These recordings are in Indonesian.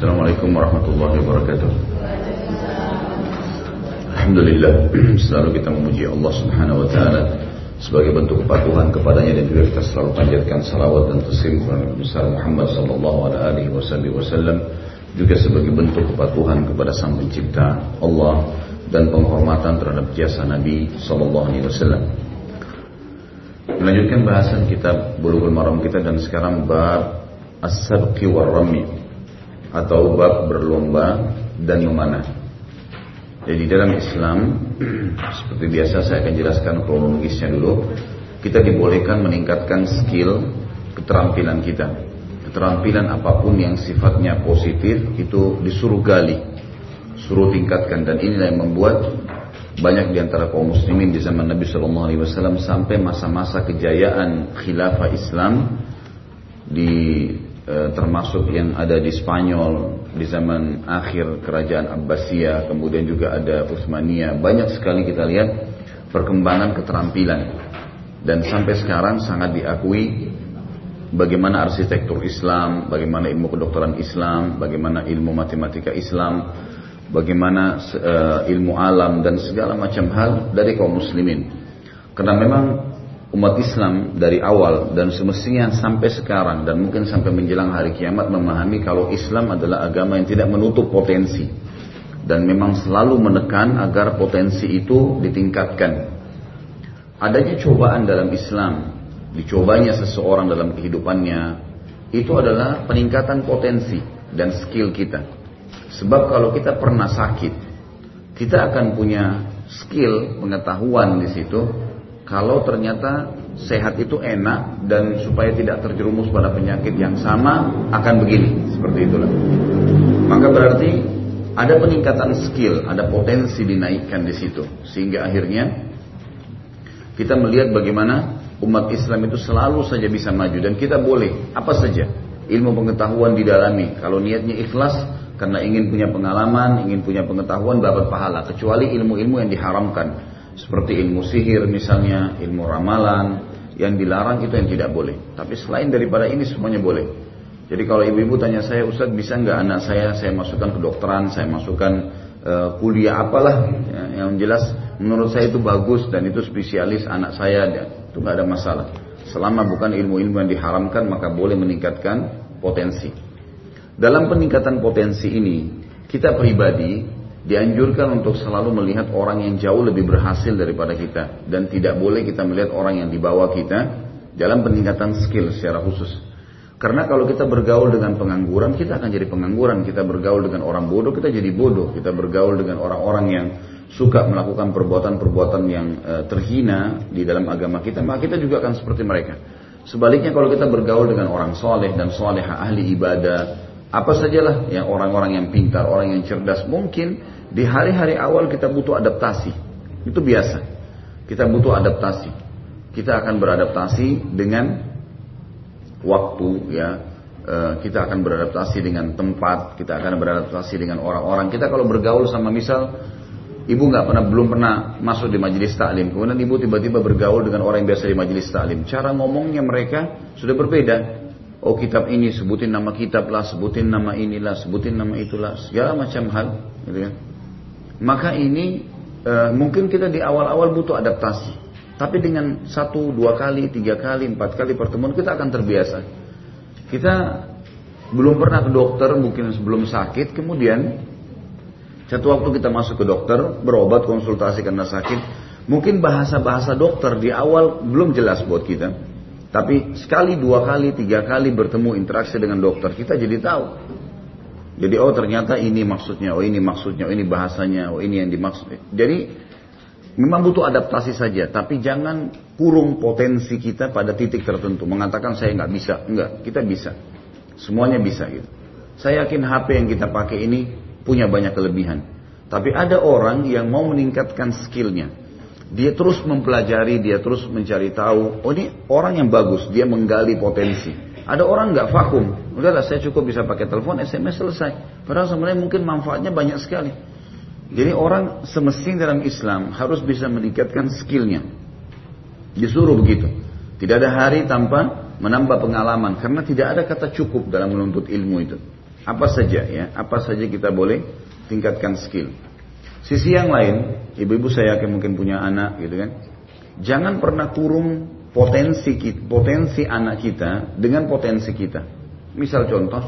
Assalamualaikum warahmatullahi wabarakatuh. Alhamdulillah selalu kita memuji Allah Subhanahu wa taala sebagai bentuk kepatuhan kepadanya dan juga kita selalu panjatkan salawat dan taslim kepada besar Muhammad sallallahu alaihi wasallam juga sebagai bentuk kepatuhan kepada Sang Pencipta Allah dan penghormatan terhadap jasa Nabi sallallahu alaihi wasallam. Melanjutkan bahasan kitab Bulughul Maram kita dan sekarang bab As-Sabqi war-Rami atau bab berlomba dan memanah. Jadi dalam Islam seperti biasa saya akan jelaskan kronologisnya dulu. Kita dibolehkan meningkatkan skill keterampilan kita. Keterampilan apa pun yang sifatnya positif itu disuruh gali, suruh tingkatkan dan inilah yang membuat banyak di antara kaum muslimin di zaman Nabi Shallallahu Alaihi Wasallam sampai masa-masa kejayaan khilafah Islam di e, termasuk yang ada di Spanyol di zaman akhir kerajaan Abbasiyah kemudian juga ada Utsmaniyah banyak sekali kita lihat perkembangan keterampilan dan sampai sekarang sangat diakui bagaimana arsitektur Islam, bagaimana ilmu kedokteran Islam, bagaimana ilmu matematika Islam, bagaimana uh, ilmu alam dan segala macam hal dari kaum muslimin. Karena memang umat Islam dari awal dan semestinya sampai sekarang dan mungkin sampai menjelang hari kiamat memahami kalau Islam adalah agama yang tidak menutup potensi dan memang selalu menekan agar potensi itu ditingkatkan. Adanya cobaan dalam Islam, dicobanya seseorang dalam kehidupannya, itu adalah peningkatan potensi dan skill kita. Sebab kalau kita pernah sakit, kita akan punya skill pengetahuan di situ. Kalau ternyata sehat itu enak dan supaya tidak terjerumus pada penyakit yang sama akan begini, seperti itulah. Maka berarti ada peningkatan skill, ada potensi dinaikkan di situ, sehingga akhirnya kita melihat bagaimana umat Islam itu selalu saja bisa maju. Dan kita boleh apa saja ilmu pengetahuan didalami. Kalau niatnya ikhlas karena ingin punya pengalaman, ingin punya pengetahuan dapat pahala. Kecuali ilmu-ilmu yang diharamkan seperti ilmu sihir misalnya, ilmu ramalan yang dilarang itu yang tidak boleh. Tapi selain daripada ini semuanya boleh. Jadi kalau ibu-ibu tanya saya, Ustaz bisa nggak anak saya saya masukkan ke dokteran, saya masukkan uh, kuliah apalah ya, yang jelas menurut saya itu bagus dan itu spesialis anak saya ya, itu nggak ada masalah. Selama bukan ilmu-ilmu yang diharamkan maka boleh meningkatkan potensi. Dalam peningkatan potensi ini, kita pribadi dianjurkan untuk selalu melihat orang yang jauh lebih berhasil daripada kita dan tidak boleh kita melihat orang yang di bawah kita dalam peningkatan skill secara khusus. Karena kalau kita bergaul dengan pengangguran, kita akan jadi pengangguran. Kita bergaul dengan orang bodoh, kita jadi bodoh. Kita bergaul dengan orang-orang yang suka melakukan perbuatan-perbuatan yang e, terhina di dalam agama kita, maka kita juga akan seperti mereka. Sebaliknya kalau kita bergaul dengan orang soleh dan soleh ahli ibadah, apa sajalah yang orang-orang yang pintar, orang yang cerdas. Mungkin di hari-hari awal kita butuh adaptasi. Itu biasa. Kita butuh adaptasi. Kita akan beradaptasi dengan waktu ya. E, kita akan beradaptasi dengan tempat, kita akan beradaptasi dengan orang-orang. Kita kalau bergaul sama misal ibu nggak pernah belum pernah masuk di majelis taklim, kemudian ibu tiba-tiba bergaul dengan orang yang biasa di majelis taklim. Cara ngomongnya mereka sudah berbeda. Oh kitab ini sebutin nama kitab lah, sebutin nama inilah, sebutin nama itulah, segala macam hal, gitu kan. Maka ini e, mungkin kita di awal-awal butuh adaptasi, tapi dengan satu, dua kali, tiga kali, empat kali pertemuan kita akan terbiasa. Kita belum pernah ke dokter, mungkin sebelum sakit, kemudian satu waktu kita masuk ke dokter, berobat, konsultasi karena sakit, mungkin bahasa-bahasa dokter di awal belum jelas buat kita. Tapi sekali, dua kali, tiga kali bertemu interaksi dengan dokter, kita jadi tahu. Jadi oh ternyata ini maksudnya, oh ini maksudnya, oh ini bahasanya, oh ini yang dimaksud. Jadi memang butuh adaptasi saja, tapi jangan kurung potensi kita pada titik tertentu. Mengatakan saya nggak bisa, enggak, kita bisa. Semuanya bisa gitu. Saya yakin HP yang kita pakai ini punya banyak kelebihan. Tapi ada orang yang mau meningkatkan skillnya. Dia terus mempelajari, dia terus mencari tahu. Oh ini orang yang bagus, dia menggali potensi. Ada orang nggak vakum, udahlah saya cukup bisa pakai telepon, SMS selesai. Padahal sebenarnya mungkin manfaatnya banyak sekali. Jadi orang semestinya dalam Islam harus bisa meningkatkan skillnya. Disuruh begitu. Tidak ada hari tanpa menambah pengalaman karena tidak ada kata cukup dalam menuntut ilmu itu. Apa saja ya, apa saja kita boleh tingkatkan skill. Sisi yang lain, ibu-ibu saya yakin mungkin punya anak gitu kan. Jangan pernah kurung potensi potensi anak kita dengan potensi kita. Misal contoh,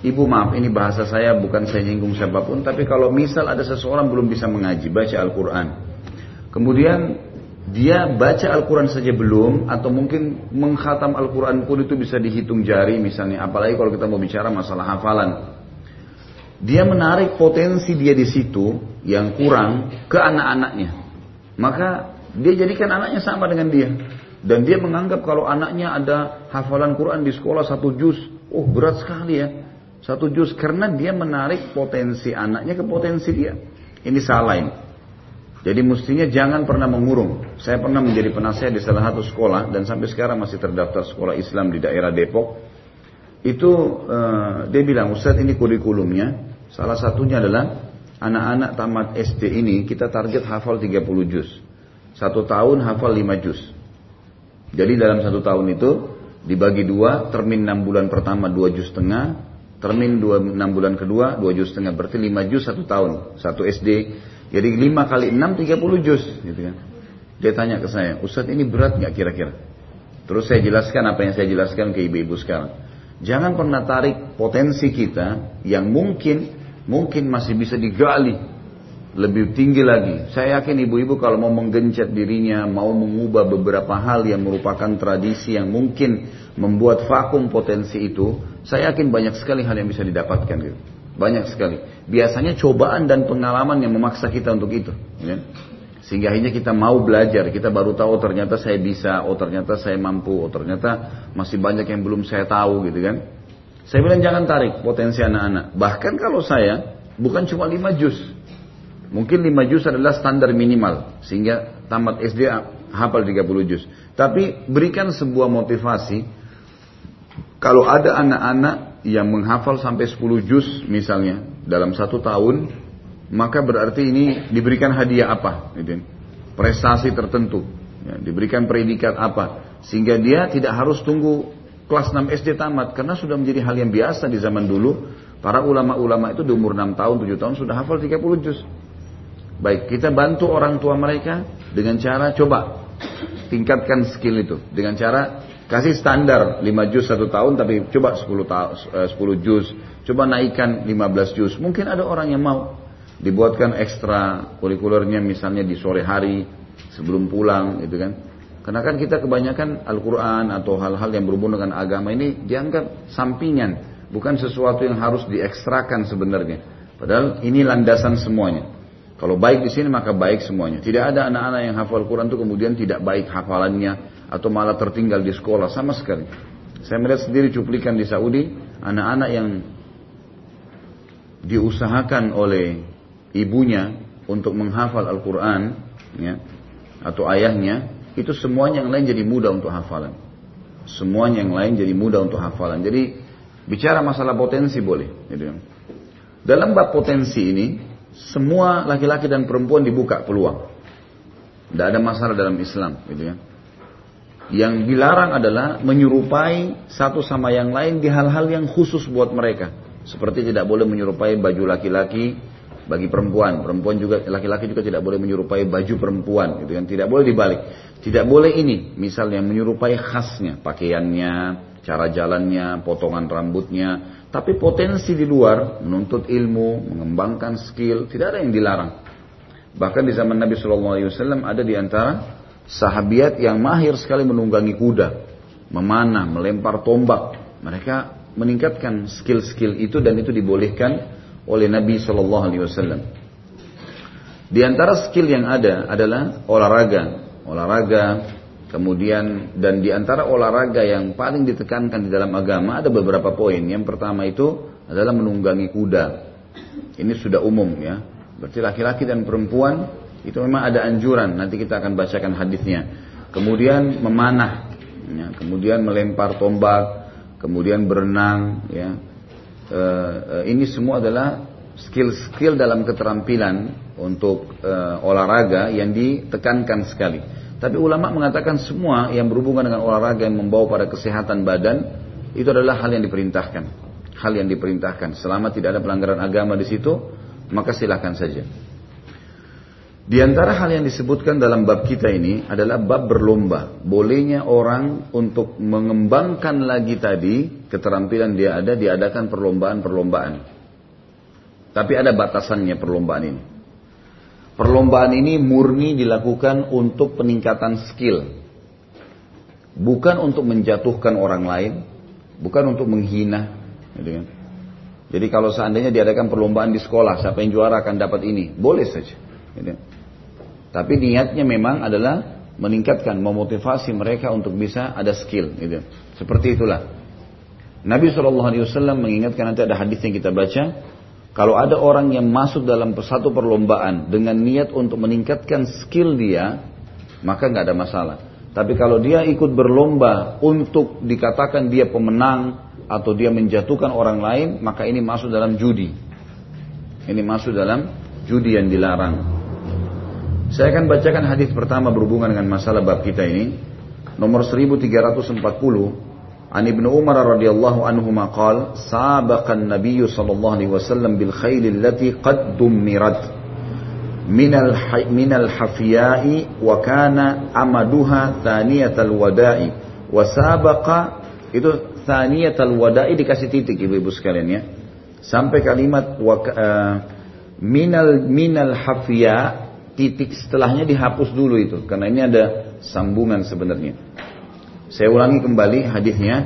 ibu maaf ini bahasa saya bukan saya nyinggung siapa pun, tapi kalau misal ada seseorang belum bisa mengaji, baca Al-Quran. Kemudian dia baca Al-Quran saja belum, atau mungkin menghatam Al-Quran pun itu bisa dihitung jari misalnya, apalagi kalau kita mau bicara masalah hafalan. Dia menarik potensi dia di situ yang kurang ke anak-anaknya. Maka dia jadikan anaknya sama dengan dia. Dan dia menganggap kalau anaknya ada hafalan Quran di sekolah satu juz, oh berat sekali ya. Satu juz karena dia menarik potensi anaknya ke potensi dia. Ini salah ini. Jadi mestinya jangan pernah mengurung. Saya pernah menjadi penasehat di salah satu sekolah dan sampai sekarang masih terdaftar sekolah Islam di daerah Depok. Itu uh, dia bilang Ustadz ini kurikulumnya. Salah satunya adalah anak-anak tamat SD ini kita target hafal 30 juz. Satu tahun hafal 5 juz. Jadi dalam satu tahun itu dibagi dua, termin 6 bulan pertama 2 juz setengah, termin 2, 6 bulan kedua 2 juz setengah. Berarti 5 juz satu tahun, satu SD jadi 5 kali 6 30 juz gitu kan. Dia tanya ke saya, Ustadz ini berat nggak kira-kira? Terus saya jelaskan apa yang saya jelaskan ke ibu-ibu sekarang. Jangan pernah tarik potensi kita yang mungkin mungkin masih bisa digali lebih tinggi lagi. Saya yakin ibu-ibu kalau mau menggencet dirinya, mau mengubah beberapa hal yang merupakan tradisi yang mungkin membuat vakum potensi itu, saya yakin banyak sekali hal yang bisa didapatkan gitu. Banyak sekali. Biasanya cobaan dan pengalaman yang memaksa kita untuk itu. Ya. Sehingga akhirnya kita mau belajar. Kita baru tahu oh, ternyata saya bisa, oh ternyata saya mampu, oh ternyata masih banyak yang belum saya tahu gitu kan. Saya bilang jangan tarik potensi anak-anak. Bahkan kalau saya bukan cuma 5 juz. Mungkin 5 juz adalah standar minimal. Sehingga tamat SD hafal 30 juz. Tapi berikan sebuah motivasi. Kalau ada anak-anak yang menghafal sampai 10 juz misalnya dalam satu tahun, maka berarti ini diberikan hadiah apa? Gitu. Prestasi tertentu, ya, diberikan predikat apa? Sehingga dia tidak harus tunggu kelas 6 SD tamat, karena sudah menjadi hal yang biasa di zaman dulu. Para ulama-ulama itu di umur 6 tahun, 7 tahun sudah hafal 30 juz. Baik, kita bantu orang tua mereka dengan cara coba tingkatkan skill itu. Dengan cara Kasih standar 5 juz satu tahun tapi coba 10, ta 10 eh, juz. Coba naikkan 15 juz. Mungkin ada orang yang mau. Dibuatkan ekstra kurikulernya misalnya di sore hari sebelum pulang gitu kan. Karena kan kita kebanyakan Al-Quran atau hal-hal yang berhubungan dengan agama ini dianggap sampingan. Bukan sesuatu yang harus diekstrakan sebenarnya. Padahal ini landasan semuanya. Kalau baik di sini maka baik semuanya. Tidak ada anak-anak yang hafal Quran itu kemudian tidak baik hafalannya, atau malah tertinggal di sekolah sama sekali. Saya melihat sendiri cuplikan di Saudi anak-anak yang diusahakan oleh ibunya untuk menghafal Al-Quran ya, atau ayahnya itu semuanya yang lain jadi mudah untuk hafalan. Semuanya yang lain jadi mudah untuk hafalan. Jadi bicara masalah potensi boleh. Gitu. Ya. Dalam bab potensi ini semua laki-laki dan perempuan dibuka peluang. Tidak ada masalah dalam Islam, gitu ya. Yang dilarang adalah menyerupai satu sama yang lain di hal-hal yang khusus buat mereka. Seperti tidak boleh menyerupai baju laki-laki bagi perempuan. Perempuan juga laki-laki juga tidak boleh menyerupai baju perempuan, gitu kan. Tidak boleh dibalik. Tidak boleh ini, misalnya menyerupai khasnya, pakaiannya, cara jalannya, potongan rambutnya, tapi potensi di luar menuntut ilmu, mengembangkan skill, tidak ada yang dilarang. Bahkan di zaman Nabi SAW ada di antara sahabiat yang mahir sekali menunggangi kuda, memanah, melempar tombak. Mereka meningkatkan skill-skill itu dan itu dibolehkan oleh Nabi Shallallahu Alaihi Wasallam. Di antara skill yang ada adalah olahraga, olahraga, kemudian dan di antara olahraga yang paling ditekankan di dalam agama ada beberapa poin. Yang pertama itu adalah menunggangi kuda. Ini sudah umum ya. Berarti laki-laki dan perempuan itu memang ada anjuran, nanti kita akan bacakan hadisnya. Kemudian memanah, ya, kemudian melempar tombak, kemudian berenang, ya. E, e, ini semua adalah skill-skill dalam keterampilan untuk e, olahraga yang ditekankan sekali. Tapi ulama mengatakan semua yang berhubungan dengan olahraga yang membawa pada kesehatan badan itu adalah hal yang diperintahkan. hal yang diperintahkan. Selama tidak ada pelanggaran agama di situ, maka silahkan saja. Di antara hal yang disebutkan dalam bab kita ini adalah bab berlomba. Bolehnya orang untuk mengembangkan lagi tadi keterampilan dia ada, diadakan perlombaan-perlombaan. Tapi ada batasannya perlombaan ini. Perlombaan ini murni dilakukan untuk peningkatan skill. Bukan untuk menjatuhkan orang lain, bukan untuk menghina. Gitu kan. Jadi kalau seandainya diadakan perlombaan di sekolah, siapa yang juara akan dapat ini, boleh saja. Gitu. Tapi niatnya memang adalah meningkatkan, memotivasi mereka untuk bisa ada skill. Gitu. Seperti itulah. Nabi SAW mengingatkan nanti ada hadis yang kita baca. Kalau ada orang yang masuk dalam satu perlombaan dengan niat untuk meningkatkan skill dia, maka nggak ada masalah. Tapi kalau dia ikut berlomba untuk dikatakan dia pemenang atau dia menjatuhkan orang lain, maka ini masuk dalam judi. Ini masuk dalam judi yang dilarang. Saya akan bacakan hadis pertama berhubungan dengan masalah bab kita ini. Nomor 1340. An Ibnu Umar radhiyallahu anhu maqal, "Sabaqa an-nabiy sallallahu alaihi wasallam bil khayl allati qad dummirat min al min al hafiya'i wa kana amaduha thaniyat al wada'i wa sabaqa itu thaniyat al wada'i dikasih titik ibu-ibu sekalian ya sampai kalimat wa uh, minal minal hafiya titik setelahnya dihapus dulu itu karena ini ada sambungan sebenarnya. Saya ulangi kembali hadisnya.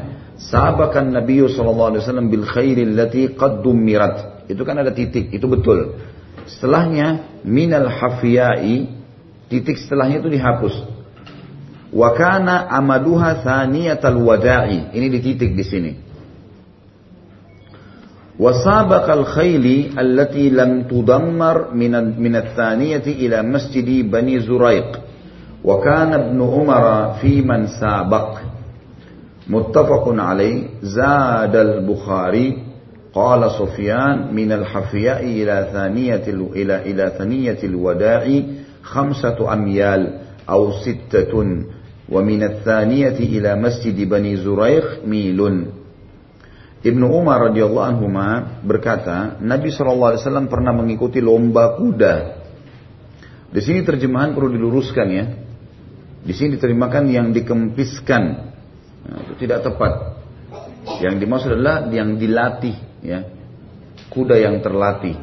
Sabakan Nabi sallallahu alaihi wasallam bil khairil lati qad mirat. Itu kan ada titik, itu betul. Setelahnya minal hafiyai titik setelahnya itu dihapus. Wa kana amaduha thaniyatal wada'i. Ini di titik di sini. وسابق الخيل التي لم تدمر من من الثانية إلى مسجد بني زريق وكان ابن عمر في من سابق. متفق عليه. زاد البخاري. قال سفيان من الحفياء إلى ثانية إلى إلى ثانية الوداع خمسة أميال أو ستة ومن الثانية إلى مسجد بني زريق ميل. Ibnu Umar radhiyallahu anhu berkata, Nabi SAW pernah mengikuti lomba kuda. Di sini terjemahan perlu diluruskan ya. Di sini diterjemahkan yang dikempiskan. Nah, itu tidak tepat. Yang dimaksud adalah yang dilatih ya. Kuda yang terlatih.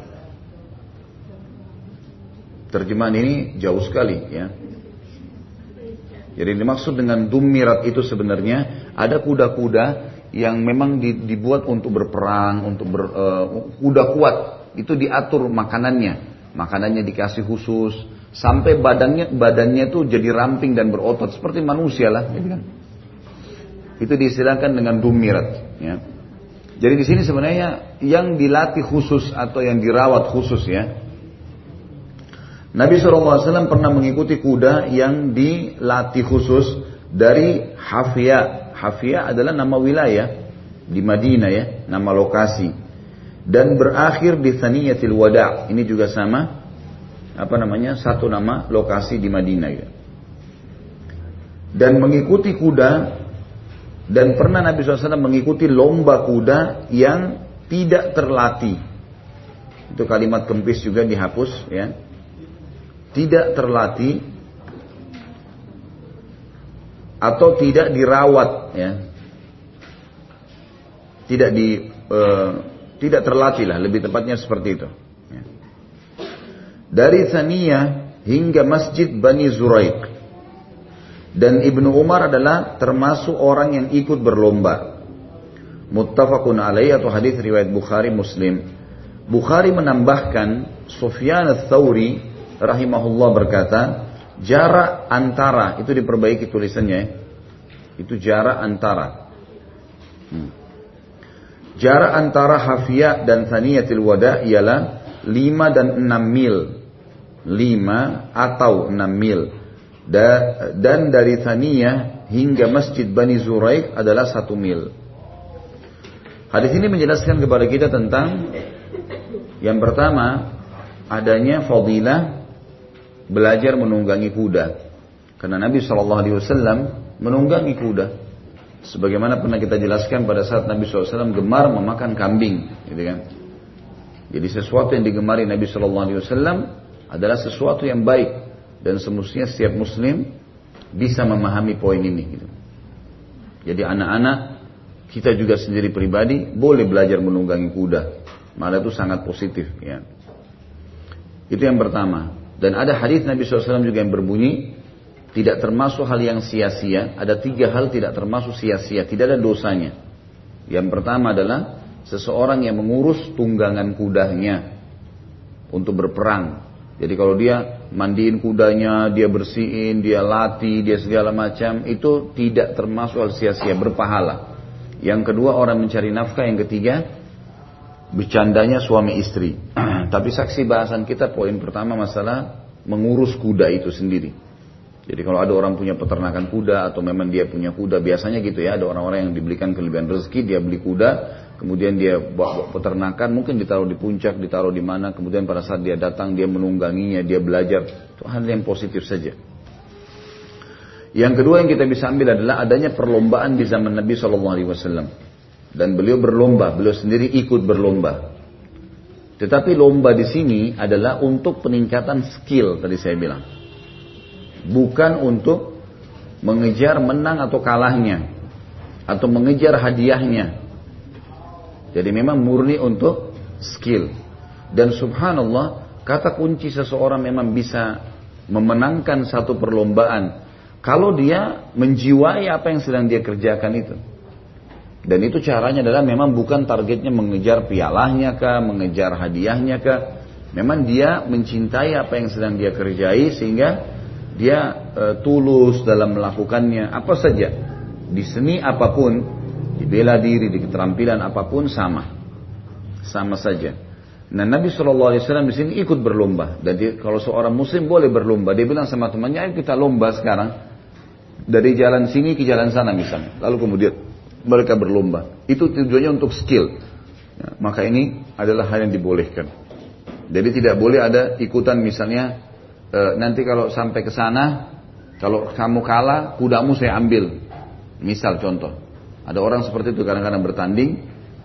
Terjemahan ini jauh sekali ya. Jadi dimaksud dengan dumirat itu sebenarnya ada kuda-kuda yang memang dibuat untuk berperang, untuk ber, uh, kuda kuat, itu diatur makanannya. Makanannya dikasih khusus sampai badannya badannya itu jadi ramping dan berotot seperti manusia lah, gitu kan. Itu diistilahkan dengan dumirat, ya. Jadi di sini sebenarnya yang dilatih khusus atau yang dirawat khusus ya. Nabi SAW pernah mengikuti kuda yang dilatih khusus dari hafiyah adalah nama wilayah di Madinah ya, nama lokasi. Dan berakhir di Thaniyatil Wada. Ini juga sama apa namanya? Satu nama lokasi di Madinah ya. Dan mengikuti kuda dan pernah Nabi SAW mengikuti lomba kuda yang tidak terlatih. Itu kalimat kempis juga dihapus ya. Tidak terlatih atau tidak dirawat ya. Tidak di uh, tidak terlatih lah lebih tepatnya seperti itu ya. dari Thaniyah hingga Masjid Bani Zuraik. Dan Ibnu Umar adalah termasuk orang yang ikut berlomba. Muttafaqun alaih atau hadis riwayat Bukhari Muslim. Bukhari menambahkan Sufyan ats-Tsauri rahimahullah berkata Jarak antara itu diperbaiki tulisannya. Ya. Itu jarak antara. Hmm. Jarak antara Hafiyah dan Thaniyatil Wada ialah 5 dan 6 mil. 5 atau 6 mil. Dan dari Thaniyah hingga Masjid Bani Zuraik adalah 1 mil. Hadis ini menjelaskan kepada kita tentang yang pertama adanya fadilah belajar menunggangi kuda. Karena Nabi Shallallahu Alaihi Wasallam menunggangi kuda Sebagaimana pernah kita jelaskan pada saat Nabi SAW gemar memakan kambing, gitu kan? Jadi sesuatu yang digemari Nabi SAW adalah sesuatu yang baik dan semestinya setiap Muslim bisa memahami poin ini. Gitu. Jadi anak-anak kita juga sendiri pribadi boleh belajar menunggangi kuda, malah itu sangat positif. Ya. Itu yang pertama. Dan ada hadis Nabi SAW juga yang berbunyi, tidak termasuk hal yang sia-sia. Ada tiga hal tidak termasuk sia-sia, tidak ada dosanya. Yang pertama adalah seseorang yang mengurus tunggangan kudanya untuk berperang. Jadi kalau dia mandiin kudanya, dia bersihin, dia latih, dia segala macam, itu tidak termasuk hal sia-sia, berpahala. Yang kedua orang mencari nafkah, yang ketiga bercandanya suami istri. Tapi saksi bahasan kita poin pertama masalah mengurus kuda itu sendiri. Jadi kalau ada orang punya peternakan kuda atau memang dia punya kuda, biasanya gitu ya, ada orang-orang yang dibelikan kelebihan rezeki, dia beli kuda, kemudian dia bawa peternakan, mungkin ditaruh di puncak, ditaruh di mana, kemudian pada saat dia datang, dia menungganginya, dia belajar, itu hal yang positif saja. Yang kedua yang kita bisa ambil adalah adanya perlombaan di zaman Nabi SAW. Dan beliau berlomba, beliau sendiri ikut berlomba. Tetapi lomba di sini adalah untuk peningkatan skill tadi saya bilang. Bukan untuk mengejar menang atau kalahnya atau mengejar hadiahnya. Jadi memang murni untuk skill. Dan subhanallah, kata kunci seseorang memang bisa memenangkan satu perlombaan kalau dia menjiwai apa yang sedang dia kerjakan itu. Dan itu caranya adalah memang bukan targetnya mengejar pialahnya kah, mengejar hadiahnya kah. Memang dia mencintai apa yang sedang dia kerjai sehingga dia e, tulus dalam melakukannya apa saja. Di seni apa pun, di bela diri, di keterampilan apa pun sama. Sama saja. Nah Nabi SAW di sini ikut berlomba. Jadi kalau seorang muslim boleh berlomba. Dia bilang sama temannya, kita lomba sekarang. Dari jalan sini ke jalan sana misalnya. Lalu kemudian mereka berlomba. Itu tujuannya untuk skill. Ya, maka ini adalah hal yang dibolehkan. Jadi tidak boleh ada ikutan misalnya e, nanti kalau sampai ke sana, kalau kamu kalah, kudamu saya ambil. Misal contoh, ada orang seperti itu kadang-kadang bertanding,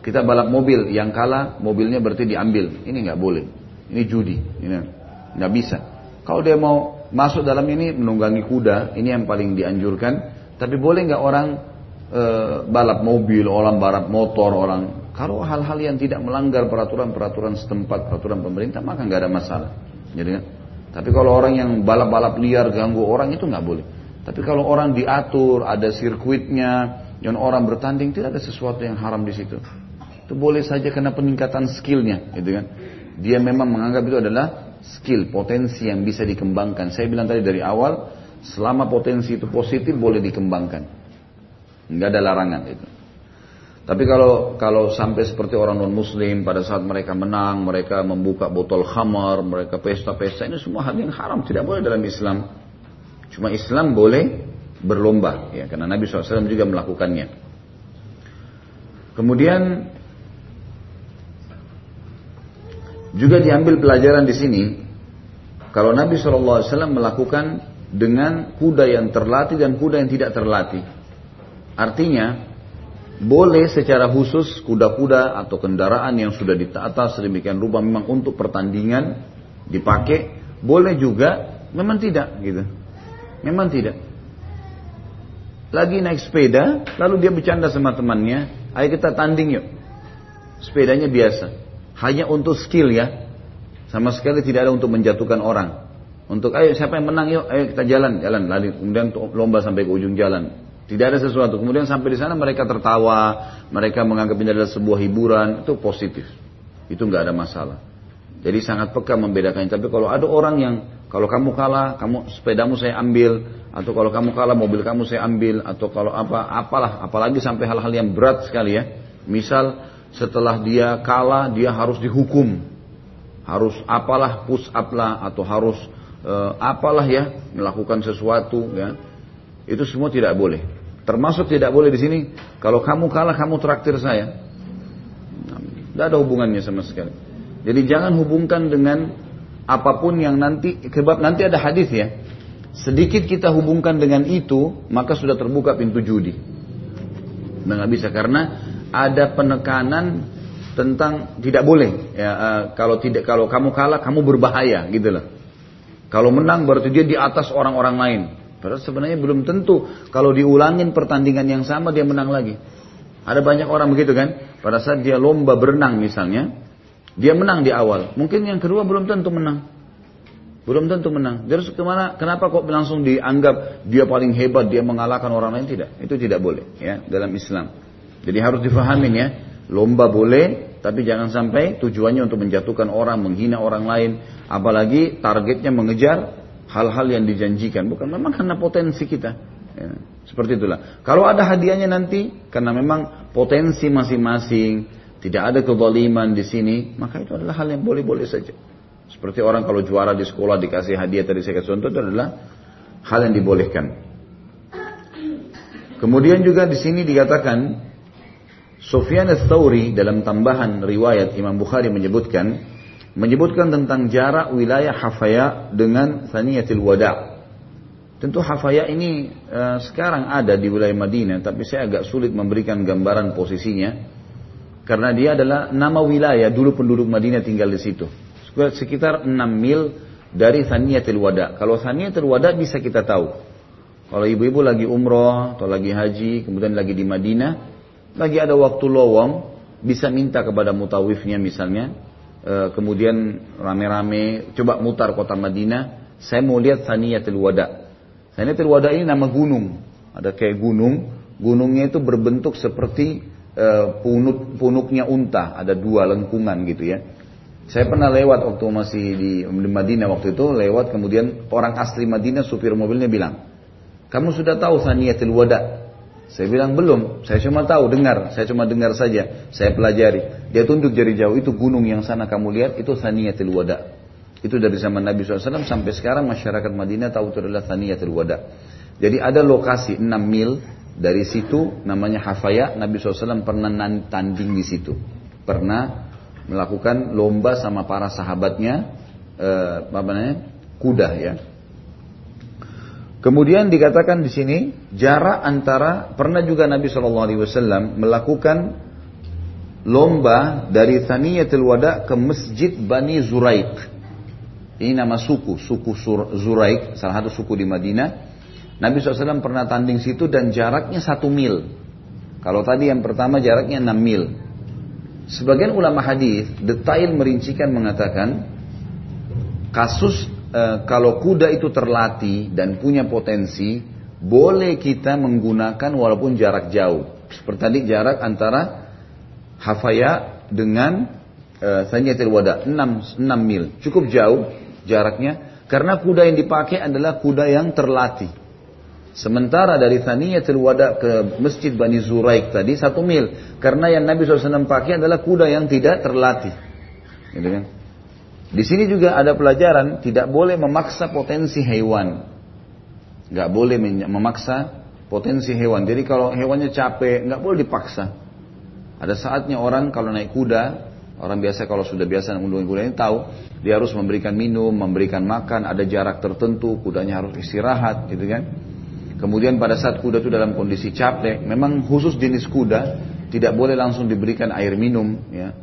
kita balap mobil, yang kalah mobilnya berarti diambil. Ini nggak boleh. Ini judi, ini nggak bisa. Kalau dia mau masuk dalam ini menunggangi kuda, ini yang paling dianjurkan. Tapi boleh nggak orang e, balap mobil, orang balap motor, orang kalau hal-hal yang tidak melanggar peraturan-peraturan setempat, peraturan pemerintah, maka nggak ada masalah. Jadi? Tapi kalau orang yang balap-balap liar ganggu orang itu nggak boleh. Tapi kalau orang diatur, ada sirkuitnya, yang orang bertanding tidak ada sesuatu yang haram di situ. Itu boleh saja karena peningkatan skillnya, gitu kan. Dia memang menganggap itu adalah skill, potensi yang bisa dikembangkan. Saya bilang tadi dari awal, selama potensi itu positif boleh dikembangkan. Nggak ada larangan itu. Tapi kalau kalau sampai seperti orang non muslim pada saat mereka menang, mereka membuka botol khamar, mereka pesta-pesta ini semua hal yang haram tidak boleh dalam Islam. Cuma Islam boleh berlomba ya karena Nabi SAW juga melakukannya. Kemudian juga diambil pelajaran di sini kalau Nabi SAW melakukan dengan kuda yang terlatih dan kuda yang tidak terlatih. Artinya, boleh secara khusus kuda-kuda atau kendaraan yang sudah ditata sedemikian rupa memang untuk pertandingan dipakai, boleh juga memang tidak gitu. Memang tidak. Lagi naik sepeda, lalu dia bercanda sama temannya, ayo kita tanding yuk. Sepedanya biasa. Hanya untuk skill ya. Sama sekali tidak ada untuk menjatuhkan orang. Untuk ayo siapa yang menang yuk, ayo kita jalan, jalan. Lalu kemudian lomba sampai ke ujung jalan. Tidak ada sesuatu. Kemudian sampai di sana mereka tertawa, mereka menganggap ini adalah sebuah hiburan, itu positif. Itu nggak ada masalah. Jadi sangat peka membedakannya. Tapi kalau ada orang yang kalau kamu kalah, kamu sepedamu saya ambil, atau kalau kamu kalah mobil kamu saya ambil, atau kalau apa, apalah, apalagi sampai hal-hal yang berat sekali ya. Misal setelah dia kalah dia harus dihukum, harus apalah push up lah, atau harus uh, apalah ya melakukan sesuatu ya itu semua tidak boleh. Termasuk tidak boleh di sini kalau kamu kalah kamu traktir saya. Tidak ada hubungannya sama sekali. Jadi jangan hubungkan dengan apa pun yang nanti kebab nanti ada hadis ya. Sedikit kita hubungkan dengan itu maka sudah terbuka pintu judi. Udah nggak bisa karena ada penekanan tentang tidak boleh ya uh, kalau tidak kalau kamu kalah kamu berbahaya gitu loh. Kalau menang berarti dia di atas orang-orang lain. Padahal sebenarnya belum tentu kalau diulangin pertandingan yang sama dia menang lagi. Ada banyak orang begitu kan? Pada saat dia lomba berenang misalnya, dia menang di awal. Mungkin yang kedua belum tentu menang. Belum tentu menang. Terus ke mana? Kenapa kok langsung dianggap dia paling hebat, dia mengalahkan orang lain? Tidak. Itu tidak boleh ya dalam Islam. Jadi harus difahamin ya. Lomba boleh, tapi jangan sampai tujuannya untuk menjatuhkan orang, menghina orang lain, apalagi targetnya mengejar hal-hal yang dijanjikan, bukan memang karena potensi kita. Ya, seperti itulah. Kalau ada hadiahnya nanti, karena memang potensi masing-masing, tidak ada kezaliman di sini, maka itu adalah hal yang boleh-boleh saja. Seperti orang kalau juara di sekolah dikasih hadiah tadi saya kasih contoh itu adalah hal yang dibolehkan. Kemudian juga di sini dikatakan Sufyan ats-Tsauri dalam tambahan riwayat Imam Bukhari menyebutkan menyebutkan tentang jarak wilayah Hafaya dengan Saniyatil Wada. Tentu Hafaya ini uh, sekarang ada di wilayah Madinah, tapi saya agak sulit memberikan gambaran posisinya karena dia adalah nama wilayah dulu penduduk Madinah tinggal di situ. Sekitar 6 mil dari Saniyatil Wada. Kalau Saniyatil Wada bisa kita tahu. Kalau ibu-ibu lagi umroh atau lagi haji, kemudian lagi di Madinah, lagi ada waktu lowong, bisa minta kepada mutawifnya misalnya, e, kemudian rame-rame, coba mutar kota Madinah, saya mau lihat Saniyatul Wada. Saniyatul Wada ini nama gunung, ada kayak gunung, gunungnya itu berbentuk seperti e, punuk punuknya unta, ada dua lengkungan gitu ya. Saya pernah lewat waktu masih di, di Madinah waktu itu, lewat kemudian orang asli Madinah supir mobilnya bilang, kamu sudah tahu Saniyatul Wada? Saya bilang belum, saya cuma tahu, dengar, saya cuma dengar saja, saya pelajari. Dia tunjuk jari jauh itu gunung yang sana kamu lihat itu Thaniyatul Wada. Itu dari zaman Nabi SAW sampai sekarang masyarakat Madinah tahu itu adalah Thaniyatul Wada. Jadi ada lokasi 6 mil dari situ namanya Hafaya, Nabi SAW pernah tanding di situ. Pernah melakukan lomba sama para sahabatnya, eh, apa namanya, kuda ya. Kemudian dikatakan di sini jarak antara pernah juga Nabi Shallallahu Alaihi Wasallam melakukan lomba dari Thaniyatul Wada ke Masjid Bani Zuraik. Ini nama suku, suku Zuraik, salah satu suku di Madinah. Nabi SAW pernah tanding situ dan jaraknya satu mil. Kalau tadi yang pertama jaraknya 6 mil. Sebagian ulama hadis detail merincikan mengatakan kasus e, kalau kuda itu terlatih dan punya potensi, boleh kita menggunakan walaupun jarak jauh. Seperti tadi jarak antara Hafaya dengan e, Sanyatil Wada 6, 6 mil. Cukup jauh jaraknya karena kuda yang dipakai adalah kuda yang terlatih. Sementara dari Thaniyatul Wada ke Masjid Bani Zuraik tadi satu mil. Karena yang Nabi SAW pakai adalah kuda yang tidak terlatih. Gitu kan? Di sini juga ada pelajaran tidak boleh memaksa potensi hewan. Nggak boleh memaksa potensi hewan. Jadi kalau hewannya capek, nggak boleh dipaksa. Ada saatnya orang kalau naik kuda, orang biasa kalau sudah biasa menunggu kuda ini tahu, dia harus memberikan minum, memberikan makan, ada jarak tertentu, kudanya harus istirahat, gitu kan. Kemudian pada saat kuda itu dalam kondisi capek, memang khusus jenis kuda tidak boleh langsung diberikan air minum, ya.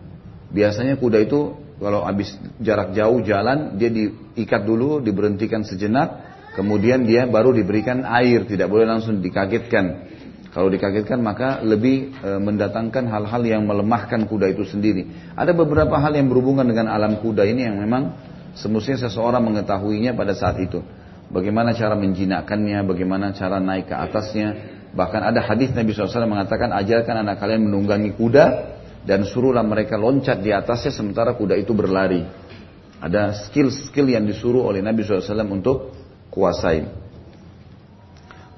Biasanya kuda itu kalau habis jarak jauh jalan, dia diikat dulu, diberhentikan sejenak, kemudian dia baru diberikan air, tidak boleh langsung dikagetkan. Kalau dikagetkan maka lebih e, mendatangkan hal-hal yang melemahkan kuda itu sendiri. Ada beberapa hal yang berhubungan dengan alam kuda ini yang memang semestinya seseorang mengetahuinya pada saat itu. Bagaimana cara menjinakkannya, bagaimana cara naik ke atasnya. Bahkan ada hadis Nabi SAW mengatakan ajarkan anak kalian menunggangi kuda dan suruhlah mereka loncat di atasnya sementara kuda itu berlari. Ada skill-skill yang disuruh oleh Nabi SAW untuk kuasai.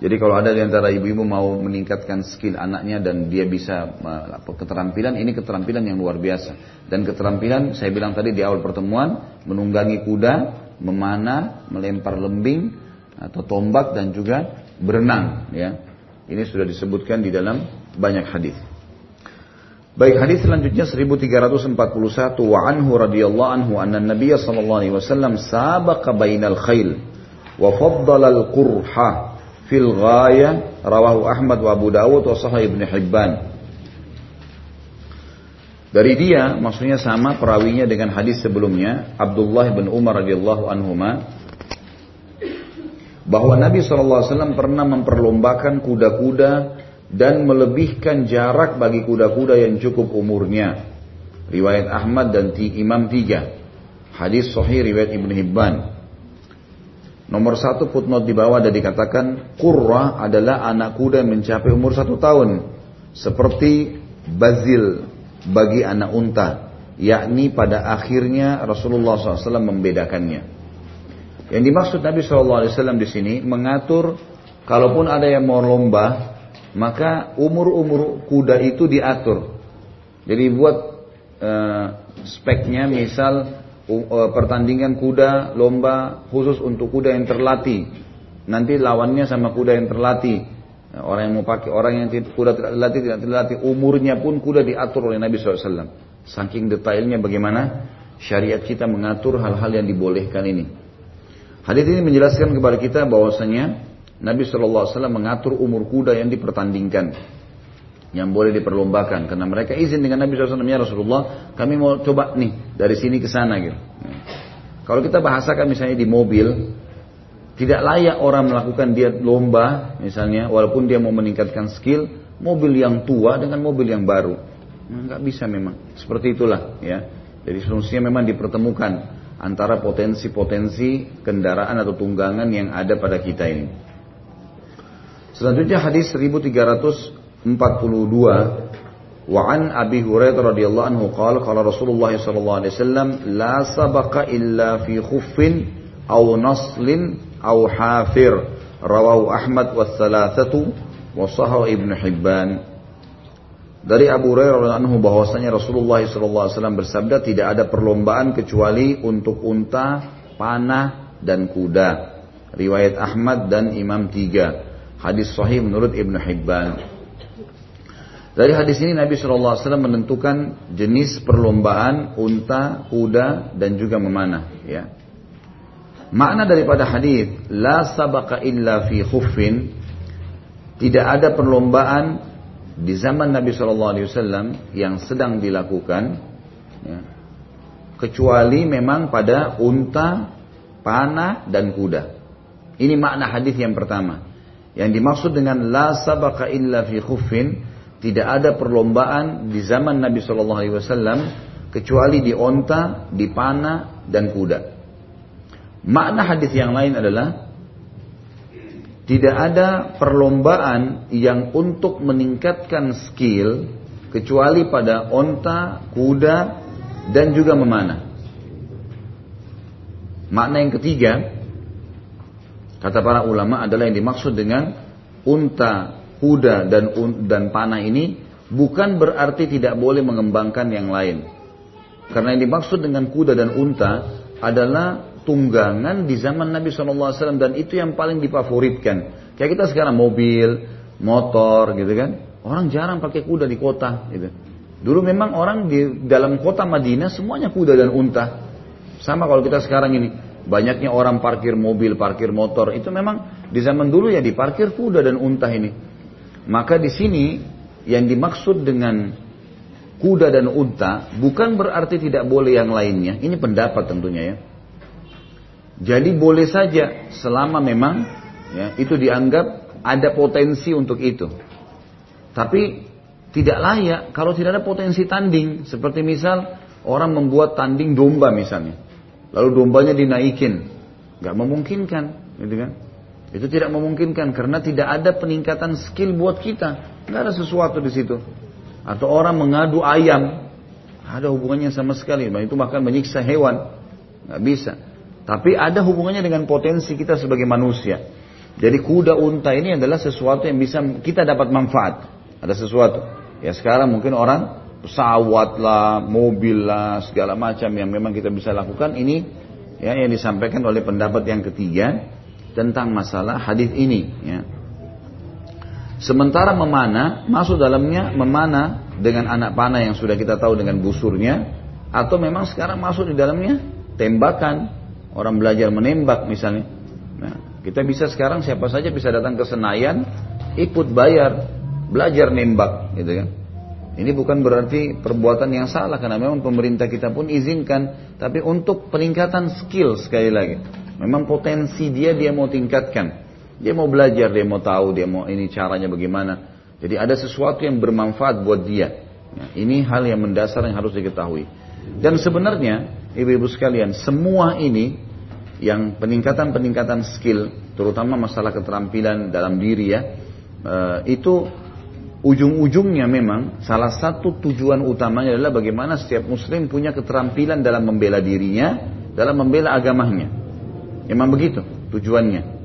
Jadi kalau ada di antara ibu-ibu mau meningkatkan skill anaknya dan dia bisa keterampilan, ini keterampilan yang luar biasa. Dan keterampilan saya bilang tadi di awal pertemuan, menunggangi kuda, memanah, melempar lembing atau tombak dan juga berenang. Ya, ini sudah disebutkan di dalam banyak hadis. Baik hadis selanjutnya 1341 wa anhu radhiyallahu anhu anna Nabi sallallahu alaihi wasallam sabaqa bainal khail wa faddala al-qurha fil ghaya rawahu Ahmad wa Abu Dawud wa Sahih Ibn Hibban. Dari dia maksudnya sama perawinya dengan hadis sebelumnya Abdullah bin Umar radhiyallahu anhuma bahwa Nabi SAW pernah memperlombakan kuda-kuda dan melebihkan jarak bagi kuda-kuda yang cukup umurnya. Riwayat Ahmad dan Imam tiga. Hadis Sahih riwayat Ibn Hibban. Nomor satu footnote di bawah ada dikatakan Qurra adalah anak kuda yang mencapai umur satu tahun Seperti Bazil bagi anak unta Yakni pada akhirnya Rasulullah SAW membedakannya Yang dimaksud Nabi SAW di sini mengatur Kalaupun ada yang mau lomba Maka umur-umur kuda itu diatur Jadi buat uh, speknya misal Uh, pertandingan kuda lomba khusus untuk kuda yang terlatih. Nanti lawannya sama kuda yang terlatih. Nah, orang yang mau pakai orang yang kuda tidak terlatih tidak terlatih umurnya pun kuda diatur oleh Nabi SAW. Saking detailnya bagaimana syariat kita mengatur hal-hal yang dibolehkan ini. Hadis ini menjelaskan kepada kita bahwasanya Nabi SAW mengatur umur kuda yang dipertandingkan yang boleh diperlombakan karena mereka izin dengan Nabi SAW ya Rasulullah kami mau coba nih dari sini ke sana gitu. Kalau kita bahasakan misalnya di mobil tidak layak orang melakukan dia lomba misalnya walaupun dia mau meningkatkan skill mobil yang tua dengan mobil yang baru nah, nggak bisa memang seperti itulah ya jadi solusinya memang dipertemukan antara potensi-potensi kendaraan atau tunggangan yang ada pada kita ini. Selanjutnya hadis 1300 42 wa an Abi Hurairah radhiyallahu anhu qala qala Rasulullah sallallahu alaihi wasallam la sabaqa illa fi khuffin aw naslin aw hafir rawahu Ahmad wa thalathatu wa sahih Ibn Hibban dari Abu Hurairah anhu bahwasanya Rasulullah SAW bersabda tidak ada perlombaan kecuali untuk unta, panah dan kuda. Riwayat Ahmad dan Imam tiga. Hadis sahih menurut Ibn Hibban. Dari hadis ini Nabi SAW menentukan jenis perlombaan unta, kuda, dan juga memanah. Ya. Makna daripada hadis la sabaka illa fi khuffin tidak ada perlombaan di zaman Nabi SAW yang sedang dilakukan ya, kecuali memang pada unta, panah, dan kuda. Ini makna hadis yang pertama. Yang dimaksud dengan la sabaka illa fi khuffin tidak ada perlombaan di zaman Nabi Shallallahu Alaihi Wasallam kecuali di onta, di panah dan kuda. Makna hadis yang lain adalah tidak ada perlombaan yang untuk meningkatkan skill kecuali pada onta, kuda dan juga memanah. Makna yang ketiga kata para ulama adalah yang dimaksud dengan unta, kuda dan dan panah ini bukan berarti tidak boleh mengembangkan yang lain. Karena yang dimaksud dengan kuda dan unta adalah tunggangan di zaman Nabi SAW dan itu yang paling difavoritkan. Kayak kita sekarang mobil, motor gitu kan. Orang jarang pakai kuda di kota gitu. Dulu memang orang di dalam kota Madinah semuanya kuda dan unta. Sama kalau kita sekarang ini, banyaknya orang parkir mobil, parkir motor, itu memang di zaman dulu ya diparkir kuda dan unta ini. Maka di sini yang dimaksud dengan kuda dan unta bukan berarti tidak boleh yang lainnya. Ini pendapat tentunya ya. Jadi boleh saja selama memang ya, itu dianggap ada potensi untuk itu. Tapi tidak layak kalau tidak ada potensi tanding. Seperti misal orang membuat tanding domba misalnya. Lalu dombanya dinaikin. Gak memungkinkan. Gitu kan? Itu tidak memungkinkan karena tidak ada peningkatan skill buat kita. Nggak ada sesuatu di situ. Atau orang mengadu ayam, ada hubungannya sama sekali. Nah, itu bahkan menyiksa hewan, nggak bisa. Tapi ada hubungannya dengan potensi kita sebagai manusia. Jadi kuda unta ini adalah sesuatu yang bisa kita dapat manfaat. Ada sesuatu. Ya sekarang mungkin orang pesawat lah, mobil lah, segala macam yang memang kita bisa lakukan ini ya yang disampaikan oleh pendapat yang ketiga tentang masalah hadis ini ya. Sementara memanah masuk dalamnya memanah dengan anak panah yang sudah kita tahu dengan busurnya atau memang sekarang masuk di dalamnya tembakan orang belajar menembak misalnya. Nah, Kita bisa sekarang siapa saja bisa datang ke Senayan, ikut bayar, belajar nembak, gitu kan. Ini bukan berarti perbuatan yang salah karena memang pemerintah kita pun izinkan, tapi untuk peningkatan skill sekali lagi. Memang potensi dia dia mau tingkatkan. Dia mau belajar, dia mau tahu, dia mau ini caranya bagaimana. Jadi ada sesuatu yang bermanfaat buat dia. Ya, ini hal yang mendasar yang harus diketahui. Dan sebenarnya, ibu-ibu sekalian, semua ini yang peningkatan-peningkatan skill, terutama masalah keterampilan dalam diri ya, eh, itu ujung-ujungnya memang salah satu tujuan utamanya adalah bagaimana setiap muslim punya keterampilan dalam membela dirinya, dalam membela agamanya. Memang begitu tujuannya.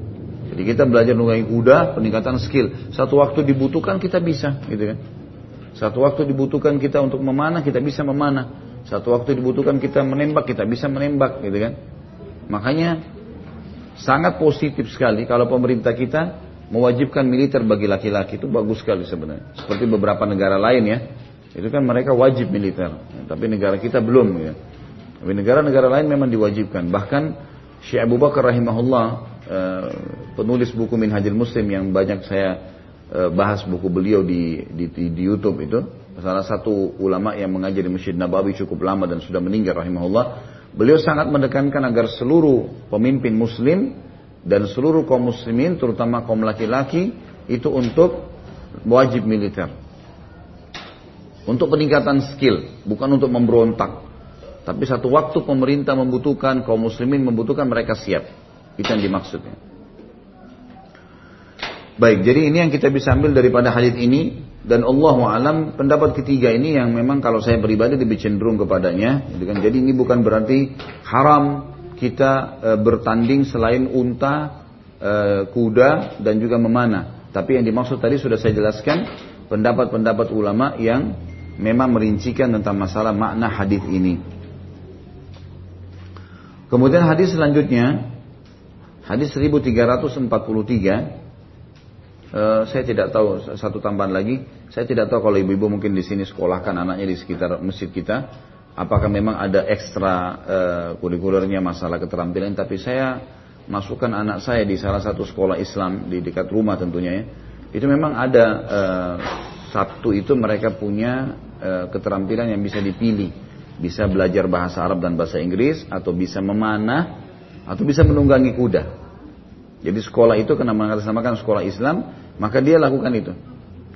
Jadi kita belajar nunggangi kuda, peningkatan skill. Satu waktu dibutuhkan kita bisa, gitu kan. Satu waktu dibutuhkan kita untuk memanah, kita bisa memanah. Satu waktu dibutuhkan kita menembak, kita bisa menembak, gitu kan. Makanya sangat positif sekali kalau pemerintah kita mewajibkan militer bagi laki-laki itu bagus sekali sebenarnya. Seperti beberapa negara lain ya, itu kan mereka wajib militer, tapi negara kita belum ya. Tapi negara-negara lain memang diwajibkan. Bahkan Syekh Abu Bakar rahimahullah eh, penulis buku Minhajul Muslim yang banyak saya eh, bahas buku beliau di, di, di, di YouTube itu salah satu ulama yang mengajar di Masjid Nabawi cukup lama dan sudah meninggal rahimahullah beliau sangat menekankan agar seluruh pemimpin muslim dan seluruh kaum muslimin terutama kaum laki-laki itu untuk wajib militer. Untuk peningkatan skill, bukan untuk memberontak. Tapi satu waktu pemerintah membutuhkan, kaum muslimin membutuhkan mereka siap. Itu yang dimaksudnya. Baik, jadi ini yang kita bisa ambil daripada hadis ini dan Allah alam pendapat ketiga ini yang memang kalau saya pribadi lebih cenderung kepadanya. Jadi ini bukan berarti haram kita e, bertanding selain unta, e, kuda dan juga memanah. Tapi yang dimaksud tadi sudah saya jelaskan pendapat-pendapat ulama yang memang merincikan tentang masalah makna hadis ini. Kemudian hadis selanjutnya hadis 1343 Uh, saya tidak tahu satu tambahan lagi. Saya tidak tahu kalau ibu-ibu mungkin di sini sekolahkan anaknya di sekitar masjid kita apakah memang ada ekstra uh, kurikulernya masalah keterampilan? Tapi saya masukkan anak saya di salah satu sekolah Islam di dekat rumah tentunya ya. Itu memang ada uh, Sabtu itu mereka punya uh, keterampilan yang bisa dipilih. Bisa belajar bahasa Arab dan bahasa Inggris atau bisa memanah atau bisa menunggangi kuda. Jadi sekolah itu karena mengatasnamakan sekolah Islam maka dia lakukan itu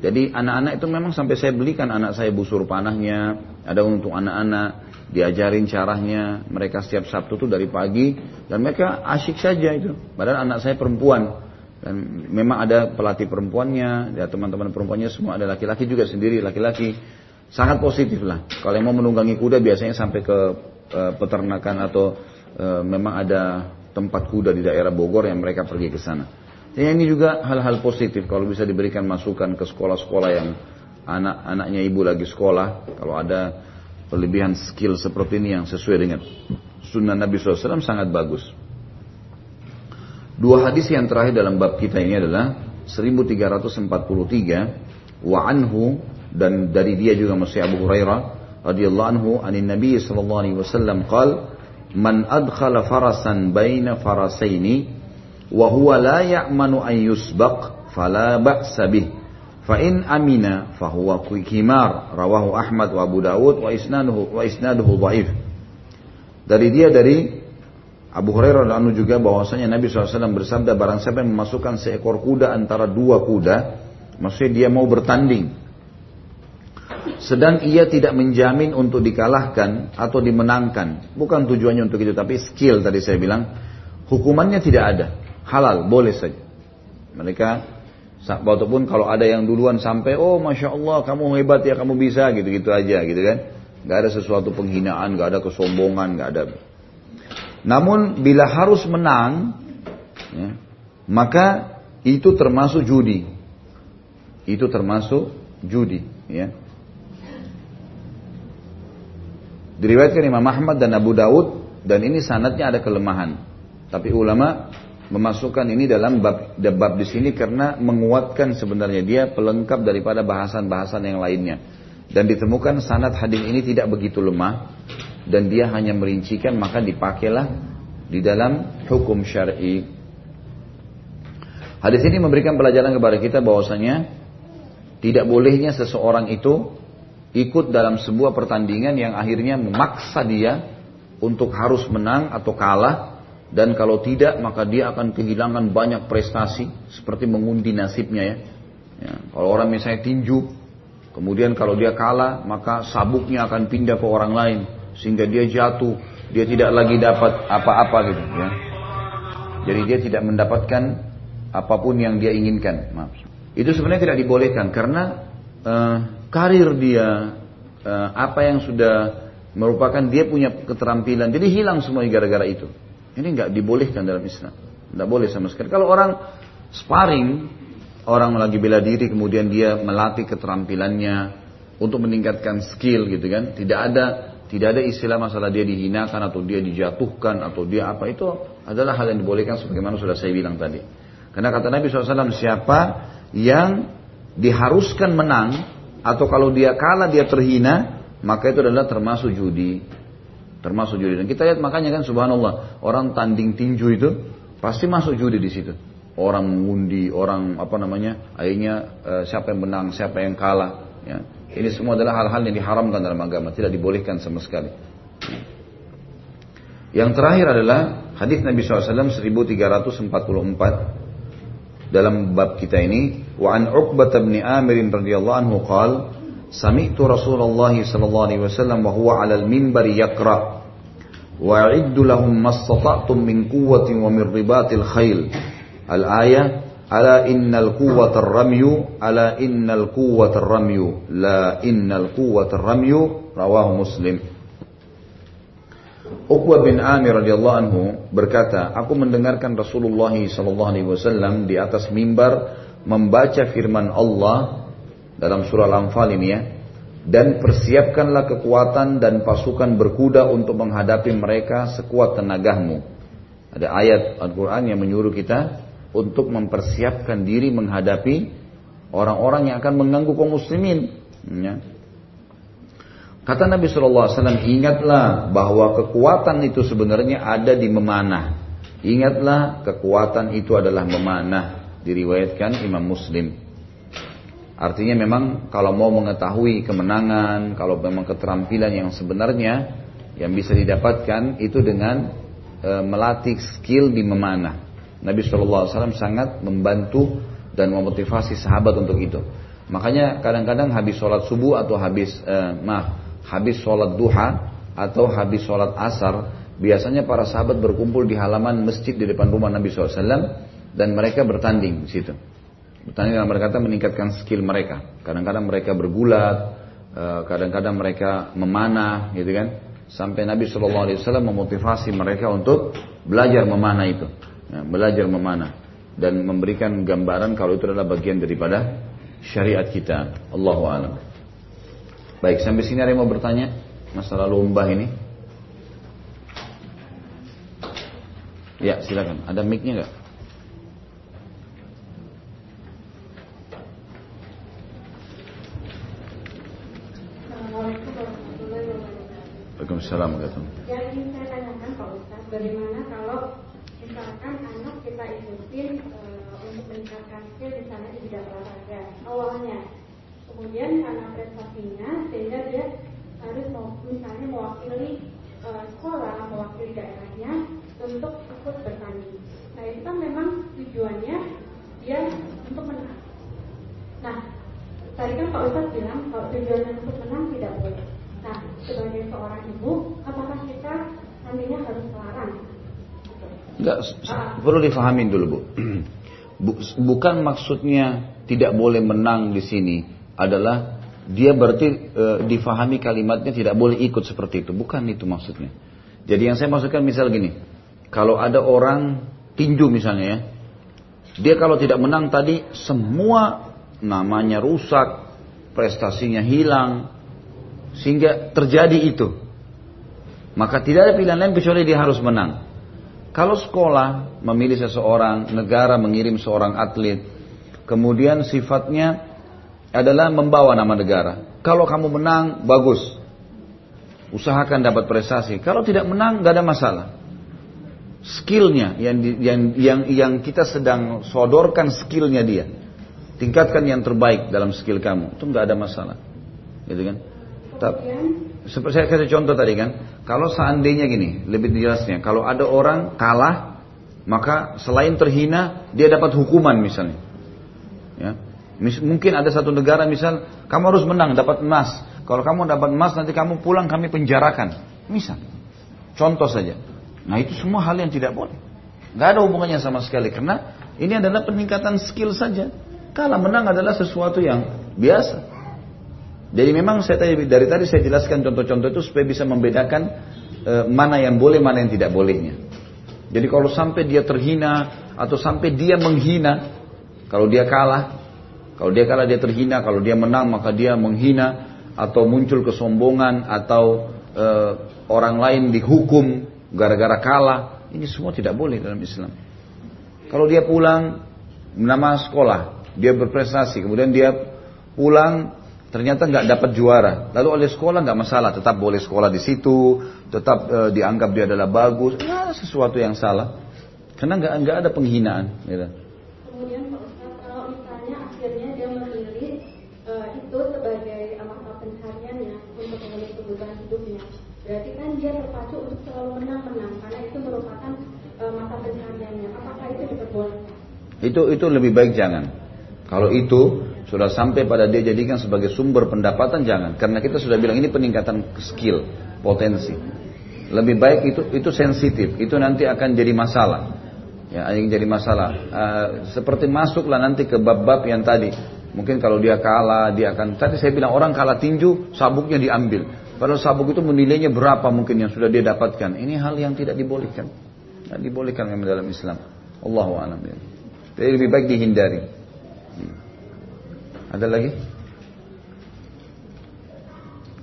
jadi anak-anak itu memang sampai saya belikan anak saya busur panahnya, ada untuk anak-anak, diajarin caranya, mereka setiap Sabtu tuh dari pagi dan mereka asyik saja itu. Padahal anak saya perempuan dan memang ada pelatih perempuannya, ya teman-teman perempuannya semua ada laki-laki juga sendiri laki-laki. Sangat positif lah. Kalau yang mau menunggangi kuda biasanya sampai ke e, peternakan atau e, memang ada tempat kuda di daerah Bogor yang mereka pergi ke sana. Ya, ini juga hal-hal positif kalau bisa diberikan masukan ke sekolah-sekolah yang anak-anaknya ibu lagi sekolah. Kalau ada kelebihan skill seperti ini yang sesuai dengan sunnah Nabi SAW sangat bagus. Dua hadis yang terakhir dalam bab kita ini adalah 1343 wa anhu dan dari dia juga masih Abu Hurairah radhiyallahu anhu anin Nabi sallallahu alaihi wasallam qal man adkhala farasan baina farasaini wa huwa la ya'manu an yusbaq fala ba'sa bih. Fa in amina fa huwa kimar rawahu Ahmad wa Abu wa isnaduhu wa isnaduhu dhaif. Dari dia dari Abu Hurairah dan juga bahwasanya Nabi SAW bersabda barang siapa yang memasukkan seekor kuda antara dua kuda maksudnya dia mau bertanding sedang ia tidak menjamin untuk dikalahkan atau dimenangkan. Bukan tujuannya untuk itu tapi skill tadi saya bilang hukumannya tidak ada halal, boleh saja. Mereka walaupun kalau ada yang duluan sampai oh masya Allah kamu hebat ya kamu bisa gitu-gitu aja gitu kan, nggak ada sesuatu penghinaan, nggak ada kesombongan, nggak ada. Namun bila harus menang, ya, maka itu termasuk judi. Itu termasuk judi, ya. Diriwayatkan Imam Ahmad dan Abu Daud dan ini sanatnya ada kelemahan. Tapi ulama memasukkan ini dalam bab, bab di sini karena menguatkan sebenarnya dia pelengkap daripada bahasan-bahasan yang lainnya. Dan ditemukan sanad hadis ini tidak begitu lemah dan dia hanya merincikan maka dipakailah di dalam hukum syar'i. Hadis ini memberikan pelajaran kepada kita bahwasanya tidak bolehnya seseorang itu ikut dalam sebuah pertandingan yang akhirnya memaksa dia untuk harus menang atau kalah dan kalau tidak maka dia akan kehilangan banyak prestasi seperti mengundi nasibnya ya. ya kalau orang misalnya tinju kemudian kalau dia kalah maka sabuknya akan pindah ke orang lain sehingga dia jatuh dia tidak lagi dapat apa-apa gitu ya. Jadi dia tidak mendapatkan apa pun yang dia inginkan maaf. Itu sebenarnya tidak dibolehkan karena uh, karir dia uh, apa yang sudah merupakan dia punya keterampilan jadi hilang semua gara-gara itu ini nggak dibolehkan dalam Islam. Nggak boleh sama sekali. Kalau orang sparring orang lagi bela diri kemudian dia melatih keterampilannya untuk meningkatkan skill gitu kan tidak ada tidak ada istilah masalah dia dihinakan atau dia dijatuhkan atau dia apa itu adalah hal yang dibolehkan sebagaimana sudah saya bilang tadi. Karena kata Nabi SAW siapa yang diharuskan menang atau kalau dia kalah dia terhina maka itu adalah termasuk judi termasuk judi. Dan kita lihat makanya kan subhanallah orang tanding tinju itu pasti masuk judi di situ. Orang mengundi orang apa namanya akhirnya eh, siapa yang menang siapa yang kalah ya. Ini semua adalah hal-hal yang diharamkan dalam agama tidak dibolehkan sama sekali. Yang terakhir adalah hadis Nabi SAW 1344 dalam bab kita ini wa an Uqbah bin Amir radhiyallahu anhu qala sami'tu Rasulullah sallallahu alaihi wasallam wa huwa 'ala al-minbar yaqra. Wa a'iddu lahum mastata'tum min quwwatin wa min ribatil khail al-ayah ala innal quwwata ar-ramyu ala innal quwwata ar-ramyu la innal quwwata ar-ramyu rawahu muslim. Bin Amir radhiyallahu anhu berkata, aku mendengarkan Rasulullah sallallahu alaihi wasallam di atas mimbar membaca firman Allah dalam surah Al-Anfal ini ya. Dan persiapkanlah kekuatan dan pasukan berkuda untuk menghadapi mereka sekuat tenagamu. Ada ayat Al-Quran yang menyuruh kita untuk mempersiapkan diri menghadapi orang-orang yang akan mengganggu kaum muslimin. Ya. Kata Nabi SAW, ingatlah bahwa kekuatan itu sebenarnya ada di memanah. Ingatlah kekuatan itu adalah memanah. Diriwayatkan Imam Muslim. Artinya memang kalau mau mengetahui kemenangan, kalau memang keterampilan yang sebenarnya yang bisa didapatkan itu dengan e, melatih skill di memanah. Nabi SAW sangat membantu dan memotivasi sahabat untuk itu. Makanya kadang-kadang habis sholat subuh atau habis e, maaf habis sholat duha atau habis sholat asar, biasanya para sahabat berkumpul di halaman masjid di depan rumah Nabi SAW dan mereka bertanding di situ. Bertanding dalam berkata meningkatkan skill mereka. Kadang-kadang mereka bergulat, eh, kadang-kadang mereka memanah, gitu kan? Sampai Nabi SAW memotivasi mereka untuk belajar memanah itu, ya, belajar memanah dan memberikan gambaran kalau itu adalah bagian daripada syariat kita. Allahu a'lam. Baik, sampai sini ada yang mau bertanya masalah lomba ini? Ya, silakan. Ada mic-nya nggak? Waalaikumsalam Yang ingin saya tanyakan Pak Ustaz, bagaimana kalau misalkan anak kita ikutin uh, untuk meningkatkan skill misalnya di bidang olahraga awalnya. Kemudian karena prestasinya sehingga dia harus misalnya mewakili uh, sekolah mewakili daerahnya untuk ikut bertanding. Nah itu kan memang tujuannya dia untuk menang. Nah tadi kan Pak Ustadz bilang kalau tujuannya untuk menang tidak boleh nah sebagai seorang ibu apakah kita nantinya harus melarang Enggak, perlu difahamin dulu Bu. Bukan maksudnya tidak boleh menang di sini, adalah dia berarti e, difahami kalimatnya tidak boleh ikut seperti itu. Bukan itu maksudnya. Jadi yang saya maksudkan misal gini, kalau ada orang tinju misalnya ya, dia kalau tidak menang tadi semua namanya rusak, prestasinya hilang, sehingga terjadi itu. Maka tidak ada pilihan lain kecuali dia harus menang. Kalau sekolah memilih seseorang, negara mengirim seorang atlet, kemudian sifatnya adalah membawa nama negara. Kalau kamu menang, bagus. Usahakan dapat prestasi. Kalau tidak menang, gak ada masalah. skillnya yang, yang yang yang kita sedang sodorkan skillnya dia tingkatkan yang terbaik dalam skill kamu itu nggak ada masalah gitu kan saya kasih contoh tadi kan kalau seandainya gini lebih jelasnya kalau ada orang kalah maka selain terhina dia dapat hukuman misalnya. Ya. Mungkin ada satu negara misal kamu harus menang dapat emas. Kalau kamu dapat emas nanti kamu pulang kami penjarakan. Misal. Contoh saja. Nah itu semua hal yang tidak boleh. Gak ada hubungannya sama sekali karena ini adalah peningkatan skill saja. Kalah menang adalah sesuatu yang biasa. Jadi memang saya tadi dari tadi saya jelaskan contoh-contoh itu supaya bisa membedakan e, mana yang boleh, mana yang tidak bolehnya. Jadi kalau sampai dia terhina atau sampai dia menghina, kalau dia kalah, kalau dia kalah dia terhina, kalau dia menang maka dia menghina atau muncul kesombongan atau e, orang lain dihukum gara-gara kalah, ini semua tidak boleh dalam Islam. Kalau dia pulang nama sekolah, dia berprestasi, kemudian dia pulang ternyata nggak dapat juara, lalu oleh sekolah nggak masalah, tetap boleh sekolah di situ, tetap e, dianggap dia adalah bagus, ya sesuatu yang salah, karena nggak nggak ada penghinaan. Gitu. Kemudian Pak Ustaz, kalau misalnya akhirnya dia memilih e, itu sebagai mata pencariannya untuk memenuhi kebutuhan hidupnya, berarti kan dia terpacu untuk selalu menang-menang karena itu merupakan e, mata pencahariannya. Apakah itu diperbolehkan? Itu itu lebih baik jangan. Kalau itu sudah sampai pada dia jadikan sebagai sumber pendapatan jangan, karena kita sudah bilang ini peningkatan skill, potensi. Lebih baik itu itu sensitif, itu nanti akan jadi masalah. Ya, yang jadi masalah. Uh, seperti masuklah nanti ke bab-bab yang tadi. Mungkin kalau dia kalah, dia akan. Tadi saya bilang orang kalah tinju, sabuknya diambil. Padahal sabuk itu menilainya berapa mungkin yang sudah dia dapatkan. Ini hal yang tidak dibolehkan. Tidak dibolehkan memang dalam Islam. Allahu a'lam. Jadi lebih baik dihindari. Ada lagi?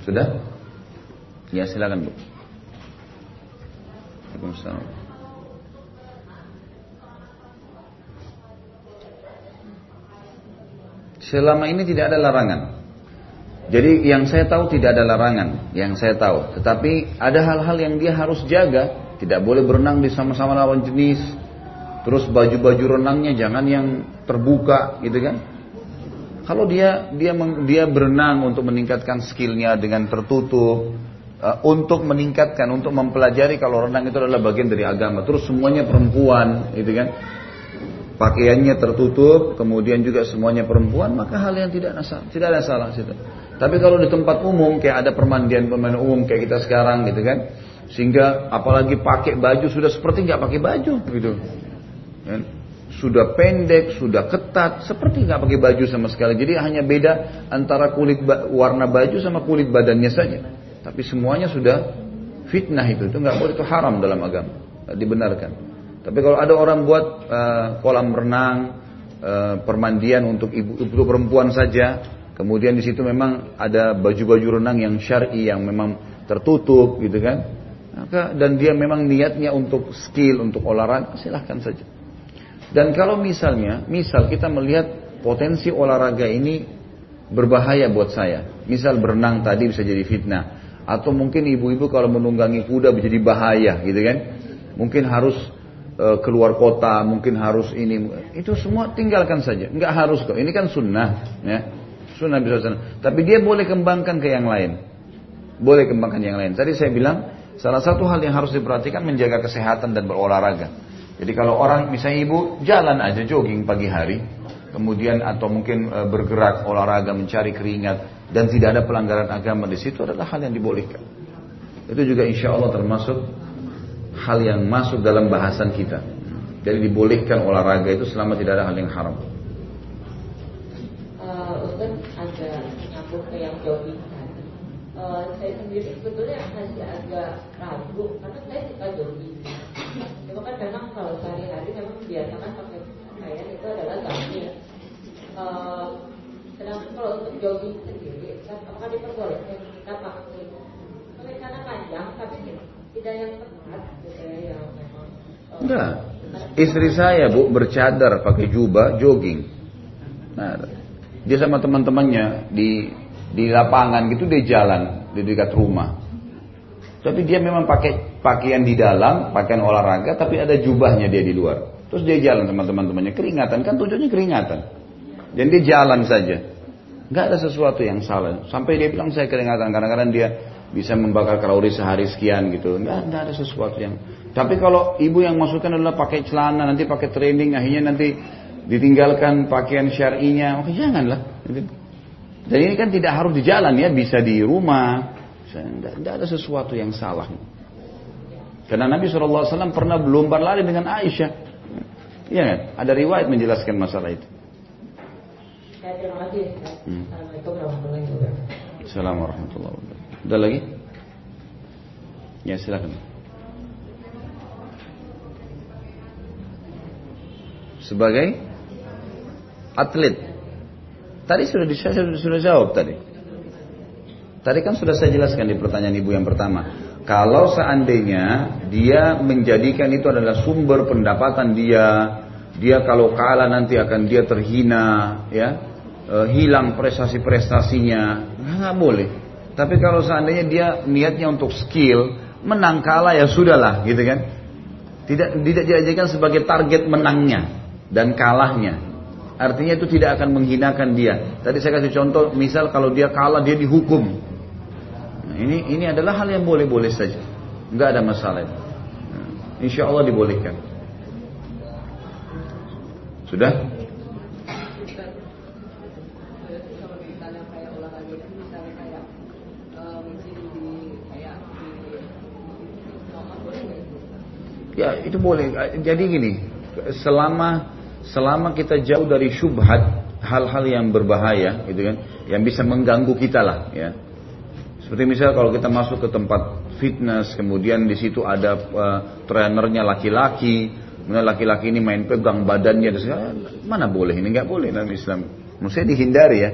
Sudah? Ya silakan bu. Waalaikumsalam. Selama ini tidak ada larangan jadi yang saya tahu tidak ada larangan, yang saya tahu. Tetapi ada hal-hal yang dia harus jaga. Tidak boleh berenang di sama-sama lawan jenis. Terus baju-baju renangnya jangan yang terbuka, gitu kan? Kalau dia dia dia berenang untuk meningkatkan skillnya dengan tertutup, uh, untuk meningkatkan, untuk mempelajari kalau renang itu adalah bagian dari agama. Terus semuanya perempuan, gitu kan? Pakaiannya tertutup, kemudian juga semuanya perempuan, maka hal yang tidak ada tidak ada salah situ. Tapi kalau di tempat umum kayak ada permandian pemain umum kayak kita sekarang gitu kan, sehingga apalagi pakai baju sudah seperti nggak pakai baju gitu, kan? Sudah pendek, sudah ketat, seperti nggak pakai baju sama sekali. Jadi hanya beda antara kulit warna baju sama kulit badannya saja. Tapi semuanya sudah fitnah itu, itu nggak boleh itu haram dalam agama, dibenarkan. Tapi kalau ada orang buat uh, kolam renang, uh, permandian untuk ibu, ibu perempuan saja, Kemudian di situ memang ada baju-baju renang yang syar'i yang memang tertutup gitu kan. Maka dan dia memang niatnya untuk skill, untuk olahraga, silahkan saja. Dan kalau misalnya, misal kita melihat potensi olahraga ini berbahaya buat saya. Misal berenang tadi bisa jadi fitnah. Atau mungkin ibu-ibu kalau menunggangi kuda bisa jadi bahaya gitu kan. Mungkin harus e, keluar kota, mungkin harus ini. Itu semua tinggalkan saja. Enggak harus kok. Ini kan sunnah. Ya. Sunnah bisa sunnah. Tapi dia boleh kembangkan ke yang lain. Boleh kembangkan yang lain. Tadi saya bilang, salah satu hal yang harus diperhatikan menjaga kesehatan dan berolahraga. Jadi kalau orang, misalnya ibu, jalan aja jogging pagi hari. Kemudian atau mungkin e, bergerak, olahraga, mencari keringat. Dan tidak ada pelanggaran agama di situ adalah hal yang dibolehkan. Itu juga insya Allah termasuk hal yang masuk dalam bahasan kita. Jadi dibolehkan olahraga itu selama tidak ada hal yang haram. nyambung ke yang jogging tadi. Uh, saya sendiri sebetulnya masih agak ragu karena saya suka jogging. Cuma kan memang kalau sehari-hari memang biasakan pakai pakaian itu adalah gamis. Uh, jogging sendiri, apakah diperbolehkan kita pakai celana panjang tapi tidak yang ketat, gitu ya, yang memang. Uh, Enggak. Istri saya bu bercadar pakai jubah jogging. Nah, dia sama teman-temannya di di lapangan gitu dia jalan di dekat rumah. Tapi dia memang pakai pakaian di dalam, pakaian olahraga, tapi ada jubahnya dia di luar. Terus dia jalan sama teman-temannya, keringatan kan tujuannya keringatan. Dan dia jalan saja. Gak ada sesuatu yang salah. Sampai dia bilang saya keringatan, kadang-kadang dia bisa membakar kalori sehari sekian gitu. Gak, gak ada sesuatu yang. Tapi kalau ibu yang masukkan adalah pakai celana, nanti pakai training, akhirnya nanti ditinggalkan pakaian syar'inya, maka janganlah. Gitu. Dan ini kan tidak harus di jalan ya, bisa di rumah. Tidak ada sesuatu yang salah. Karena Nabi SAW pernah berlomba lari dengan Aisyah. Iya kan? Ada riwayat menjelaskan masalah itu. Terima kasih. Hmm. Assalamualaikum warahmatullahi wabarakatuh. Assalamualaikum warahmatullahi wabarakatuh. Ada lagi? Ya silakan. Sebagai atlet. Tadi sudah saya sudah jawab tadi. Tadi kan sudah saya jelaskan di pertanyaan ibu yang pertama. Kalau seandainya dia menjadikan itu adalah sumber pendapatan dia, dia kalau kalah nanti akan dia terhina, ya, e, hilang prestasi-prestasinya, nggak boleh. Tapi kalau seandainya dia niatnya untuk skill, menang kalah ya sudahlah, gitu kan? Tidak tidak dijadikan sebagai target menangnya dan kalahnya. Artinya itu tidak akan menghinakan dia. Tadi saya kasih contoh, misal kalau dia kalah dia dihukum, ini ini adalah hal yang boleh-boleh saja. Enggak ada masalah. Nah, insya Allah dibolehkan. Sudah? Ya itu boleh. Jadi gini, selama selama kita jauh dari syubhat hal-hal yang berbahaya, gitu kan, yang bisa mengganggu kita lah, ya seperti misalnya kalau kita masuk ke tempat fitness, kemudian di situ ada uh, trainernya laki-laki, kemudian laki-laki ini main pegang badannya, dan mana boleh ini nggak boleh dalam Islam. Mesti dihindari ya.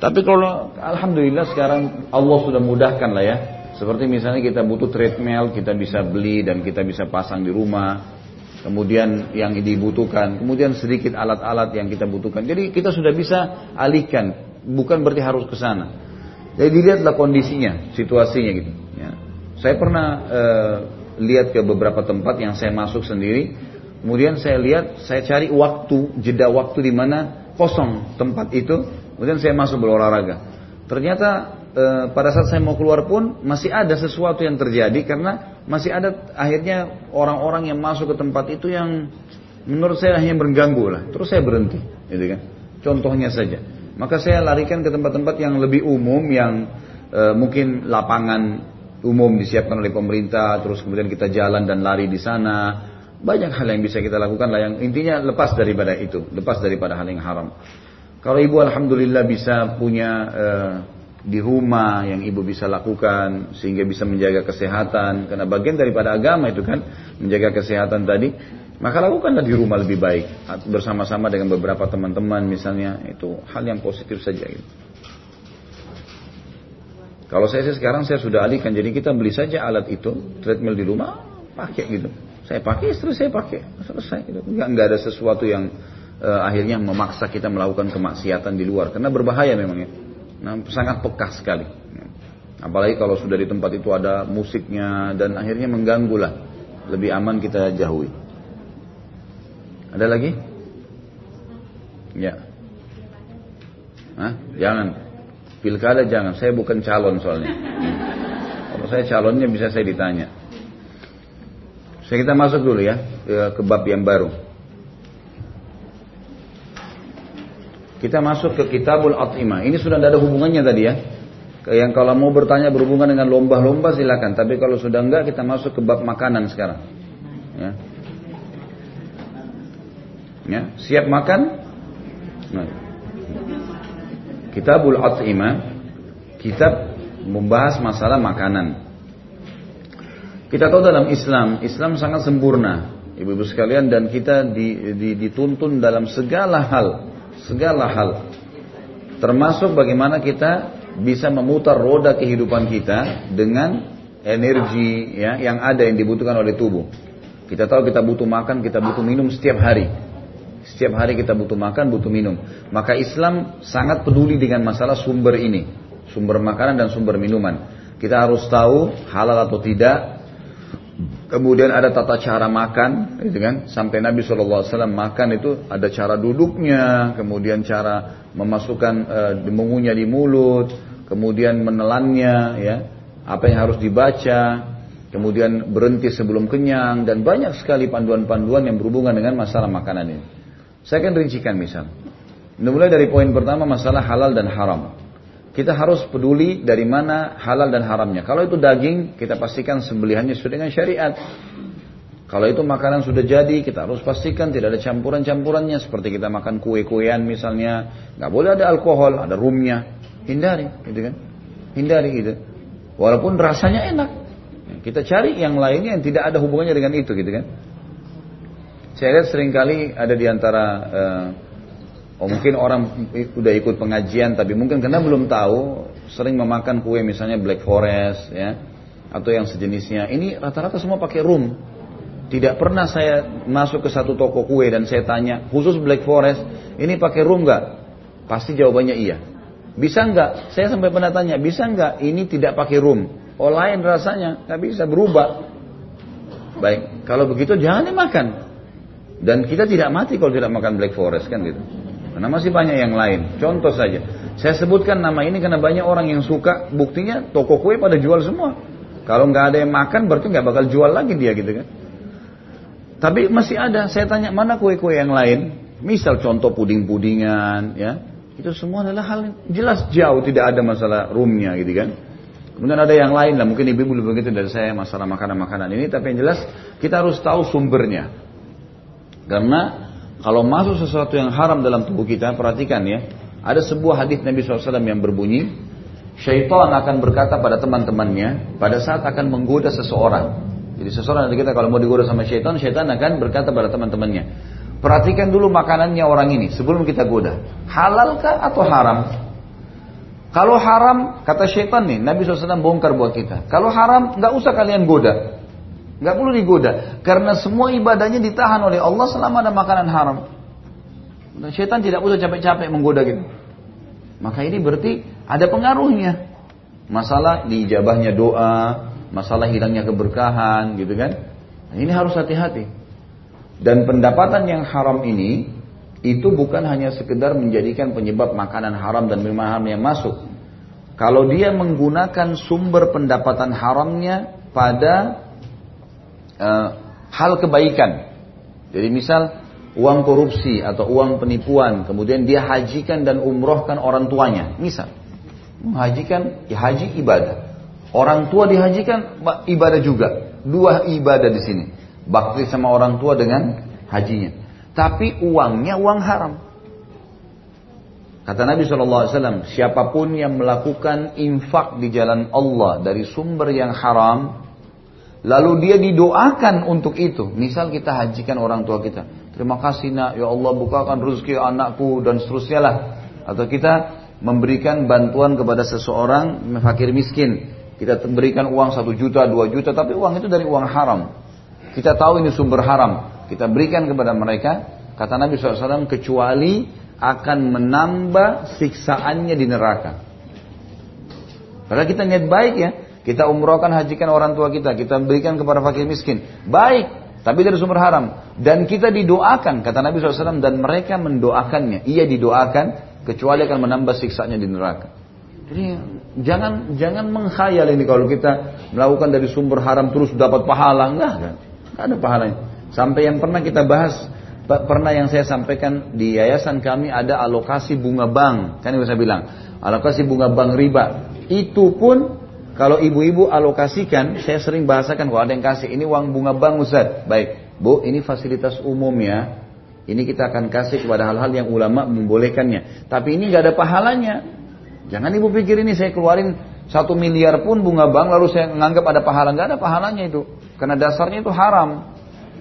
Tapi kalau alhamdulillah sekarang Allah sudah mudahkan lah ya. Seperti misalnya kita butuh treadmill, kita bisa beli dan kita bisa pasang di rumah. Kemudian yang dibutuhkan, kemudian sedikit alat-alat yang kita butuhkan. Jadi kita sudah bisa alihkan, bukan berarti harus ke sana. Jadi dilihatlah kondisinya, situasinya gitu. Ya. Saya pernah uh, lihat ke beberapa tempat yang saya masuk sendiri, kemudian saya lihat, saya cari waktu, jeda waktu di mana kosong tempat itu, kemudian saya masuk berolahraga. Ternyata uh, pada saat saya mau keluar pun masih ada sesuatu yang terjadi karena masih ada akhirnya orang-orang yang masuk ke tempat itu yang menurut saya hanya mengganggu lah. Terus saya berhenti, gitu kan. Contohnya saja. Maka saya larikan ke tempat-tempat yang lebih umum yang e, mungkin lapangan umum disiapkan oleh pemerintah, terus kemudian kita jalan dan lari di sana. Banyak hal yang bisa kita lakukan lah yang intinya lepas daripada itu, lepas daripada hal yang haram. Kalau ibu alhamdulillah bisa punya e, di rumah yang ibu bisa lakukan sehingga bisa menjaga kesehatan karena bagian daripada agama itu kan menjaga kesehatan tadi maka lakukanlah di rumah lebih baik bersama-sama dengan beberapa teman-teman misalnya itu hal yang positif saja gitu. Kalau saya sih sekarang saya sudah alihkan jadi kita beli saja alat itu treadmill di rumah pakai gitu. Saya pakai istri saya pakai selesai gitu. Enggak, enggak ada sesuatu yang uh, akhirnya memaksa kita melakukan kemaksiatan di luar karena berbahaya memang ya. Nah, sangat peka sekali. Apalagi kalau sudah di tempat itu ada musiknya dan akhirnya mengganggu lah. Lebih aman kita jauhi. Ada lagi? Ya. Hah? Jangan. Pilkada jangan. Saya bukan calon soalnya. Kalau saya calonnya bisa saya ditanya. Saya kita masuk dulu ya ke bab yang baru. Kita masuk ke Kitabul At'imah. Ini sudah tidak ada hubungannya tadi ya. Yang kalau mau bertanya berhubungan dengan lomba-lomba silakan. Tapi kalau sudah enggak kita masuk ke bab makanan sekarang. Ya. Ya, siap makan? Nah. Kitabul At'imah kitab membahas masalah makanan. Kita tahu dalam Islam, Islam sangat sempurna, ibu-ibu sekalian, dan kita di, di, dituntun dalam segala hal, segala hal, termasuk bagaimana kita bisa memutar roda kehidupan kita dengan energi ya, yang ada yang dibutuhkan oleh tubuh. Kita tahu kita butuh makan, kita butuh minum setiap hari. Setiap hari kita butuh makan, butuh minum. Maka Islam sangat peduli dengan masalah sumber ini. Sumber makanan dan sumber minuman. Kita harus tahu halal atau tidak. Kemudian ada tata cara makan, gitu kan? Sampai Nabi SAW makan itu ada cara duduknya, kemudian cara memasukkan e, mengunyah di mulut, kemudian menelannya, ya, apa yang harus dibaca, kemudian berhenti sebelum kenyang, dan banyak sekali panduan-panduan yang berhubungan dengan masalah makanan ini. Saya akan rincikan misal. Mulai dari poin pertama masalah halal dan haram. Kita harus peduli dari mana halal dan haramnya. Kalau itu daging, kita pastikan sembelihannya sesuai dengan syariat. Kalau itu makanan sudah jadi, kita harus pastikan tidak ada campuran-campurannya. Seperti kita makan kue-kuean misalnya. nggak boleh ada alkohol, ada rumnya. Hindari, gitu kan. Hindari gitu. Walaupun rasanya enak. Kita cari yang lainnya yang tidak ada hubungannya dengan itu, gitu kan. Saya lihat sering kali ada di antara uh, Oh mungkin orang udah ikut pengajian tapi mungkin karena belum tahu sering memakan kue misalnya Black Forest ya atau yang sejenisnya. Ini rata-rata semua pakai rum. Tidak pernah saya masuk ke satu toko kue dan saya tanya khusus Black Forest ini pakai rum nggak? Pasti jawabannya iya. Bisa nggak? Saya sampai pernah tanya bisa nggak ini tidak pakai rum? Oh lain rasanya nggak bisa berubah. Baik kalau begitu jangan dimakan. Dan kita tidak mati kalau tidak makan Black Forest kan gitu. Karena masih banyak yang lain. Contoh saja. Saya sebutkan nama ini karena banyak orang yang suka. Buktinya toko kue pada jual semua. Kalau nggak ada yang makan berarti nggak bakal jual lagi dia gitu kan. Tapi masih ada. Saya tanya mana kue-kue yang lain. Misal contoh puding-pudingan ya. Itu semua adalah hal yang jelas jauh tidak ada masalah roomnya gitu kan. Kemudian ada yang lain lah, mungkin ibu belum begitu dari saya masalah makanan-makanan ini, tapi yang jelas kita harus tahu sumbernya. Karena kalau masuk sesuatu yang haram dalam tubuh kita, perhatikan ya. Ada sebuah hadis Nabi SAW yang berbunyi, syaitan akan berkata pada teman-temannya pada saat akan menggoda seseorang. Jadi seseorang dari kita kalau mau digoda sama syaitan, syaitan akan berkata pada teman-temannya, perhatikan dulu makanannya orang ini sebelum kita goda. Halalkah atau haram? Kalau haram, kata syaitan nih, Nabi SAW bongkar buat kita. Kalau haram, nggak usah kalian goda. Nggak perlu digoda. Karena semua ibadahnya ditahan oleh Allah selama ada makanan haram. Dan syaitan tidak usah capek-capek menggoda gitu. Maka ini berarti ada pengaruhnya. Masalah diijabahnya doa, masalah hilangnya keberkahan gitu kan. Nah, ini harus hati-hati. Dan pendapatan yang haram ini itu bukan hanya sekedar menjadikan penyebab makanan haram dan minuman haram yang masuk. Kalau dia menggunakan sumber pendapatan haramnya pada uh, hal kebaikan. Jadi misal uang korupsi atau uang penipuan, kemudian dia hajikan dan umrohkan orang tuanya. Misal, menghajikan, ya haji ibadah. Orang tua dihajikan ibadah juga. Dua ibadah di sini. Bakti sama orang tua dengan hajinya. Tapi uangnya uang haram. Kata Nabi SAW, siapa pun yang melakukan infak di jalan Allah dari sumber yang haram, Lalu dia didoakan untuk itu. Misal kita hajikan orang tua kita. Terima kasih nak, ya Allah bukakan rezeki anakku dan seterusnya lah. Atau kita memberikan bantuan kepada seseorang fakir miskin. Kita berikan uang satu juta, dua juta, tapi uang itu dari uang haram. Kita tahu ini sumber haram. Kita berikan kepada mereka. Kata Nabi SAW, kecuali akan menambah siksaannya di neraka. Padahal kita niat baik ya. Kita umrohkan hajikan orang tua kita, kita berikan kepada fakir miskin. Baik, tapi dari sumber haram. Dan kita didoakan, kata Nabi SAW, dan mereka mendoakannya. Ia didoakan, kecuali akan menambah siksanya di neraka. Jadi jangan jangan mengkhayal ini kalau kita melakukan dari sumber haram terus dapat pahala. Enggak, enggak. Ada pahalanya. Sampai yang pernah kita bahas, pernah yang saya sampaikan di yayasan kami ada alokasi bunga bank. Kan yang saya bilang, alokasi bunga bank riba. Itu pun kalau ibu-ibu alokasikan, saya sering bahasakan kalau ada yang kasih, ini uang bunga bank Ustaz. Baik, Bu, ini fasilitas umum ya. Ini kita akan kasih kepada hal-hal yang ulama membolehkannya. Tapi ini nggak ada pahalanya. Jangan ibu pikir ini saya keluarin satu miliar pun bunga bank lalu saya menganggap ada pahala. Nggak ada pahalanya itu. Karena dasarnya itu haram.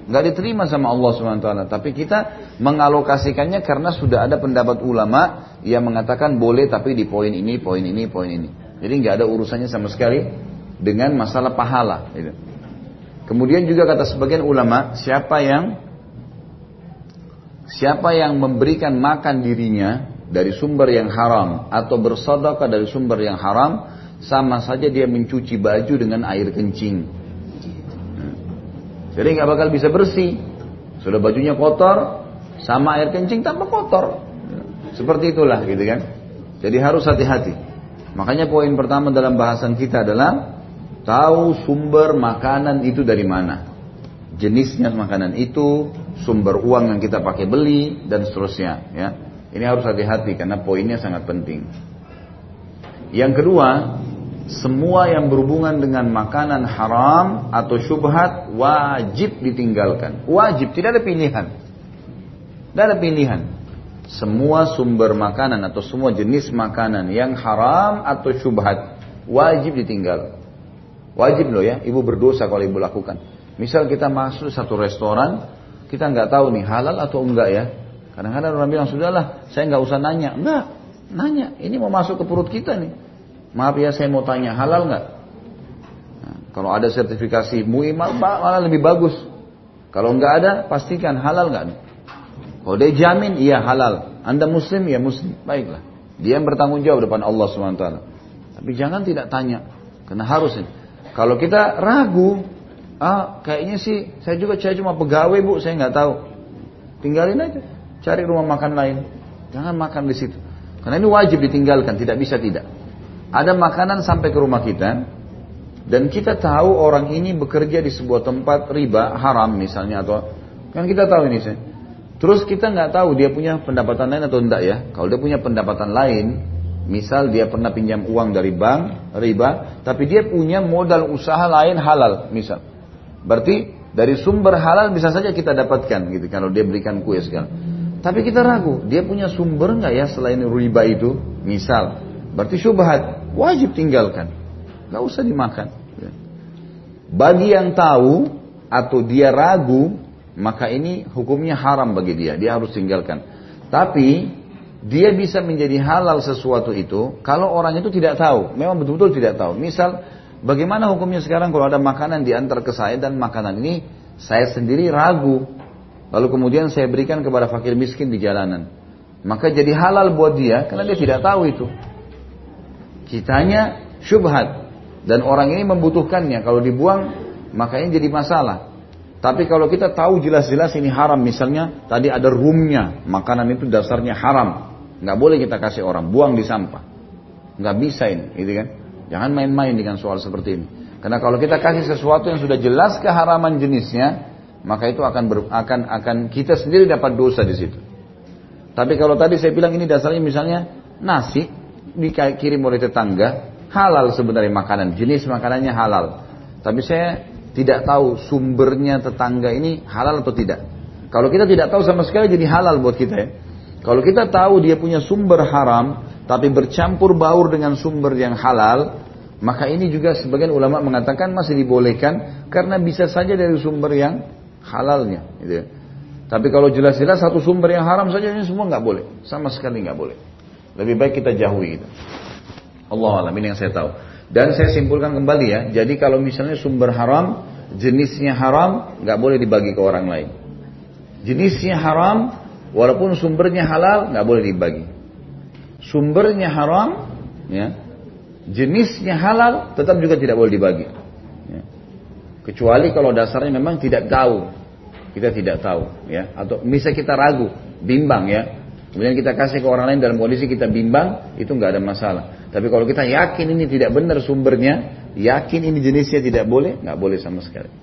Nggak diterima sama Allah SWT. Tapi kita mengalokasikannya karena sudah ada pendapat ulama yang mengatakan boleh tapi di poin ini, poin ini, poin ini. Jadi nggak ada urusannya sama sekali dengan masalah pahala. Gitu. Kemudian juga kata sebagian ulama, siapa yang siapa yang memberikan makan dirinya dari sumber yang haram atau bersedekah dari sumber yang haram, sama saja dia mencuci baju dengan air kencing. Jadi nggak bakal bisa bersih. Sudah bajunya kotor, sama air kencing tanpa kotor. Seperti itulah gitu kan. Jadi harus hati-hati. Makanya poin pertama dalam bahasan kita adalah tahu sumber makanan itu dari mana. Jenisnya makanan itu, sumber uang yang kita pakai beli dan seterusnya ya. Ini harus hati-hati karena poinnya sangat penting. Yang kedua, semua yang berhubungan dengan makanan haram atau syubhat wajib ditinggalkan. Wajib, tidak ada pilihan. Tidak ada pilihan. Semua sumber makanan atau semua jenis makanan yang haram atau syubhat wajib ditinggal. Wajib loh ya, ibu berdosa kalau ibu lakukan. Misal kita masuk satu restoran, kita nggak tahu nih halal atau enggak ya. Kadang-kadang orang bilang sudahlah, saya nggak usah nanya. Enggak, nanya. Ini mau masuk ke perut kita nih. Maaf ya, saya mau tanya halal nggak? Nah, kalau ada sertifikasi MUI malah lebih bagus. Kalau nggak ada, pastikan halal nggak nih. Kalau dia jamin, iya halal. Anda muslim, ya muslim. Baiklah. Dia yang bertanggung jawab depan Allah SWT. Tapi jangan tidak tanya. Karena harus ini. Kalau kita ragu, ah kayaknya sih saya juga saya cuma pegawai bu, saya nggak tahu. Tinggalin aja, cari rumah makan lain. Jangan makan di situ. Karena ini wajib ditinggalkan, tidak bisa tidak. Ada makanan sampai ke rumah kita, dan kita tahu orang ini bekerja di sebuah tempat riba haram misalnya atau kan kita tahu ini sih. Terus kita nggak tahu dia punya pendapatan lain atau enggak ya. Kalau dia punya pendapatan lain, Misal dia pernah pinjam uang dari bank, riba, tapi dia punya modal usaha lain halal, misal. Berarti dari sumber halal bisa saja kita dapatkan gitu kalau dia berikan kue segala. Tapi kita ragu, dia punya sumber nggak ya selain riba itu? Misal, berarti syubhat, wajib tinggalkan. Nggak usah dimakan. Bagi yang tahu atau dia ragu, maka ini hukumnya haram bagi dia, dia harus tinggalkan. Tapi dia bisa menjadi halal sesuatu itu kalau orang itu tidak tahu, memang betul-betul tidak tahu. Misal, bagaimana hukumnya sekarang kalau ada makanan diantar ke saya dan makanan ini saya sendiri ragu, lalu kemudian saya berikan kepada fakir miskin di jalanan, maka jadi halal buat dia karena dia tidak tahu itu. Kitanya syubhat dan orang ini membutuhkannya. Kalau dibuang, makanya jadi masalah. Tapi kalau kita tahu jelas-jelas ini haram, misalnya tadi ada rumnya, makanan itu dasarnya haram, Nggak boleh kita kasih orang, buang di sampah. Nggak bisa ini, gitu kan? Jangan main-main dengan soal seperti ini. Karena kalau kita kasih sesuatu yang sudah jelas keharaman jenisnya, maka itu akan ber, akan akan kita sendiri dapat dosa di situ. Tapi kalau tadi saya bilang ini dasarnya misalnya nasi dikirim oleh tetangga, halal sebenarnya makanan, jenis makanannya halal. Tapi saya tidak tahu sumbernya tetangga ini halal atau tidak. Kalau kita tidak tahu sama sekali jadi halal buat kita ya. Kalau kita tahu dia punya sumber haram, tapi bercampur baur dengan sumber yang halal, maka ini juga sebagian ulama mengatakan masih dibolehkan karena bisa saja dari sumber yang halalnya. Gitu ya. Tapi kalau jelas-jelas satu sumber yang haram saja ini semua nggak boleh, sama sekali nggak boleh. Lebih baik kita jauhi itu. Allah alam ini yang saya tahu. Dan saya simpulkan kembali ya, jadi kalau misalnya sumber haram, jenisnya haram, nggak boleh dibagi ke orang lain. Jenisnya haram, Walaupun sumbernya halal, nggak boleh dibagi. Sumbernya haram, ya, jenisnya halal, tetap juga tidak boleh dibagi. Ya. Kecuali kalau dasarnya memang tidak tahu, kita tidak tahu, ya, atau bisa kita ragu, bimbang, ya. Kemudian kita kasih ke orang lain dalam kondisi kita bimbang, itu nggak ada masalah. Tapi kalau kita yakin ini tidak benar sumbernya, yakin ini jenisnya tidak boleh, nggak boleh sama sekali.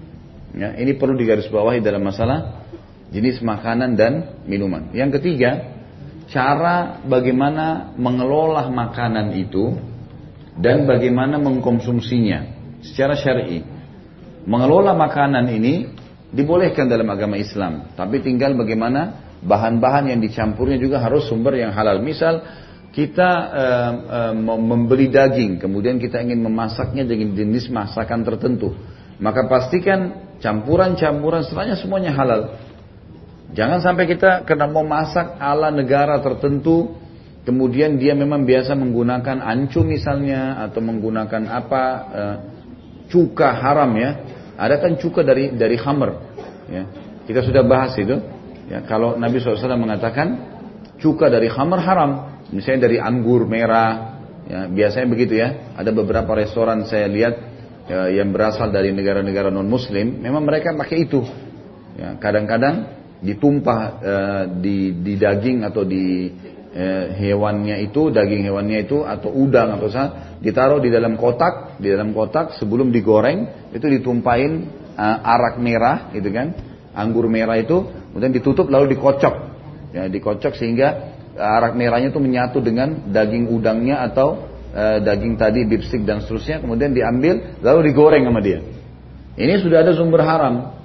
Ya, ini perlu digarisbawahi dalam masalah jenis makanan dan minuman. Yang ketiga, cara bagaimana mengelola makanan itu dan bagaimana mengkonsumsinya secara syar'i. Mengelola makanan ini dibolehkan dalam agama Islam, tapi tinggal bagaimana bahan-bahan yang dicampurnya juga harus sumber yang halal. Misal kita uh, uh, membeli daging, kemudian kita ingin memasaknya dengan jenis masakan tertentu, maka pastikan campuran-campuran setelahnya semuanya halal. Jangan sampai kita karena mau masak ala negara tertentu, kemudian dia memang biasa menggunakan ancu misalnya atau menggunakan apa e, cuka haram ya. Ada kan cuka dari dari hammer. Ya. Kita sudah bahas itu. Ya, kalau Nabi SAW mengatakan cuka dari hammer haram, misalnya dari anggur merah, ya, biasanya begitu ya. Ada beberapa restoran saya lihat ya, yang berasal dari negara-negara non Muslim, memang mereka pakai itu. Ya, kadang-kadang ditumpah uh, di, di daging atau di uh, hewannya itu, daging hewannya itu atau udang atau 啥, ditaruh di dalam kotak, di dalam kotak sebelum digoreng itu ditumpahin uh, arak merah, gitu kan, anggur merah itu, kemudian ditutup lalu dikocok, ya dikocok sehingga arak merahnya itu menyatu dengan daging udangnya atau uh, daging tadi beef dan seterusnya, kemudian diambil lalu digoreng sama dia. Ini sudah ada sumber haram,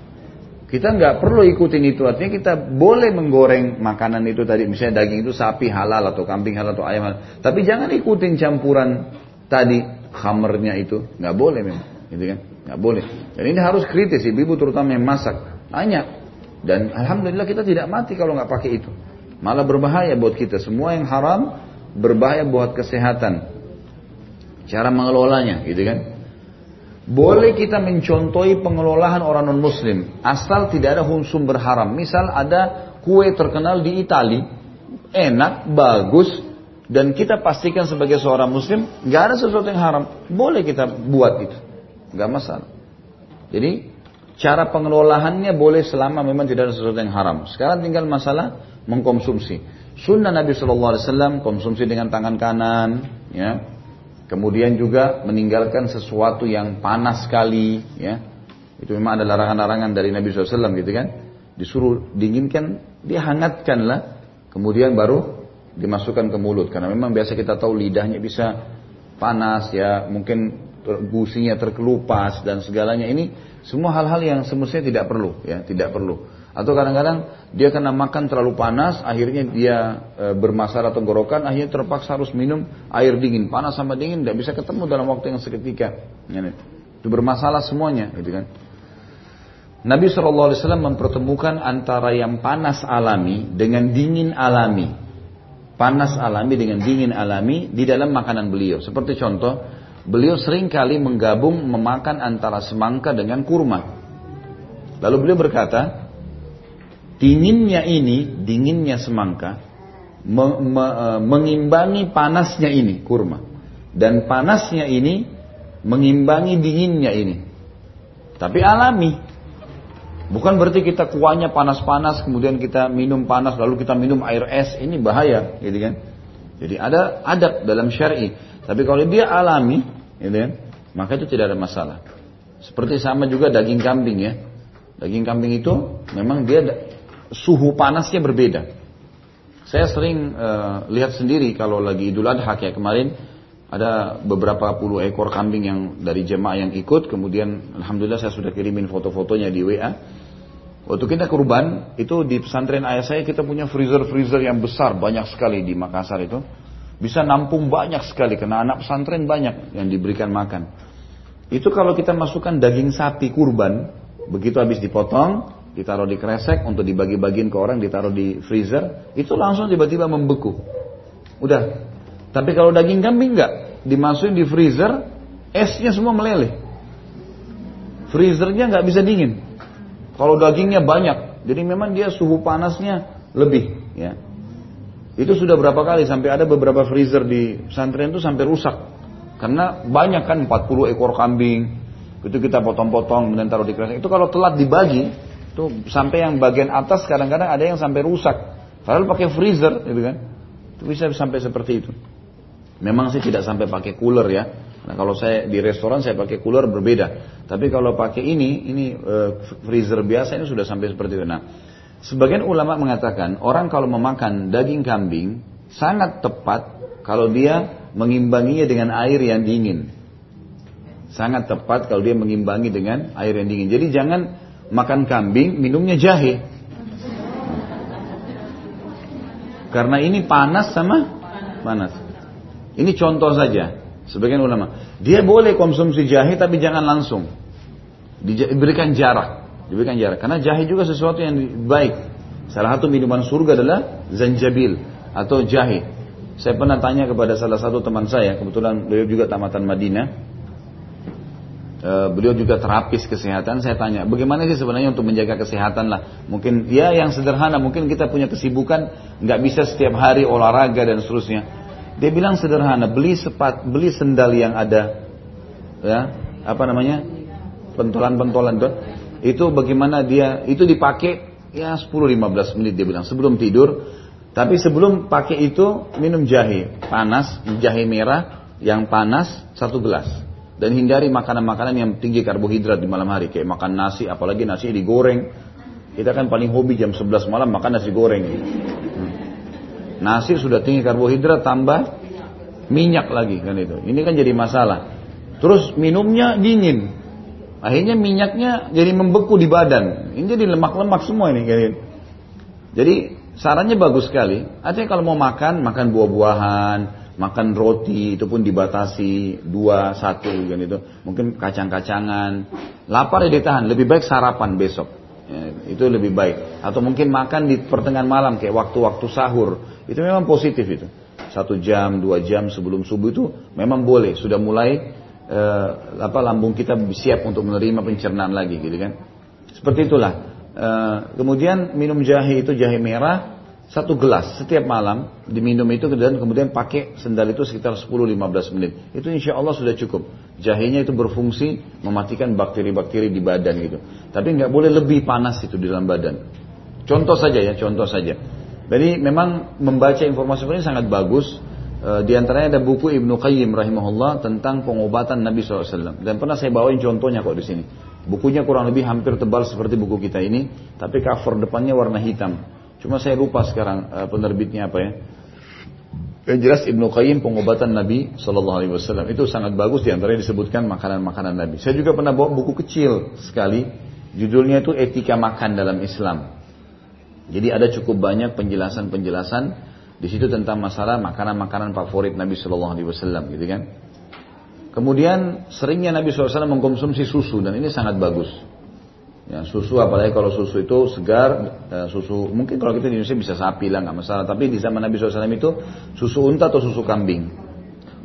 kita nggak perlu ikutin itu. Artinya kita boleh menggoreng makanan itu tadi. Misalnya daging itu sapi halal atau kambing halal atau ayam halal. Tapi jangan ikutin campuran tadi khamernya itu. Nggak boleh memang. Gitu kan? Nggak boleh. Dan ini harus kritis. Ibu-ibu terutama yang masak. Tanya. Dan Alhamdulillah kita tidak mati kalau nggak pakai itu. Malah berbahaya buat kita. Semua yang haram berbahaya buat kesehatan. Cara mengelolanya gitu kan. Boleh kita mencontohi pengelolaan orang non-muslim. Asal tidak ada sumber haram. Misal ada kue terkenal di Itali. Enak, bagus. Dan kita pastikan sebagai seorang muslim. nggak ada sesuatu yang haram. Boleh kita buat itu. nggak masalah. Jadi cara pengelolaannya boleh selama memang tidak ada sesuatu yang haram. Sekarang tinggal masalah mengkonsumsi. Sunnah Nabi Shallallahu Alaihi Wasallam konsumsi dengan tangan kanan, ya Kemudian juga meninggalkan sesuatu yang panas sekali, ya. Itu memang ada larangan-larangan dari Nabi SAW gitu kan. Disuruh dinginkan, dihangatkanlah. Kemudian baru dimasukkan ke mulut. Karena memang biasa kita tahu lidahnya bisa panas ya, mungkin gusinya terkelupas dan segalanya ini semua hal-hal yang semestinya tidak perlu ya, tidak perlu. Atau kadang-kadang dia karena makan terlalu panas, akhirnya dia e, bermasalah tenggorokan, akhirnya terpaksa harus minum air dingin. Panas sama dingin tidak bisa ketemu dalam waktu yang seketika. Ya, itu bermasalah semuanya, gitu kan. Nabi SAW mempertemukan antara yang panas alami dengan dingin alami. Panas alami dengan dingin alami di dalam makanan beliau. Seperti contoh, beliau sering kali menggabung memakan antara semangka dengan kurma. Lalu beliau berkata, dinginnya ini, dinginnya semangka, me, me, e, mengimbangi panasnya ini, kurma. Dan panasnya ini mengimbangi dinginnya ini. Tapi alami. Bukan berarti kita kuahnya panas-panas, kemudian kita minum panas, lalu kita minum air es, ini bahaya, gitu kan? Jadi ada adab dalam syari. Tapi kalau dia alami, gitu kan? Maka itu tidak ada masalah. Seperti sama juga daging kambing ya. Daging kambing itu memang dia suhu panasnya berbeda. Saya sering uh, lihat sendiri kalau lagi Idul Adha kayak kemarin ada beberapa puluh ekor kambing yang dari jemaah yang ikut, kemudian alhamdulillah saya sudah kirimin foto-fotonya di WA. Waktu kita kurban, itu di pesantren ayah saya kita punya freezer-freezer yang besar, banyak sekali di Makassar itu. Bisa nampung banyak sekali, karena anak pesantren banyak yang diberikan makan. Itu kalau kita masukkan daging sapi kurban, begitu habis dipotong, ditaruh di kresek untuk dibagi-bagiin ke orang, ditaruh di freezer, itu langsung tiba-tiba membeku. Udah. Tapi kalau daging kambing enggak, dimasukin di freezer, esnya semua meleleh. Freezernya nggak bisa dingin. Kalau dagingnya banyak, jadi memang dia suhu panasnya lebih, ya. Itu sudah berapa kali sampai ada beberapa freezer di pesantren itu sampai rusak. Karena banyak kan 40 ekor kambing, itu kita potong-potong dan taruh di kresek. Itu kalau telat dibagi, Tuh sampai yang bagian atas kadang-kadang ada yang sampai rusak. Padahal pakai freezer, gitu kan? Itu bisa sampai seperti itu. Memang sih tidak sampai pakai cooler ya. Nah kalau saya di restoran saya pakai cooler berbeda. Tapi kalau pakai ini, ini uh, freezer biasa ini sudah sampai seperti itu. Nah, sebagian ulama mengatakan orang kalau memakan daging kambing sangat tepat kalau dia mengimbanginya dengan air yang dingin. Sangat tepat kalau dia mengimbangi dengan air yang dingin. Jadi jangan makan kambing, minumnya jahe. Karena ini panas sama panas. Ini contoh saja. Sebagian ulama. Dia boleh konsumsi jahe tapi jangan langsung. Diberikan jarak. Diberikan jarak. Karena jahe juga sesuatu yang baik. Salah satu minuman surga adalah zanjabil atau jahe. Saya pernah tanya kepada salah satu teman saya, kebetulan beliau juga tamatan Madinah. Eh, beliau juga terapis kesehatan. Saya tanya, bagaimana sih sebenarnya untuk menjaga kesehatan lah? Mungkin ya yang sederhana, mungkin kita punya kesibukan, nggak bisa setiap hari olahraga dan seterusnya. Dia bilang sederhana, beli sepat, beli sendal yang ada ya apa namanya pentolan-pentolan itu itu bagaimana dia itu dipakai ya 10-15 menit dia bilang sebelum tidur tapi sebelum pakai itu minum jahe panas jahe merah yang panas satu gelas dan hindari makanan-makanan yang tinggi karbohidrat di malam hari kayak makan nasi apalagi nasi digoreng kita kan paling hobi jam 11 malam makan nasi goreng hmm. nasi sudah tinggi karbohidrat tambah minyak lagi kan itu ini kan jadi masalah terus minumnya dingin Akhirnya minyaknya jadi membeku di badan. Ini jadi lemak-lemak semua ini. Jadi sarannya bagus sekali. Artinya kalau mau makan, makan buah-buahan, makan roti itu pun dibatasi dua satu kan itu. Mungkin kacang-kacangan. Lapar ya ditahan. Lebih baik sarapan besok. Ya, itu lebih baik. Atau mungkin makan di pertengahan malam kayak waktu-waktu sahur. Itu memang positif itu. Satu jam, dua jam sebelum subuh itu memang boleh. Sudah mulai eh, apa lambung kita siap untuk menerima pencernaan lagi gitu kan. Seperti itulah. Eh, kemudian minum jahe itu jahe merah satu gelas setiap malam diminum itu dan kemudian pakai sendal itu sekitar 10-15 menit. Itu insya Allah sudah cukup. Jahenya itu berfungsi mematikan bakteri-bakteri di badan gitu. Tapi nggak boleh lebih panas itu di dalam badan. Contoh saja ya, contoh saja. Jadi memang membaca informasi ini sangat bagus Eh, di antaranya ada buku Ibnu Qayyim rahimahullah tentang pengobatan Nabi SAW. Dan pernah saya bawain contohnya kok di sini. Bukunya kurang lebih hampir tebal seperti buku kita ini, tapi cover depannya warna hitam. Cuma saya lupa sekarang uh, penerbitnya apa ya. Yang jelas Ibnu Qayyim pengobatan Nabi Wasallam itu sangat bagus di antaranya disebutkan makanan-makanan Nabi. Saya juga pernah bawa buku kecil sekali, judulnya itu Etika Makan dalam Islam. Jadi ada cukup banyak penjelasan-penjelasan di situ tentang masalah makanan-makanan favorit Nabi Shallallahu Alaihi Wasallam, gitu kan? Kemudian seringnya Nabi SAW mengkonsumsi susu dan ini sangat bagus. Ya, susu apalagi kalau susu itu segar, eh, susu mungkin kalau kita di Indonesia bisa sapi lah nggak masalah. Tapi di zaman Nabi SAW itu susu unta atau susu kambing.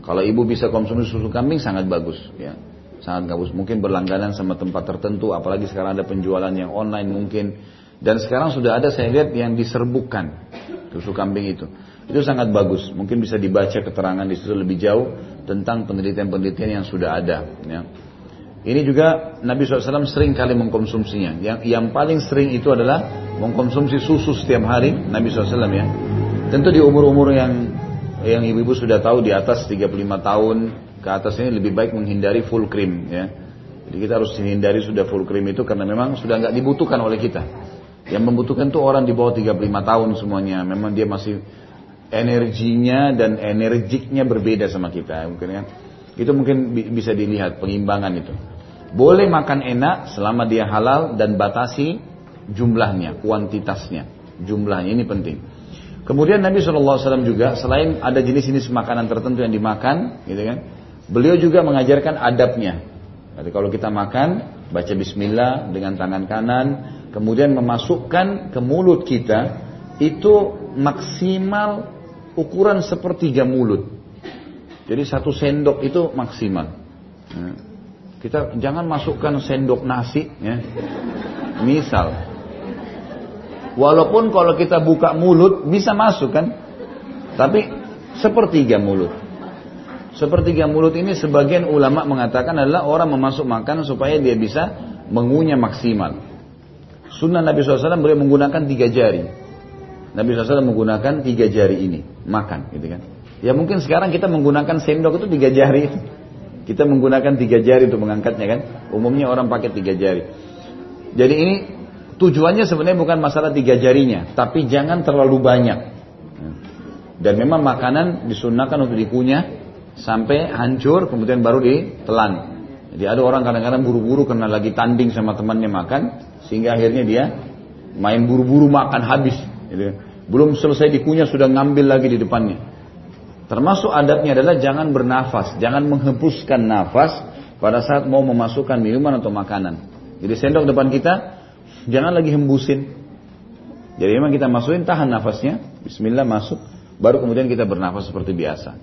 Kalau ibu bisa konsumsi susu kambing sangat bagus, ya sangat bagus. Mungkin berlangganan sama tempat tertentu, apalagi sekarang ada penjualan yang online mungkin. Dan sekarang sudah ada saya lihat yang diserbukan susu kambing itu. Itu sangat bagus. Mungkin bisa dibaca keterangan di situ lebih jauh tentang penelitian-penelitian yang sudah ada. Ya. Ini juga Nabi SAW sering kali mengkonsumsinya. Yang, yang paling sering itu adalah mengkonsumsi susu setiap hari Nabi SAW ya. Tentu di umur-umur yang yang ibu-ibu sudah tahu di atas 35 tahun ke atas ini lebih baik menghindari full cream ya. Jadi kita harus menghindari sudah full cream itu karena memang sudah nggak dibutuhkan oleh kita. Yang membutuhkan itu orang di bawah 35 tahun semuanya. Memang dia masih energinya dan energiknya berbeda sama kita mungkin kan itu mungkin bisa dilihat pengimbangan itu. Boleh makan enak selama dia halal dan batasi jumlahnya kuantitasnya. Jumlahnya ini penting. Kemudian Nabi SAW juga selain ada jenis-jenis makanan tertentu yang dimakan gitu kan beliau juga mengajarkan adabnya. Jadi kalau kita makan baca Bismillah dengan tangan kanan kemudian memasukkan ke mulut kita itu maksimal ukuran sepertiga mulut. Jadi satu sendok itu maksimal. Ya. Kita jangan masukkan sendok nasi, ya. Misal, walaupun kalau kita buka mulut bisa masuk kan, tapi sepertiga mulut. Sepertiga mulut ini sebagian ulama mengatakan adalah orang memasuk makan supaya dia bisa mengunyah maksimal. Sunnah Nabi SAW boleh menggunakan tiga jari. Nabi SAW menggunakan tiga jari ini makan, gitu kan? Ya mungkin sekarang kita menggunakan sendok itu tiga jari. Kita menggunakan tiga jari untuk mengangkatnya kan? Umumnya orang pakai tiga jari. Jadi ini tujuannya sebenarnya bukan masalah tiga jarinya, tapi jangan terlalu banyak. Dan memang makanan disunahkan untuk dikunyah sampai hancur, kemudian baru ditelan. Jadi ada orang kadang-kadang buru-buru karena lagi tanding sama temannya makan, sehingga akhirnya dia main buru-buru makan habis. Gitu. Belum selesai dikunyah sudah ngambil lagi di depannya. Termasuk adatnya adalah jangan bernafas, jangan menghembuskan nafas pada saat mau memasukkan minuman atau makanan. Jadi sendok depan kita, jangan lagi hembusin. Jadi memang kita masukin tahan nafasnya, Bismillah masuk, baru kemudian kita bernafas seperti biasa.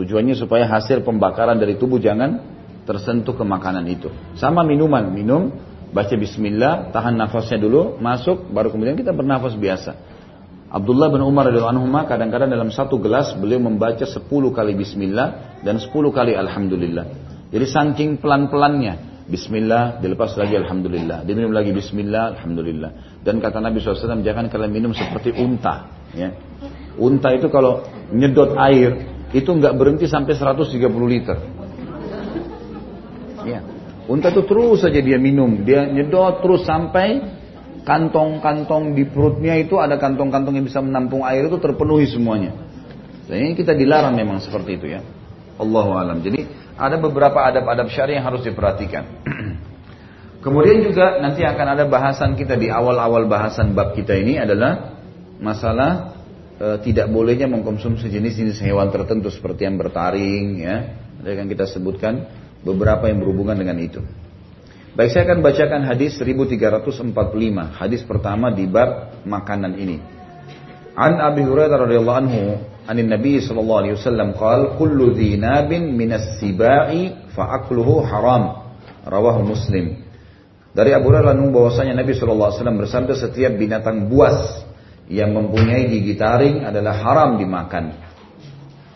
Tujuannya supaya hasil pembakaran dari tubuh jangan tersentuh ke makanan itu. Sama minuman, minum, baca Bismillah, tahan nafasnya dulu, masuk, baru kemudian kita bernafas biasa. Abdullah bin Umar radhiyallahu anhu kadang-kadang dalam satu gelas beliau membaca 10 kali bismillah dan 10 kali alhamdulillah. Jadi saking pelan-pelannya. Bismillah, dilepas lagi Alhamdulillah. Diminum lagi Bismillah, Alhamdulillah. Dan kata Nabi SAW, jangan kalian minum seperti unta. Ya. Unta itu kalau nyedot air, itu nggak berhenti sampai 130 liter. Ya. Unta itu terus saja dia minum, dia nyedot terus sampai kantong-kantong di perutnya itu ada kantong-kantong yang bisa menampung air itu terpenuhi semuanya. Ini kita dilarang memang seperti itu ya. Allahu alam. Jadi ada beberapa adab-adab syari yang harus diperhatikan. Kemudian juga nanti akan ada bahasan kita di awal-awal bahasan bab kita ini adalah masalah e, tidak bolehnya mengkonsumsi jenis-jenis hewan tertentu seperti yang bertaring ya. Ada yang kita sebutkan beberapa yang berhubungan dengan itu. Baik saya akan bacakan hadis 1345, hadis pertama di bab makanan ini. An Abi Hurairah radhiyallahu anhu, an Nabi sallallahu alaihi wasallam qaal kullu dhinabin minas sibai fa akluhu haram. Rawahu Muslim. Dari Abu Hurairah bahwasanya Nabi sallallahu alaihi wasallam bersabda setiap binatang buas yang mempunyai gigi taring adalah haram dimakan.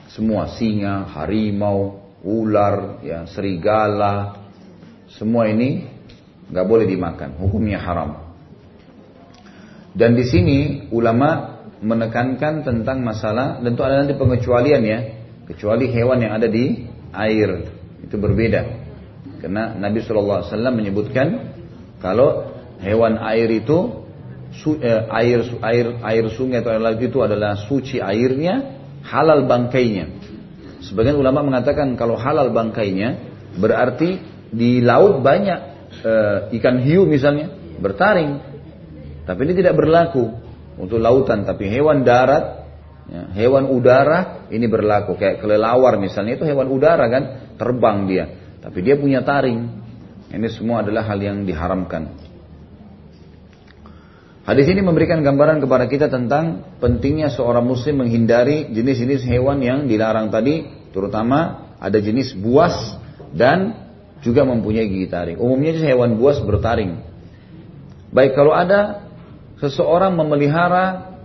Semua singa, harimau, ular, ya serigala, semua ini nggak boleh dimakan. Hukumnya haram. Dan di sini ulama menekankan tentang masalah tentu ada nanti pengecualian ya kecuali hewan yang ada di air itu berbeda karena Nabi SAW menyebutkan kalau hewan air itu su, eh, air air air sungai atau air laut itu adalah suci airnya halal bangkainya sebagian ulama mengatakan kalau halal bangkainya berarti di laut banyak eh, ikan hiu misalnya bertaring tapi ini tidak berlaku untuk lautan, tapi hewan darat, ya, hewan udara ini berlaku. Kayak kelelawar misalnya itu hewan udara kan, terbang dia, tapi dia punya taring. Ini semua adalah hal yang diharamkan. Hadis ini memberikan gambaran kepada kita tentang pentingnya seorang muslim menghindari jenis-jenis hewan yang dilarang tadi, terutama ada jenis buas dan juga mempunyai gigi taring. Umumnya hewan buas bertaring. Baik kalau ada seseorang memelihara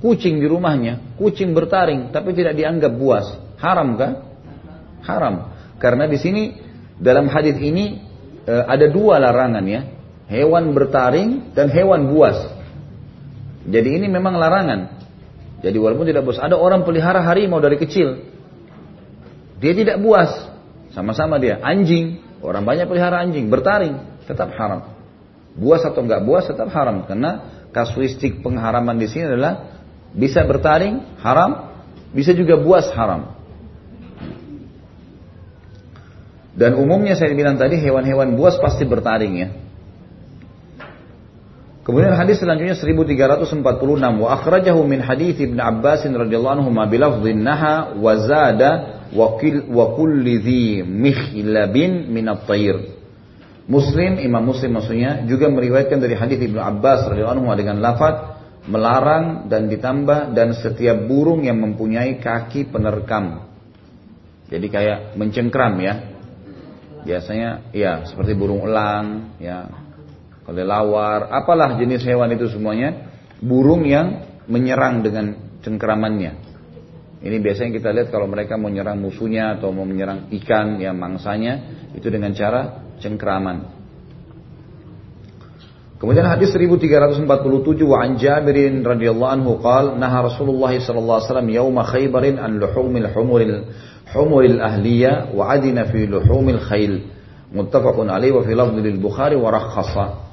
kucing di rumahnya, kucing bertaring tapi tidak dianggap buas, haram kan? Haram. Karena di sini dalam hadis ini e, ada dua larangan ya, hewan bertaring dan hewan buas. Jadi ini memang larangan. Jadi walaupun tidak buas, ada orang pelihara harimau dari kecil, dia tidak buas, sama-sama dia anjing, orang banyak pelihara anjing bertaring, tetap haram. Buas atau enggak buas tetap haram karena kasuistik pengharaman di sini adalah bisa bertaring haram, bisa juga buas haram. Dan umumnya saya bilang tadi hewan-hewan buas pasti bertaring ya. Kemudian hadis selanjutnya 1346 wa akhrajahu min hadits Ibnu Abbas radhiyallahu anhu ma bilafdhin naha wa zada wa kulli dhi mikhlabin min at-tayr. Muslim, Imam Muslim maksudnya juga meriwayatkan dari hadis Ibnu Abbas radhiyallahu anhu dengan lafaz melarang dan ditambah dan setiap burung yang mempunyai kaki penerkam. Jadi kayak mencengkram ya. Biasanya ya seperti burung elang, ya, kelelawar, apalah jenis hewan itu semuanya, burung yang menyerang dengan cengkramannya. Ini biasanya kita lihat kalau mereka mau menyerang musuhnya atau mau menyerang ikan yang mangsanya itu dengan cara cengkraman. Kemudian hadis 1347 wa an Jabirin radhiyallahu anhu qal naha Rasulullah sallallahu alaihi wasallam yauma Khaybarin an luhumil humuril humuril ahliya wa adina fi luhumil khayl muttafaqun alaihi wa fi lafdhi Bukhari wa rakhasa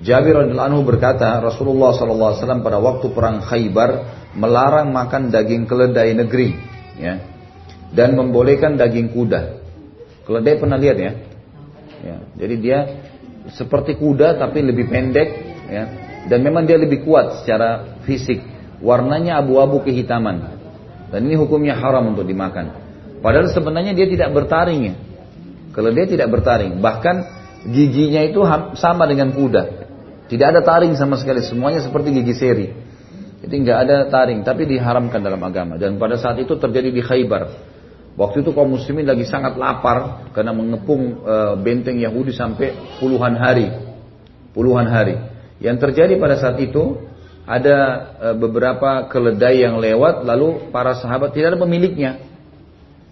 Jabir radhiyallahu anhu berkata Rasulullah sallallahu alaihi wasallam pada waktu perang Khaybar melarang makan daging keledai negeri ya dan membolehkan daging kuda. Keledai pernah lihat ya? Ya, jadi dia seperti kuda tapi lebih pendek ya. Dan memang dia lebih kuat secara fisik. Warnanya abu-abu kehitaman. Dan ini hukumnya haram untuk dimakan. Padahal sebenarnya dia tidak bertaring ya. Dia tidak bertaring, bahkan giginya itu sama dengan kuda. Tidak ada taring sama sekali, semuanya seperti gigi seri. Jadi nggak ada taring, tapi diharamkan dalam agama. Dan pada saat itu terjadi di Khaybar. Waktu itu kaum muslimin lagi sangat lapar karena mengepung e, benteng Yahudi sampai puluhan hari. Puluhan hari. Yang terjadi pada saat itu ada e, beberapa keledai yang lewat lalu para sahabat tidak ada pemiliknya.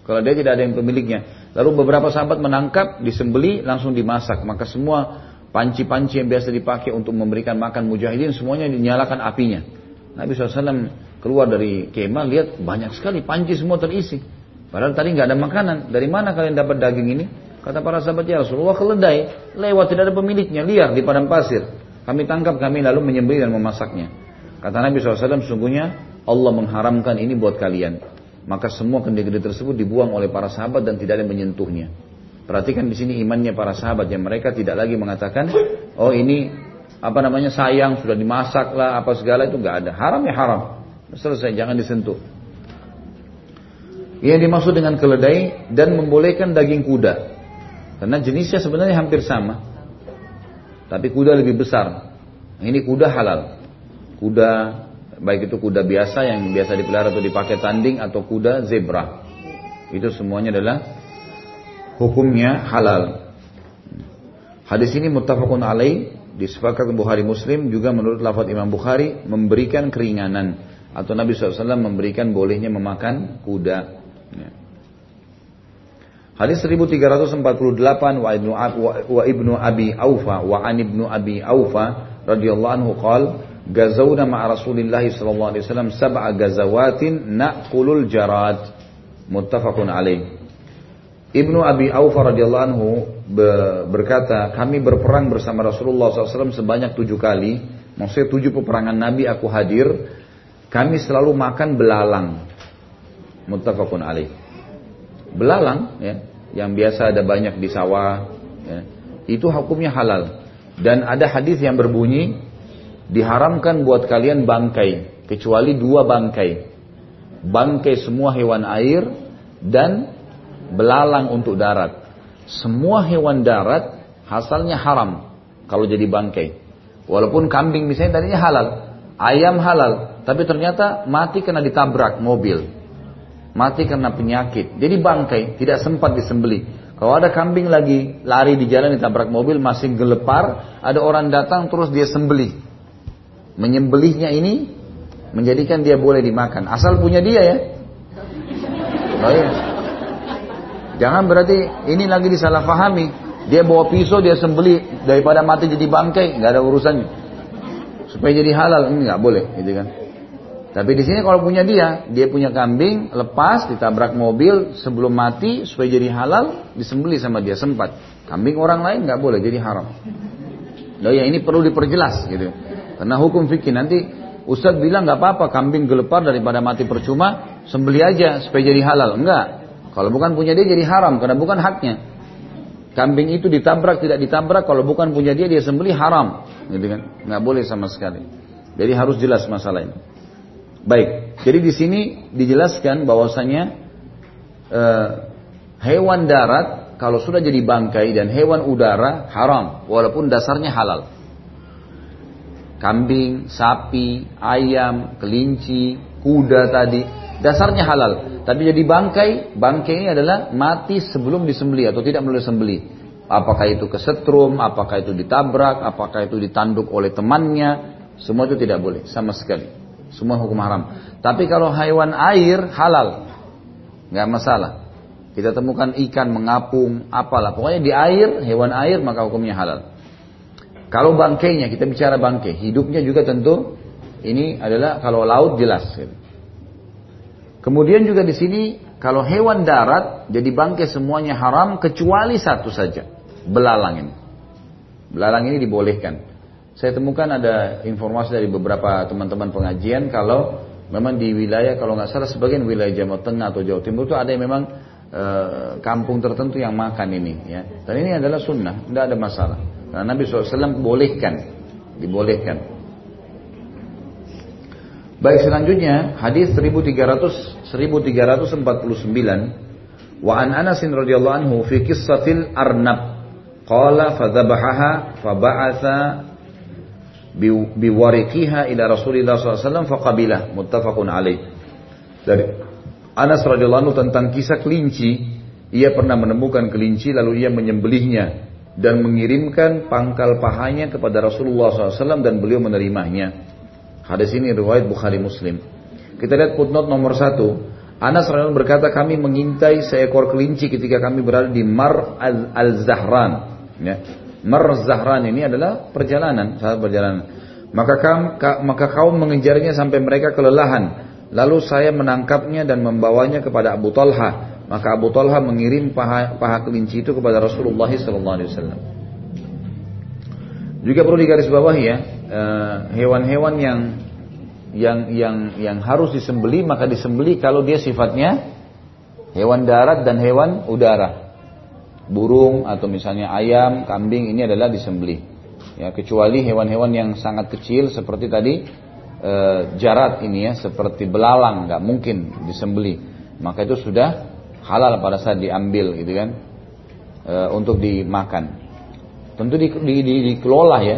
Keledai tidak ada yang pemiliknya. Lalu beberapa sahabat menangkap, disembeli, langsung dimasak. Maka semua panci-panci yang biasa dipakai untuk memberikan makan mujahidin semuanya dinyalakan apinya. Nabi SAW keluar dari kemah lihat banyak sekali panci semua terisi. Padahal tadi nggak ada makanan. Dari mana kalian dapat daging ini? Kata para sahabat ya Rasulullah keledai lewat tidak ada pemiliknya liar di padang pasir. Kami tangkap kami lalu menyembelih dan memasaknya. Kata Nabi SAW sungguhnya Allah mengharamkan ini buat kalian maka semua kendi-kendi tersebut dibuang oleh para sahabat dan tidak ada yang menyentuhnya. Perhatikan di sini imannya para sahabat yang mereka tidak lagi mengatakan, oh ini apa namanya sayang sudah dimasak lah apa segala itu nggak ada. Haram ya haram. Selesai jangan disentuh. Yang dimaksud dengan keledai dan membolehkan daging kuda. Karena jenisnya sebenarnya hampir sama. Tapi kuda lebih besar. Ini kuda halal. Kuda baik itu kuda biasa yang biasa dipelihara atau dipakai tanding atau kuda zebra. Itu semuanya adalah hukumnya halal. Hadis ini muttafaqun alaih disepakati Bukhari Muslim juga menurut lafaz Imam Bukhari memberikan keringanan atau Nabi SAW memberikan bolehnya memakan kuda. Ya. Hadis 1348 wa ibnu, wa ibnu Abi Aufa wa an ibnu Abi Aufa radhiyallahu anhu qala Gazawna ma'a Rasulillah sallallahu alaihi wasallam sab'a gazawatin na'kulul jarad. Muttafaqun alaih. Ibnu Abi Aufa radhiyallahu anhu berkata, kami berperang bersama Rasulullah SAW sebanyak tujuh kali. Maksudnya tujuh peperangan Nabi aku hadir. Kami selalu makan belalang. Muttafaqun alaih. Belalang, ya, yang biasa ada banyak di sawah, ya, itu hukumnya halal. Dan ada hadis yang berbunyi, diharamkan buat kalian bangkai kecuali dua bangkai bangkai semua hewan air dan belalang untuk darat semua hewan darat hasilnya haram kalau jadi bangkai walaupun kambing misalnya tadinya halal ayam halal tapi ternyata mati karena ditabrak mobil mati karena penyakit jadi bangkai tidak sempat disembeli kalau ada kambing lagi lari di jalan ditabrak mobil masih gelepar ada orang datang terus dia sembeli menyembelihnya ini menjadikan dia boleh dimakan. Asal punya dia ya. Oh iya. Jangan berarti ini lagi disalahpahami. Dia bawa pisau dia sembeli daripada mati jadi bangkai nggak ada urusannya. Supaya jadi halal ini nggak boleh, gitu kan? Tapi di sini kalau punya dia, dia punya kambing lepas ditabrak mobil sebelum mati supaya jadi halal disembeli sama dia sempat. Kambing orang lain nggak boleh jadi haram. Nah ya ini perlu diperjelas gitu. Karena hukum fikih nanti Ustaz bilang nggak apa-apa kambing gelepar daripada mati percuma, sembeli aja supaya jadi halal. Enggak. Kalau bukan punya dia jadi haram karena bukan haknya. Kambing itu ditabrak tidak ditabrak kalau bukan punya dia dia sembeli haram, gitu kan? Nggak boleh sama sekali. Jadi harus jelas masalah ini. Baik. Jadi di sini dijelaskan bahwasanya eh, hewan darat kalau sudah jadi bangkai dan hewan udara haram walaupun dasarnya halal kambing, sapi, ayam, kelinci, kuda tadi, dasarnya halal. Tapi jadi bangkai, bangkai ini adalah mati sebelum disembeli atau tidak melalui sembeli. Apakah itu kesetrum, apakah itu ditabrak, apakah itu ditanduk oleh temannya, semua itu tidak boleh sama sekali. Semua hukum haram. Tapi kalau hewan air halal, nggak masalah. Kita temukan ikan mengapung, apalah. Pokoknya di air, hewan air maka hukumnya halal. Kalau bangkainya kita bicara bangkai, hidupnya juga tentu ini adalah kalau laut jelas. Kemudian juga di sini kalau hewan darat jadi bangkai semuanya haram kecuali satu saja, belalang ini. Belalang ini dibolehkan. Saya temukan ada informasi dari beberapa teman-teman pengajian kalau memang di wilayah kalau nggak salah sebagian wilayah Jawa Tengah atau Jawa Timur itu ada yang memang e, kampung tertentu yang makan ini ya. Dan ini adalah sunnah, tidak ada masalah. Nah, Nabi SAW bolehkan, dibolehkan. Baik selanjutnya hadis 1300 1349 wa an Anas radhiyallahu anhu fi qissatil arnab. Qala fadhabahaha faba'atha biwariqiha ila Rasulillah SAW faqabilah. Muttafaqun alaih. Dari Anas radhiyallahu anhu tentang kisah kelinci. Ia pernah menemukan kelinci lalu ia menyembelihnya dan mengirimkan pangkal pahanya kepada Rasulullah SAW dan beliau menerimanya. Hadis ini riwayat Bukhari Muslim. Kita lihat footnote nomor satu. Anas radhiyallahu berkata kami mengintai seekor kelinci ketika kami berada di Mar al-Zahran. Ya. Mar al-Zahran ini adalah perjalanan, saat perjalanan. Maka kaum, maka kaum mengejarnya sampai mereka kelelahan. Lalu saya menangkapnya dan membawanya kepada Abu Talha. Maka Abu Talha mengirim paha, paha kelinci itu kepada Rasulullah SAW. Juga perlu digarisbawahi ya, eh, hewan-hewan yang yang yang yang harus disembeli maka disembeli kalau dia sifatnya hewan darat dan hewan udara. Burung atau misalnya ayam, kambing ini adalah disembeli. Ya, kecuali hewan-hewan yang sangat kecil seperti tadi e, jarat ini ya, seperti belalang nggak mungkin disembeli. Maka itu sudah halal pada saat diambil gitu kan. E, untuk dimakan. Tentu di, di, di, dikelola ya,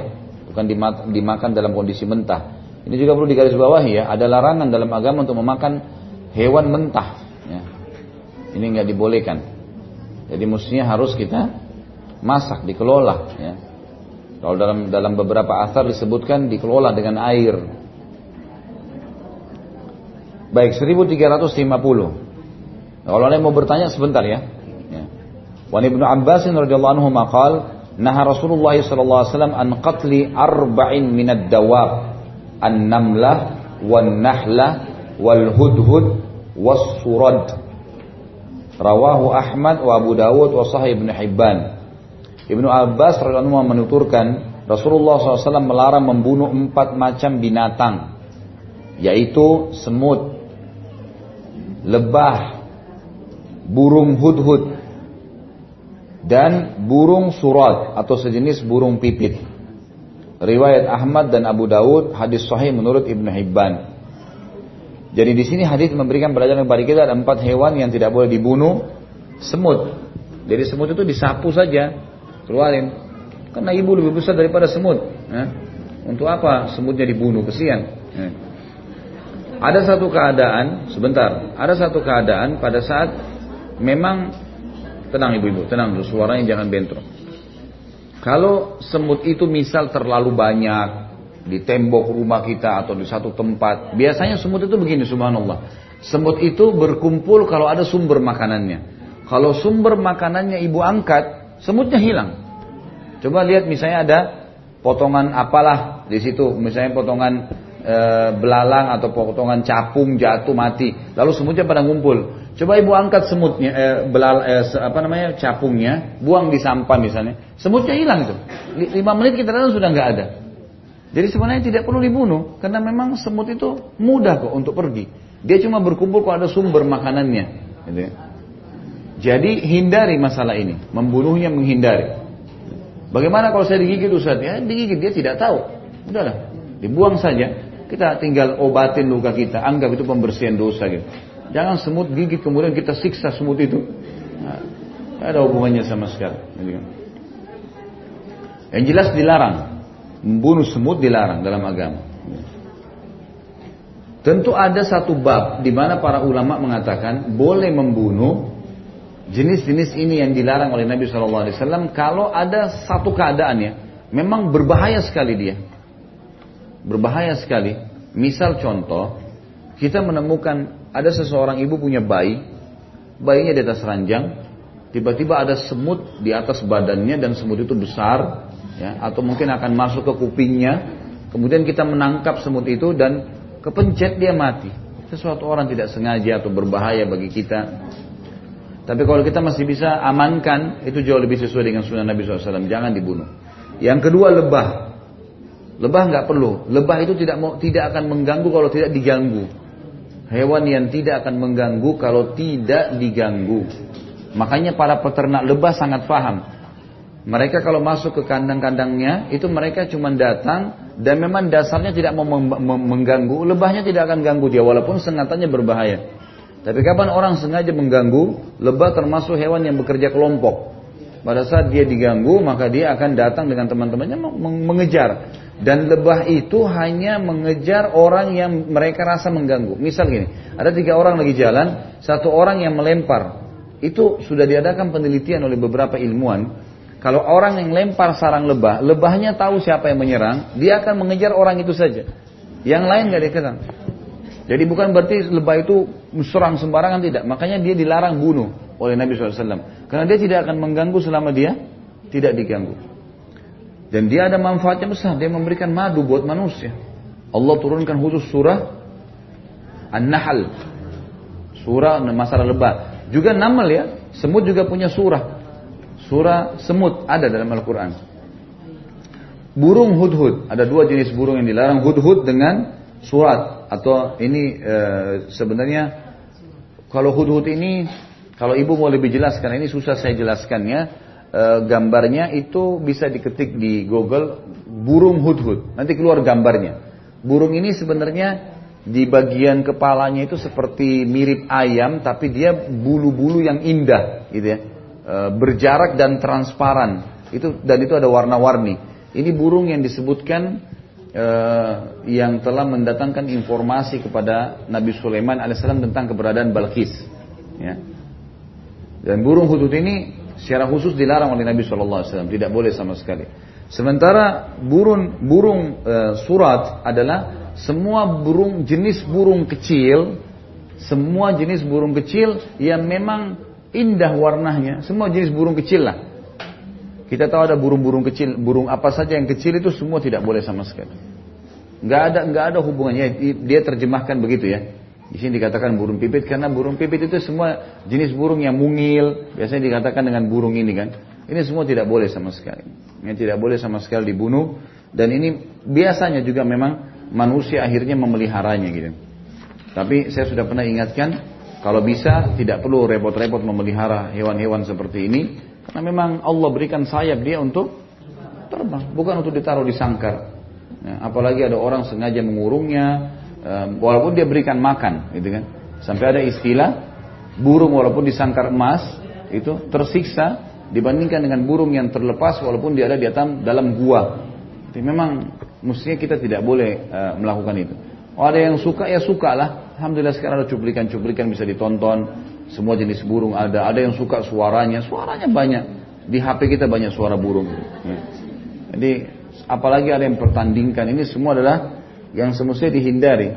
bukan dimakan dalam kondisi mentah. Ini juga perlu digarisbawahi ya, ada larangan dalam agama untuk memakan hewan mentah. Ya. Ini nggak dibolehkan. Jadi mestinya harus kita masak, dikelola. Ya. Kalau dalam dalam beberapa asar disebutkan dikelola dengan air. Baik, 1350. Kalau ada yang mau bertanya sebentar ya. ya. Wan Ibnu Abbas radhiyallahu anhu maqal, "Naha Rasulullah wasallam an qatli arba'in minad dawab." an-namlah wan-nahlah wal-hudhud was-surad. Rawahu Ahmad wa Abu Dawud wa Sahih Ibn Hibban. Ibnu Abbas radhiyallahu menuturkan Rasulullah SAW melarang membunuh empat macam binatang, yaitu semut, lebah, burung hudhud, dan burung surat atau sejenis burung pipit riwayat Ahmad dan Abu Dawud, hadis sahih menurut Ibnu Hibban. Jadi di sini hadis memberikan pelajaran kepada kita ada empat hewan yang tidak boleh dibunuh, semut. Jadi semut itu disapu saja, keluarin. Karena ibu lebih besar daripada semut. Untuk apa semutnya dibunuh? Kesian. Ada satu keadaan, sebentar, ada satu keadaan pada saat memang tenang ibu-ibu, tenang dulu, suaranya jangan bentrok. Kalau semut itu misal terlalu banyak di tembok rumah kita atau di satu tempat, biasanya semut itu begini subhanallah. Semut itu berkumpul kalau ada sumber makanannya. Kalau sumber makanannya ibu angkat, semutnya hilang. Coba lihat misalnya ada potongan apalah di situ, misalnya potongan e, belalang atau potongan capung jatuh mati, lalu semutnya pada ngumpul. Coba ibu angkat semutnya, eh, belal, eh, apa namanya capungnya, buang di sampah misalnya, semutnya hilang itu. Lima menit kita datang sudah nggak ada. Jadi sebenarnya tidak perlu dibunuh, karena memang semut itu mudah kok untuk pergi. Dia cuma berkumpul kalau ada sumber makanannya. Gitu ya. Jadi hindari masalah ini, membunuhnya menghindari. Bagaimana kalau saya digigit Ustaz? Ya digigit dia tidak tahu. Udahlah, dibuang saja. Kita tinggal obatin luka kita, anggap itu pembersihan dosa gitu. Jangan semut gigit kemudian kita siksa semut itu. Nah, ada hubungannya sama sekali. Kan. Yang jelas dilarang. Membunuh semut dilarang dalam agama. Tentu ada satu bab di mana para ulama mengatakan boleh membunuh jenis-jenis ini yang dilarang oleh Nabi SAW kalau ada satu keadaan ya, memang berbahaya sekali dia, berbahaya sekali. Misal contoh, kita menemukan ada seseorang ibu punya bayi, bayinya di atas ranjang, tiba-tiba ada semut di atas badannya dan semut itu besar, ya, atau mungkin akan masuk ke kupingnya, kemudian kita menangkap semut itu dan kepencet dia mati. Sesuatu orang tidak sengaja atau berbahaya bagi kita. Tapi kalau kita masih bisa amankan, itu jauh lebih sesuai dengan sunnah Nabi SAW. Jangan dibunuh. Yang kedua lebah. Lebah nggak perlu. Lebah itu tidak mau tidak akan mengganggu kalau tidak diganggu. Hewan yang tidak akan mengganggu kalau tidak diganggu. Makanya para peternak lebah sangat paham. Mereka kalau masuk ke kandang-kandangnya, itu mereka cuma datang dan memang dasarnya tidak mau mengganggu. Lebahnya tidak akan ganggu dia walaupun sengatannya berbahaya. Tapi kapan orang sengaja mengganggu, lebah termasuk hewan yang bekerja kelompok. Pada saat dia diganggu, maka dia akan datang dengan teman-temannya mengejar. Dan lebah itu hanya mengejar orang yang mereka rasa mengganggu. Misal gini, ada tiga orang lagi jalan, satu orang yang melempar. Itu sudah diadakan penelitian oleh beberapa ilmuwan. Kalau orang yang lempar sarang lebah, lebahnya tahu siapa yang menyerang, dia akan mengejar orang itu saja. Yang lain nggak dikenal. Jadi bukan berarti lebah itu serang sembarangan tidak. Makanya dia dilarang bunuh oleh Nabi SAW. Karena dia tidak akan mengganggu selama dia tidak diganggu. Dan dia ada manfaatnya besar. Dia memberikan madu buat manusia. Allah turunkan khusus surah An-Nahl. Surah masalah lebah. Juga namal ya. Semut juga punya surah. Surah semut ada dalam Al-Quran. Burung hudhud. Ada dua jenis burung yang dilarang. Hudhud dengan surat. Atau ini e, sebenarnya kalau hudhud ini kalau ibu mau lebih jelas ini susah saya jelaskannya. E, gambarnya itu bisa diketik di Google burung hudhud. Nanti keluar gambarnya. Burung ini sebenarnya di bagian kepalanya itu seperti mirip ayam tapi dia bulu-bulu yang indah gitu ya. E, berjarak dan transparan. Itu dan itu ada warna-warni. Ini burung yang disebutkan uh, yang telah mendatangkan informasi kepada Nabi Sulaiman alaihissalam tentang keberadaan Balkis. Ya. Dan burung hudud ini secara khusus dilarang oleh Nabi Wasallam, tidak boleh sama sekali. Sementara burung burung uh, surat adalah semua burung jenis burung kecil, semua jenis burung kecil yang memang indah warnanya, semua jenis burung kecil lah kita tahu ada burung-burung kecil, burung apa saja yang kecil itu semua tidak boleh sama sekali. Nggak ada nggak ada hubungannya. Dia terjemahkan begitu ya. Di sini dikatakan burung pipit karena burung pipit itu semua jenis burung yang mungil. Biasanya dikatakan dengan burung ini kan. Ini semua tidak boleh sama sekali. Yang tidak boleh sama sekali dibunuh. Dan ini biasanya juga memang manusia akhirnya memeliharanya gitu. Tapi saya sudah pernah ingatkan kalau bisa tidak perlu repot-repot memelihara hewan-hewan seperti ini karena memang Allah berikan sayap dia untuk terbang, bukan untuk ditaruh di sangkar. Ya, apalagi ada orang sengaja mengurungnya, um, walaupun dia berikan makan, gitu kan. Sampai ada istilah burung walaupun di sangkar emas itu tersiksa dibandingkan dengan burung yang terlepas walaupun dia ada di atas dalam gua. Jadi memang mestinya kita tidak boleh uh, melakukan itu. Oh ada yang suka ya suka lah. Alhamdulillah sekarang ada cuplikan-cuplikan bisa ditonton. Semua jenis burung ada. Ada yang suka suaranya. Suaranya banyak. Di HP kita banyak suara burung. Ya. Jadi apalagi ada yang pertandingkan. Ini semua adalah yang semestinya dihindari.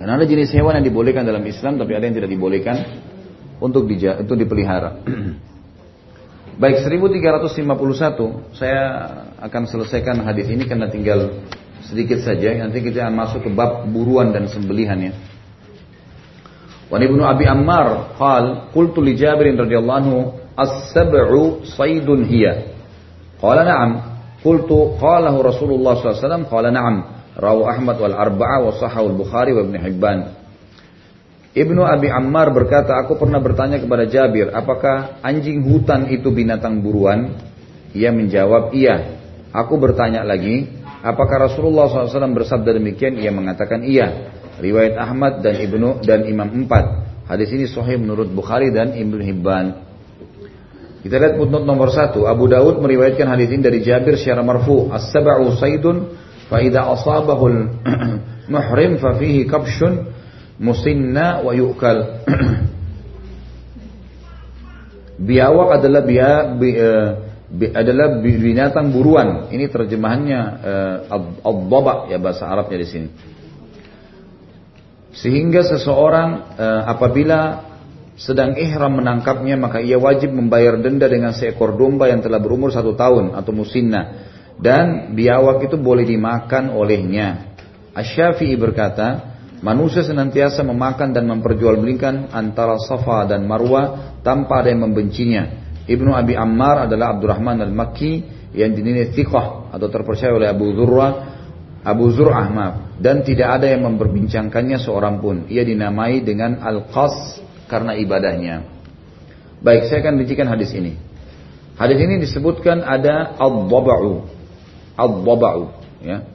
Karena ada jenis hewan yang dibolehkan dalam Islam. Tapi ada yang tidak dibolehkan untuk, dija, untuk dipelihara. Baik 1351 saya akan selesaikan hadis ini karena tinggal sedikit saja nanti kita akan masuk ke bab buruan dan sembelihan ya. Wa ibnu Abi Ammar qal qultu li Jabir radhiyallahu anhu as-sab'u saydun hiya. Qala na'am. Qultu qalahu Rasulullah sallallahu alaihi wasallam na'am. Rawu Ahmad wal Arba'a wa sahahu al-Bukhari wa Ibnu Hibban. Ibnu Abi Ammar berkata, aku pernah bertanya kepada Jabir, apakah anjing hutan itu binatang buruan? Ia menjawab, iya. Aku bertanya lagi, apakah Rasulullah SAW bersabda demikian? Ia mengatakan iya riwayat Ahmad dan Ibnu dan Imam Empat. Hadis ini sahih menurut Bukhari dan Ibnu Hibban. Kita lihat footnote nomor satu. Abu Dawud meriwayatkan hadis ini dari Jabir secara marfu. As-sab'u saydun fa idza asabahu muhrim fa fihi kabshun musinna wa yu'kal. Biawak adalah bia, bi, uh, bi, adalah binatang buruan. Ini terjemahannya uh, ad-dhaba ya bahasa Arabnya di sini. Sehingga seseorang e, apabila sedang ihram menangkapnya maka ia wajib membayar denda dengan seekor domba yang telah berumur satu tahun atau musinna dan biawak itu boleh dimakan olehnya. Asy-Syafi'i berkata, manusia senantiasa memakan dan memperjualbelikan antara Safa dan Marwa tanpa ada yang membencinya. Ibnu Abi Ammar adalah Abdurrahman al-Makki yang dinilai thiqah atau terpercaya oleh Abu Zurra Abu Zur'ah maaf dan tidak ada yang memperbincangkannya seorang pun. Ia dinamai dengan Al-Qas karena ibadahnya. Baik, saya akan bincangkan hadis ini. Hadis ini disebutkan ada Ad-Daba'u. Ad-Daba'u, ya.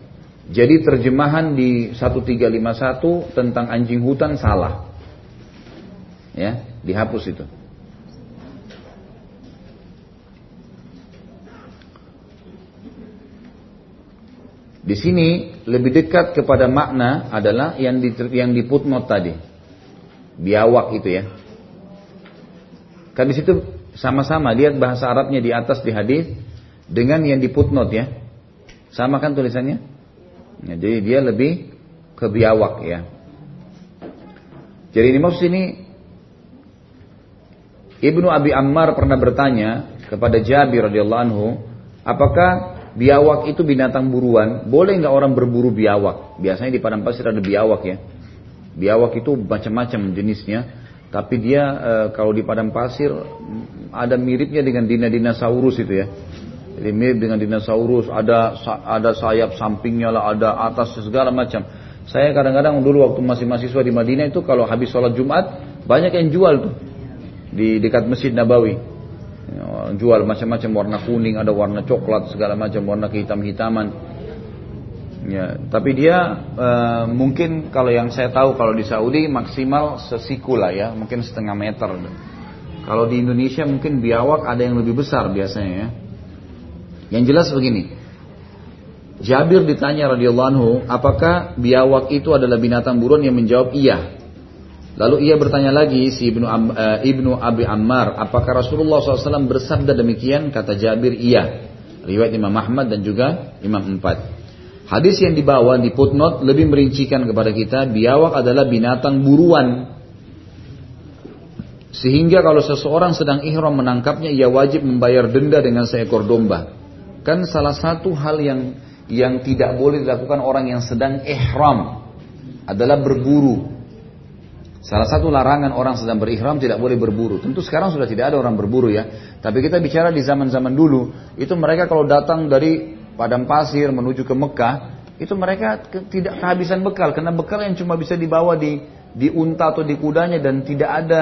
Jadi terjemahan di 1351 tentang anjing hutan salah. Ya, dihapus itu. Di sini lebih dekat kepada makna adalah yang di yang di footnote tadi. Biawak itu ya. Kan di situ sama-sama lihat bahasa Arabnya di atas di hadis dengan yang di footnote ya. Sama kan tulisannya? Ya, jadi dia lebih ke biawak ya. Jadi ini maksud ini Ibnu Abi Ammar pernah bertanya kepada Jabir radhiyallahu anhu, apakah biawak itu binatang buruan? Boleh nggak orang berburu biawak? Biasanya di padang pasir ada biawak ya. Biawak itu macam-macam jenisnya, tapi dia e, kalau di padang pasir ada miripnya dengan dina dinosaurus itu ya. Jadi mirip dengan dinosaurus, ada ada sayap sampingnya lah, ada atas segala macam. Saya kadang-kadang dulu waktu masih mahasiswa di Madinah itu kalau habis sholat Jumat banyak yang jual tuh di dekat Masjid Nabawi. Ya, jual macam-macam warna kuning, ada warna coklat, segala macam warna kehitam-hitaman. Ya, tapi dia e, mungkin kalau yang saya tahu kalau di Saudi maksimal sesiku lah ya, mungkin setengah meter. Kalau di Indonesia mungkin biawak ada yang lebih besar biasanya ya. Yang jelas begini. Jabir ditanya radhiyallahu anhu, apakah biawak itu adalah binatang buruan yang menjawab iya. Lalu ia bertanya lagi si Ibnu, uh, Ibnu Abi Ammar, apakah Rasulullah SAW bersabda demikian? Kata Jabir, iya. Riwayat Imam Ahmad dan juga Imam Empat. Hadis yang dibawa di footnote lebih merincikan kepada kita biawak adalah binatang buruan. Sehingga kalau seseorang sedang ihram menangkapnya ia wajib membayar denda dengan seekor domba. Kan salah satu hal yang yang tidak boleh dilakukan orang yang sedang ihram adalah berburu. Salah satu larangan orang sedang berihram tidak boleh berburu. Tentu sekarang sudah tidak ada orang berburu ya. Tapi kita bicara di zaman-zaman dulu, itu mereka kalau datang dari padang pasir menuju ke Mekah, itu mereka tidak kehabisan bekal karena bekal yang cuma bisa dibawa di di unta atau di kudanya dan tidak ada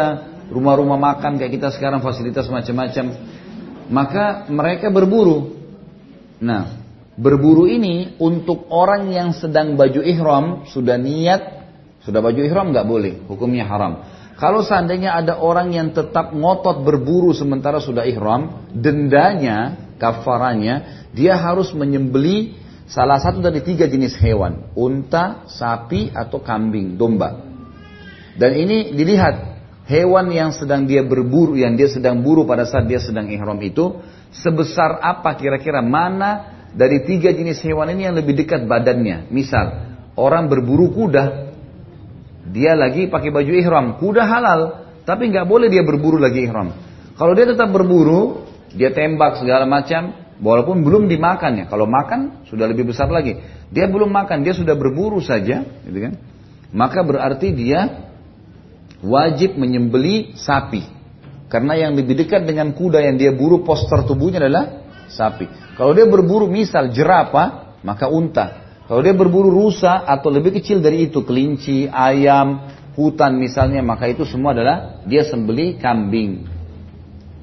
rumah-rumah makan kayak kita sekarang fasilitas macam-macam. Maka mereka berburu. Nah, berburu ini untuk orang yang sedang baju ihram sudah niat sudah baju ihram nggak boleh, hukumnya haram. Kalau seandainya ada orang yang tetap ngotot berburu sementara sudah ihram, dendanya, kafarannya dia harus menyembeli salah satu dari tiga jenis hewan, unta, sapi, atau kambing, domba. Dan ini dilihat hewan yang sedang dia berburu, yang dia sedang buru pada saat dia sedang ihram itu, sebesar apa kira-kira mana dari tiga jenis hewan ini yang lebih dekat badannya. Misal, orang berburu kuda, dia lagi pakai baju ihram, kuda halal, tapi nggak boleh dia berburu lagi ihram. Kalau dia tetap berburu, dia tembak segala macam, Walaupun belum dimakan ya. Kalau makan sudah lebih besar lagi. Dia belum makan, dia sudah berburu saja, gitu kan? Maka berarti dia wajib menyembeli sapi. Karena yang lebih dekat dengan kuda yang dia buru poster tubuhnya adalah sapi. Kalau dia berburu misal jerapah, maka unta. Kalau dia berburu rusa atau lebih kecil dari itu, kelinci, ayam, hutan misalnya, maka itu semua adalah dia sembeli kambing.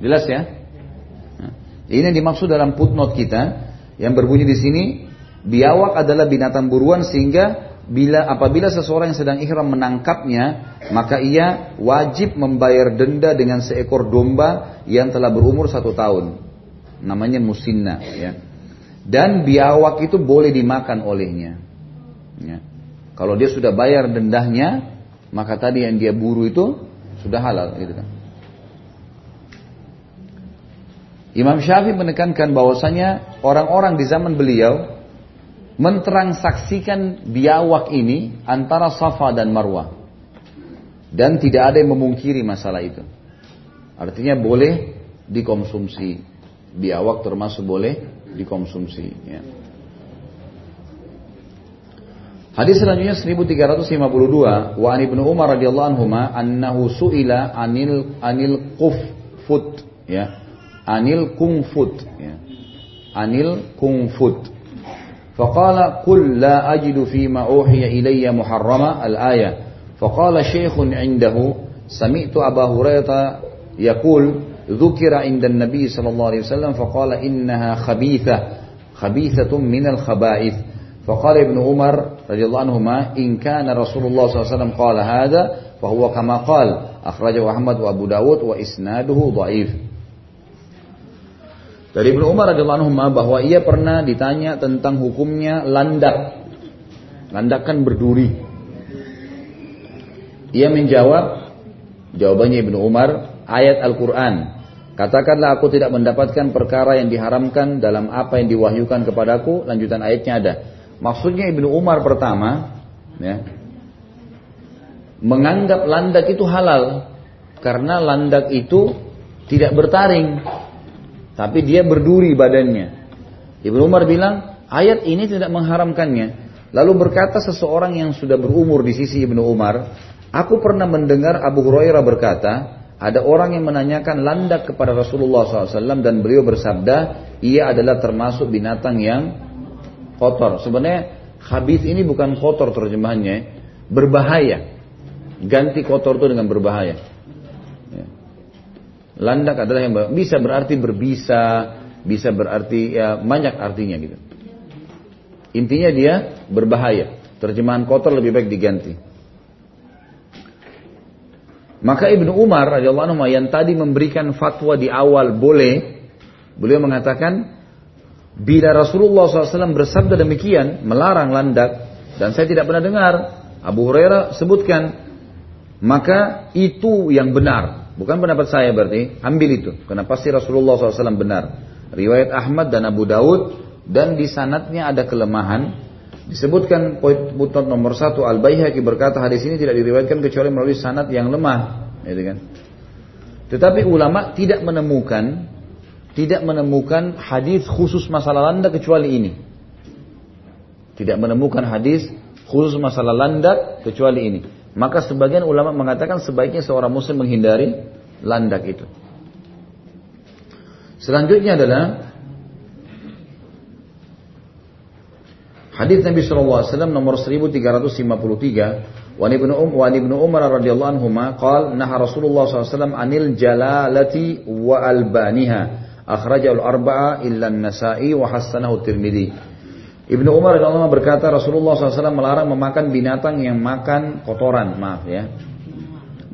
Jelas ya? Ini yang dimaksud dalam footnote kita yang berbunyi di sini biawak adalah binatang buruan sehingga bila apabila seseorang yang sedang ihram menangkapnya maka ia wajib membayar denda dengan seekor domba yang telah berumur satu tahun. Namanya musinna ya. Dan biawak itu boleh dimakan olehnya ya. kalau dia sudah bayar dendahnya maka tadi yang dia buru itu sudah halal gitu kan. Imam Syafi'i menekankan bahwasanya orang-orang di zaman beliau mentransaksikan biawak ini antara Safa dan Marwah. Dan tidak ada yang memungkiri masalah itu. Artinya boleh dikonsumsi. Biawak termasuk boleh dikonsumsi. Ya. Hadis selanjutnya 1352 wa an Ibnu Umar radhiyallahu anhu annahu suila anil anil qufut ya anil kungfut ya. anil kungfut فقال قل لا أجد فيما أوحي إلي محرمة الآية. فقال شيخ عنده سمعت أبا هريرة يقول ذكر عند النبي صلى الله عليه وسلم فقال إنها خبيثة خبيثة من الخبائث. فقال ابن عمر رضي الله عنهما إن كان رسول الله صلى الله عليه وسلم قال هذا فهو كما قال. أخرجه أحمد وأبو داود وإسناده ضعيف. Dari Ibnu Umar radhiyallahu anhu bahwa ia pernah ditanya tentang hukumnya landak. Landak kan berduri. Ia menjawab, jawabannya Ibnu Umar, ayat Al-Quran. Katakanlah aku tidak mendapatkan perkara yang diharamkan dalam apa yang diwahyukan kepadaku. Lanjutan ayatnya ada. Maksudnya Ibnu Umar pertama, ya, menganggap landak itu halal karena landak itu tidak bertaring tapi dia berduri badannya. Ibnu Umar bilang, ayat ini tidak mengharamkannya. Lalu berkata seseorang yang sudah berumur di sisi Ibnu Umar, aku pernah mendengar Abu Hurairah berkata, ada orang yang menanyakan landak kepada Rasulullah SAW dan beliau bersabda, ia adalah termasuk binatang yang kotor. Sebenarnya habis ini bukan kotor terjemahannya, berbahaya. Ganti kotor itu dengan berbahaya. Landak adalah yang bisa berarti berbisa, bisa berarti ya banyak artinya gitu. Intinya dia berbahaya. Terjemahan kotor lebih baik diganti. Maka Ibnu Umar radhiyallahu anhu yang tadi memberikan fatwa di awal boleh, beliau mengatakan bila Rasulullah SAW bersabda demikian melarang landak dan saya tidak pernah dengar Abu Hurairah sebutkan maka itu yang benar Bukan pendapat saya berarti, ambil itu. Karena pasti Rasulullah SAW benar. Riwayat Ahmad dan Abu Daud dan di sanatnya ada kelemahan. Disebutkan poin nomor satu Al Baihaqi berkata hadis ini tidak diriwayatkan kecuali melalui sanat yang lemah, gitu kan. Tetapi ulama tidak menemukan tidak menemukan hadis khusus masalah landak kecuali ini. Tidak menemukan hadis khusus masalah landak kecuali ini. Maka sebagian ulama mengatakan sebaiknya seorang muslim menghindari landak itu. Selanjutnya adalah hadis Nabi SAW nomor 1353 Wan ibnu Um Wan ibnu Umar radhiyallahu anhu qal nah Rasulullah SAW anil jalalati wa albaniha akhrajahu al-arba'a illa an-Nasa'i wa hasanahu Tirmidzi Ibnu Umar radhiyallahu berkata Rasulullah SAW melarang memakan binatang yang makan kotoran, maaf ya.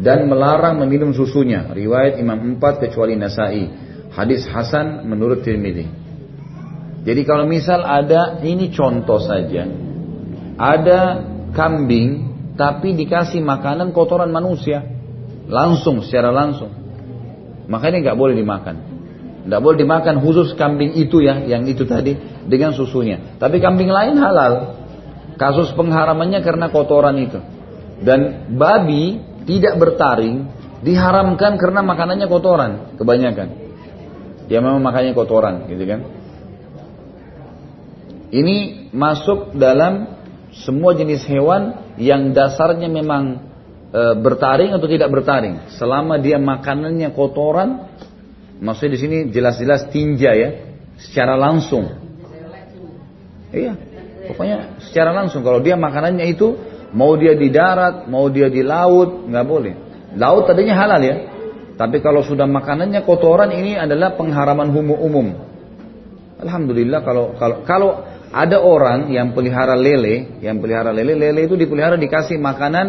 Dan melarang meminum susunya. Riwayat Imam 4 kecuali Nasai. Hadis Hasan menurut Tirmidzi. Jadi kalau misal ada ini contoh saja. Ada kambing tapi dikasih makanan kotoran manusia. Langsung secara langsung. Makanya nggak boleh dimakan. Nggak boleh dimakan khusus kambing itu ya, yang itu tadi dengan susunya. Tapi kambing lain halal. Kasus pengharamannya karena kotoran itu. Dan babi tidak bertaring diharamkan karena makanannya kotoran kebanyakan. Dia memang makannya kotoran, gitu kan? Ini masuk dalam semua jenis hewan yang dasarnya memang e, bertaring atau tidak bertaring. Selama dia makanannya kotoran, maksudnya di sini jelas-jelas tinja ya, secara langsung Iya. Pokoknya secara langsung kalau dia makanannya itu mau dia di darat, mau dia di laut, nggak boleh. Laut tadinya halal ya. Tapi kalau sudah makanannya kotoran ini adalah pengharaman umum umum. Alhamdulillah kalau kalau kalau ada orang yang pelihara lele, yang pelihara lele, lele itu dipelihara dikasih makanan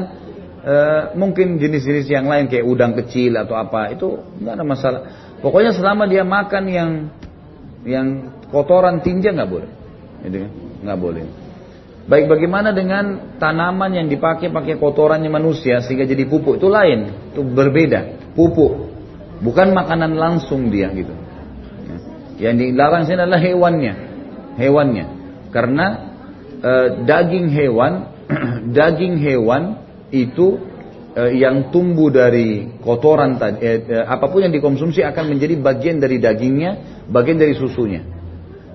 e, mungkin jenis-jenis yang lain kayak udang kecil atau apa, itu nggak ada masalah. Pokoknya selama dia makan yang yang kotoran tinja nggak boleh. Itu kan? Nggak boleh. Baik bagaimana dengan tanaman yang dipakai pakai kotorannya manusia sehingga jadi pupuk itu lain, itu berbeda. Pupuk, bukan makanan langsung dia gitu. Yang dilarang sini adalah hewannya, hewannya. Karena e, daging hewan, daging hewan itu yang tumbuh dari kotoran tadi, e, e, apa pun yang dikonsumsi akan menjadi bagian dari dagingnya, bagian dari susunya.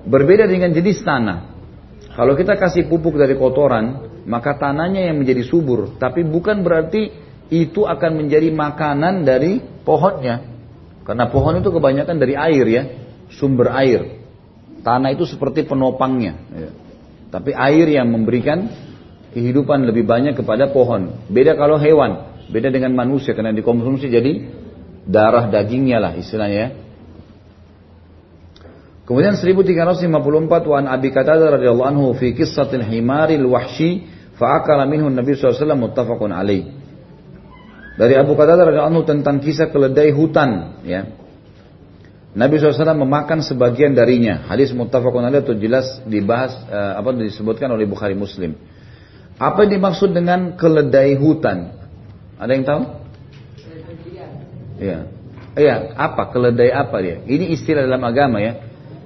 Berbeda dengan jenis tanah. Kalau kita kasih pupuk dari kotoran, maka tanahnya yang menjadi subur. Tapi bukan berarti itu akan menjadi makanan dari pohonnya. Karena pohon itu kebanyakan dari air ya, sumber air. Tanah itu seperti penopangnya. Ya. Tapi air yang memberikan kehidupan lebih banyak kepada pohon. Beda kalau hewan, beda dengan manusia karena dikonsumsi jadi darah dagingnya lah istilahnya ya. Kemudian 1354 wan Abi Qatadah radhiyallahu anhu fi qissatil himaril wahshi fa'akala minhu Nabi SAW muttafaqun alaih. Dari Abu Qatadah radhiyallahu anhu tentang kisah keledai hutan ya. Nabi SAW memakan sebagian darinya. Hadis muttafaqun alaih itu jelas dibahas uh, apa disebutkan oleh Bukhari Muslim. Apa yang dimaksud dengan keledai hutan? Ada yang tahu? Iya. Iya, apa keledai apa dia? Ini istilah dalam agama ya.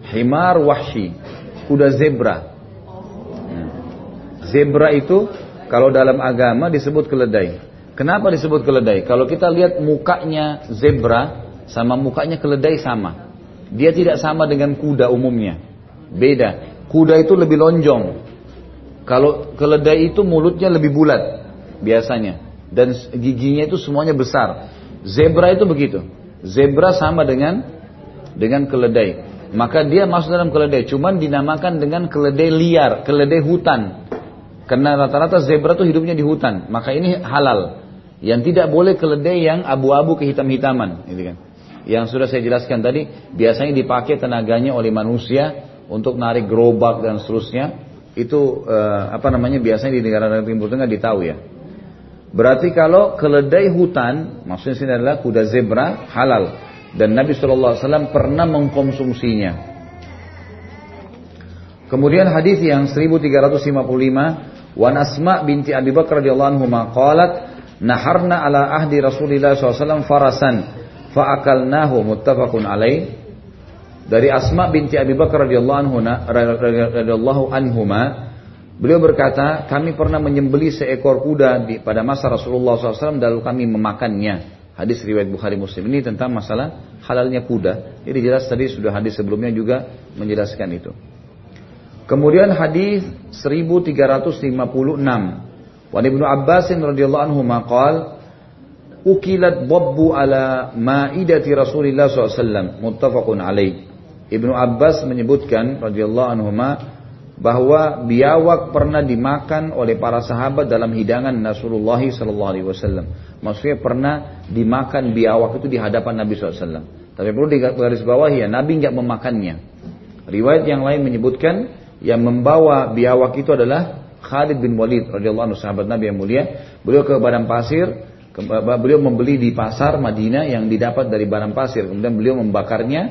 Himar wahshi, kuda zebra. Zebra itu kalau dalam agama disebut keledai. Kenapa disebut keledai? Kalau kita lihat mukanya zebra sama mukanya keledai sama. Dia tidak sama dengan kuda umumnya. Beda. Kuda itu lebih lonjong. Kalau keledai itu mulutnya lebih bulat biasanya dan giginya itu semuanya besar. Zebra itu begitu. Zebra sama dengan dengan keledai. Maka dia masuk dalam keledai, cuman dinamakan dengan keledai liar, keledai hutan. Karena rata-rata zebra itu hidupnya di hutan, maka ini halal. Yang tidak boleh keledai yang abu-abu kehitam-hitaman, gitu kan. Yang sudah saya jelaskan tadi, biasanya dipakai tenaganya oleh manusia untuk narik gerobak dan seterusnya. Itu eh, apa namanya biasanya di negara-negara Timur Tengah ditahu ya. Berarti kalau keledai hutan, maksudnya sini adalah kuda zebra halal dan Nabi SAW pernah mengkonsumsinya. Kemudian hadis yang 1355 Wan Asma binti Abi Bakar radhiyallahu anhu qalat naharna ala ahdi Rasulillah SAW farasan fa'akalnahu muttafaqun alaih dari Asma binti Abi Bakar radhiyallahu anhuma beliau berkata kami pernah menyembeli seekor kuda di, pada masa Rasulullah SAW lalu kami memakannya Hadis riwayat Bukhari Muslim ini tentang masalah halalnya kuda. Jadi jelas tadi sudah hadis sebelumnya juga menjelaskan itu. Kemudian hadis 1356. Wa Ibnu Abbas radhiyallahu anhu maqal ukilat babbu ala ma'idati Rasulillah SAW muttafaqun alaih. Ibnu Abbas menyebutkan radhiyallahu anhu bahwa biawak pernah dimakan oleh para sahabat dalam hidangan Rasulullah sallallahu alaihi wasallam. Maksudnya pernah dimakan biawak itu di hadapan Nabi SAW. Tapi perlu digaris bawah ya, Nabi nggak memakannya. Riwayat yang lain menyebutkan yang membawa biawak itu adalah Khalid bin Walid radhiyallahu anhu sahabat Nabi yang mulia. Beliau ke badan pasir, beliau membeli di pasar Madinah yang didapat dari badan pasir. Kemudian beliau membakarnya,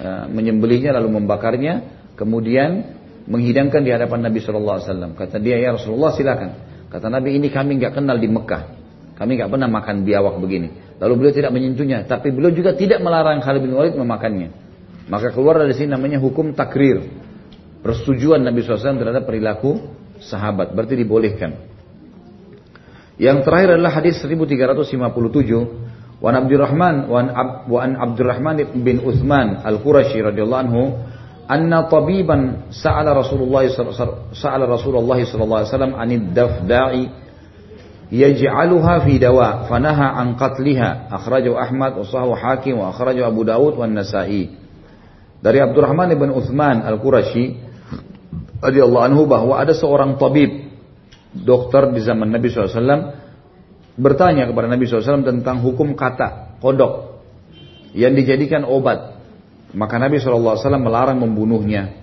eh, menyembelihnya lalu membakarnya, kemudian menghidangkan di hadapan Nabi Shallallahu Alaihi Wasallam. Kata dia ya Rasulullah silakan. Kata Nabi ini kami nggak kenal di Mekah. Kami nggak pernah makan biawak begini. Lalu beliau tidak menyentuhnya, tapi beliau juga tidak melarang Khalid bin Walid memakannya. Maka keluar dari sini namanya hukum takrir. Persetujuan Nabi SAW terhadap perilaku sahabat. Berarti dibolehkan. Yang terakhir adalah hadis 1357. Wan Abdurrahman wan, Ab, wan Abdurrahman bin Uthman Al-Qurashi radhiyallahu anhu anna tabiban sa'ala Rasulullah sa'ala Rasulullah sallallahu alaihi wasallam anid dafda'i yaj'aluha fi dawa fanaha an qatliha. Akhrajahu Ahmad wa sahahu Hakim wa akhrajahu Abu Dawud wa Nasa'i dari Abdurrahman bin Uthman Al-Qurashi radhiyallahu anhu bahwa ada seorang tabib dokter di zaman Nabi SAW bertanya kepada Nabi SAW tentang hukum kata kodok yang dijadikan obat maka Nabi SAW melarang membunuhnya.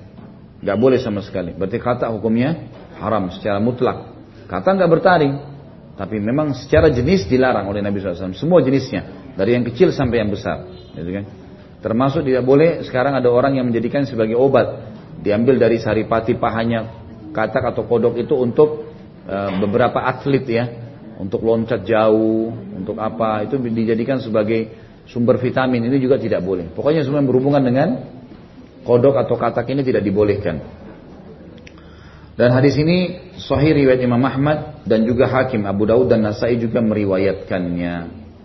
Gak boleh sama sekali. Berarti kata hukumnya haram secara mutlak. Kata nggak bertaring. Tapi memang secara jenis dilarang oleh Nabi SAW. Semua jenisnya. Dari yang kecil sampai yang besar. Gitu kan? Termasuk tidak boleh sekarang ada orang yang menjadikan sebagai obat. Diambil dari saripati pahanya katak atau kodok itu untuk uh, beberapa atlet ya. Untuk loncat jauh, untuk apa. Itu dijadikan sebagai sumber vitamin ini juga tidak boleh. Pokoknya semua yang berhubungan dengan kodok atau katak ini tidak dibolehkan. Dan hadis ini sahih riwayat Imam Ahmad dan juga Hakim Abu Daud dan Nasai juga meriwayatkannya.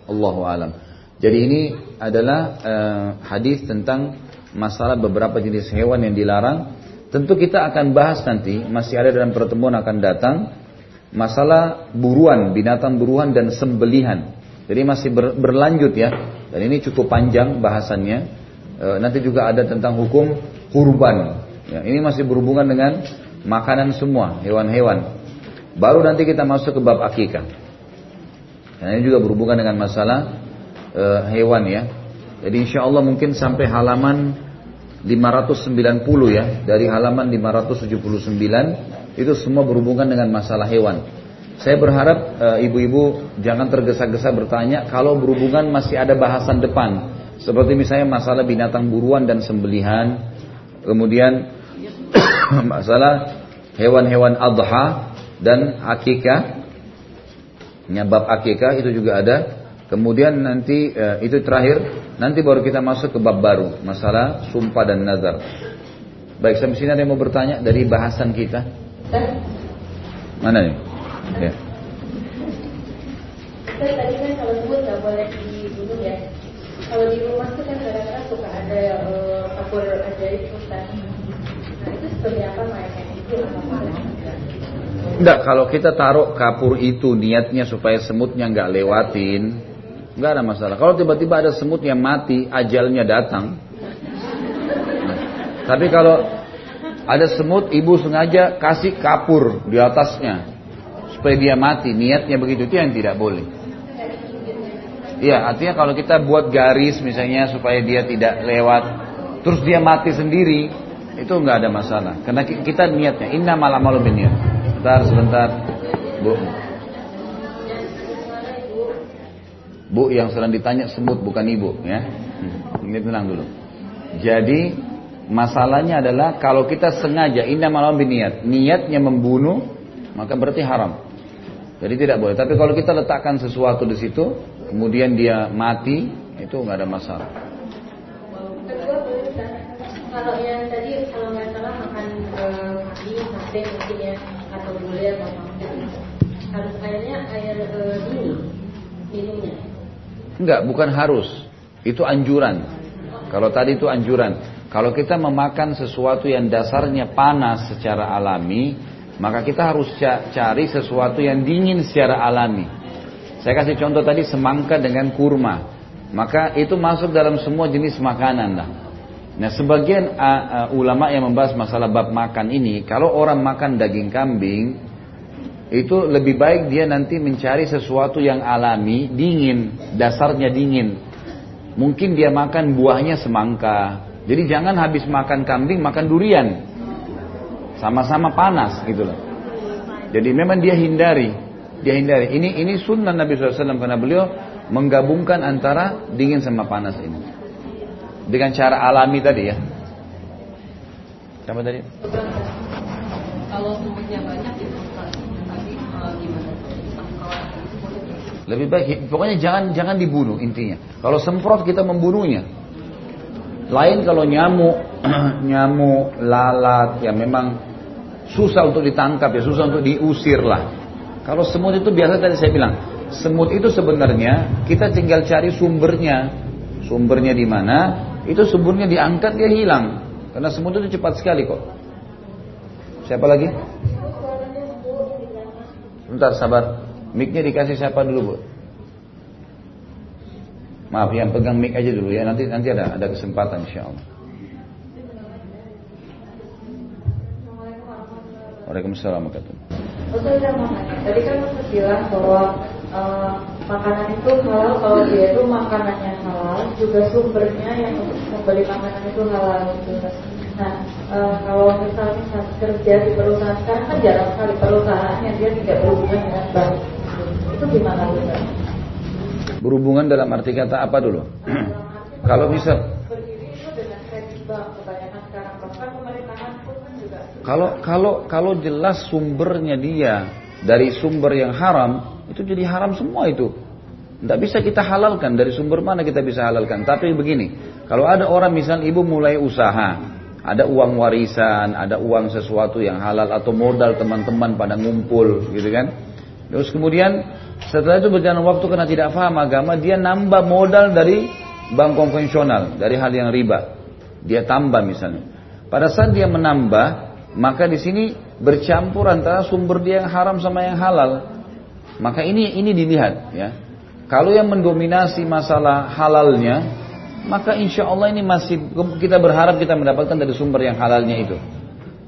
Allahu alam. Jadi ini adalah uh, hadis tentang masalah beberapa jenis hewan yang dilarang. Tentu kita akan bahas nanti, masih ada dalam pertemuan akan datang masalah buruan, binatang buruan dan sembelihan. Jadi masih ber, berlanjut ya. Dan ini cukup panjang bahasannya. E, nanti juga ada tentang hukum kurban. Ya, ini masih berhubungan dengan makanan semua, hewan-hewan. Baru nanti kita masuk ke bab akikah. Dan ini juga berhubungan dengan masalah e, hewan ya. Jadi insya Allah mungkin sampai halaman 590 ya. Dari halaman 579 itu semua berhubungan dengan masalah hewan. Saya berharap e, ibu-ibu jangan tergesa-gesa bertanya kalau berhubungan masih ada bahasan depan. Seperti misalnya masalah binatang buruan dan sembelihan. Kemudian masalah hewan-hewan adha dan akikah. Nyabab akikah itu juga ada. Kemudian nanti e, itu terakhir. Nanti baru kita masuk ke bab baru. Masalah sumpah dan nazar. Baik, sampai sini ada yang mau bertanya dari bahasan kita? Mana nih? Ya. Tadi kan kalau semut nggak boleh dibunuh ya. Kalau di rumah tuh kan kadang-kadang suka ada uh, kapur ajaib Ustaz. Nah itu seperti apa mainnya? Itu apa? Enggak, kalau kita taruh kapur itu niatnya supaya semutnya nggak lewatin, nggak ada masalah. Kalau tiba-tiba ada semut yang mati, ajalnya datang. Nah, tapi kalau ada semut, ibu sengaja kasih kapur di atasnya supaya dia mati, niatnya begitu itu yang tidak boleh. Iya, artinya kalau kita buat garis misalnya supaya dia tidak lewat, terus dia mati sendiri, itu nggak ada masalah. Karena kita niatnya, inna malam malam niat. Sebentar, sebentar, bu. Bu yang sedang ditanya semut bukan ibu, ya. Hmm, ini tenang dulu. Jadi masalahnya adalah kalau kita sengaja inna malam niat, niatnya membunuh, maka berarti haram. Jadi tidak boleh. Tapi kalau kita letakkan sesuatu di situ, kemudian dia mati, itu nggak ada masalah. kalau yang tadi kalau nggak salah makan uh, sate mungkin ya atau gulai atau apa harus airnya air dingin minumnya. Enggak, bukan harus. Itu anjuran. Kalau tadi itu anjuran. Kalau kita memakan sesuatu yang dasarnya panas secara alami, maka kita harus cari sesuatu yang dingin secara alami. Saya kasih contoh tadi semangka dengan kurma. Maka itu masuk dalam semua jenis makanan lah. Nah sebagian uh, uh, ulama yang membahas masalah bab makan ini, kalau orang makan daging kambing, itu lebih baik dia nanti mencari sesuatu yang alami, dingin, dasarnya dingin. Mungkin dia makan buahnya semangka. Jadi jangan habis makan kambing makan durian. Sama-sama panas gitu loh. Jadi memang dia hindari dia hindari. Ini ini sunnah Nabi SAW karena beliau menggabungkan antara dingin sama panas ini. Dengan cara alami tadi ya. Apa tadi? Kalau semuanya banyak itu tapi gimana? Lebih baik, pokoknya jangan jangan dibunuh intinya. Kalau semprot kita membunuhnya. Lain kalau nyamuk, nyamuk, lalat, ya memang susah untuk ditangkap ya, susah untuk diusir lah. Kalau semut itu biasa tadi saya bilang, semut itu sebenarnya kita tinggal cari sumbernya. Sumbernya di mana? Itu sumbernya diangkat dia hilang. Karena semut itu cepat sekali kok. Siapa lagi? Sebentar sabar. Mic-nya dikasih siapa dulu, Bu? Maaf, yang pegang mic aja dulu ya. Nanti nanti ada ada kesempatan insya Allah. Waalaikumsalam warahmatullahi Ustaz saya mau nanya, tadi kan Ustaz bilang bahwa uh, makanan itu halal kalau dia itu makanannya halal, juga sumbernya yang membeli makanan itu halal gitu. Nah, uh, kalau misalnya saat kerja di perusahaan sekarang kan jarang sekali perusahaan yang dia tidak berhubungan dengan bank. Itu gimana Ustaz? Berhubungan dalam arti kata apa dulu? kalau bisa berdiri itu dengan kredit bank kebanyakan sekarang bahkan pemerintahan pun kan juga Kalau kalau kalau jelas sumbernya dia dari sumber yang haram, itu jadi haram semua itu. Tidak bisa kita halalkan dari sumber mana kita bisa halalkan. Tapi begini, kalau ada orang misal ibu mulai usaha, ada uang warisan, ada uang sesuatu yang halal atau modal teman-teman pada ngumpul, gitu kan? Terus kemudian setelah itu berjalan waktu karena tidak paham agama, dia nambah modal dari bank konvensional, dari hal yang riba. Dia tambah misalnya. Pada saat dia menambah, maka di sini bercampur antara sumber dia yang haram sama yang halal. Maka ini ini dilihat ya. Kalau yang mendominasi masalah halalnya, maka insya Allah ini masih kita berharap kita mendapatkan dari sumber yang halalnya itu.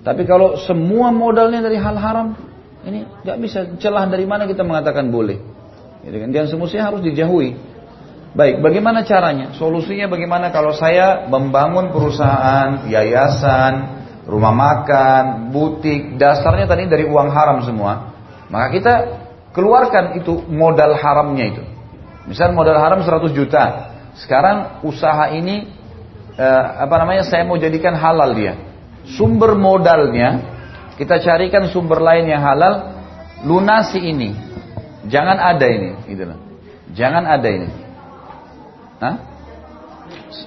Tapi kalau semua modalnya dari hal haram, ini nggak bisa celah dari mana kita mengatakan boleh. Gitu kan? Dan semestinya harus dijauhi. Baik, bagaimana caranya? Solusinya bagaimana kalau saya membangun perusahaan, yayasan, rumah makan, butik, dasarnya tadi dari uang haram semua. Maka kita keluarkan itu modal haramnya itu. Misal modal haram 100 juta. Sekarang usaha ini eh, apa namanya saya mau jadikan halal dia. Sumber modalnya kita carikan sumber lain yang halal, lunasi ini. Jangan ada ini, gitu loh. Jangan ada ini. Hah?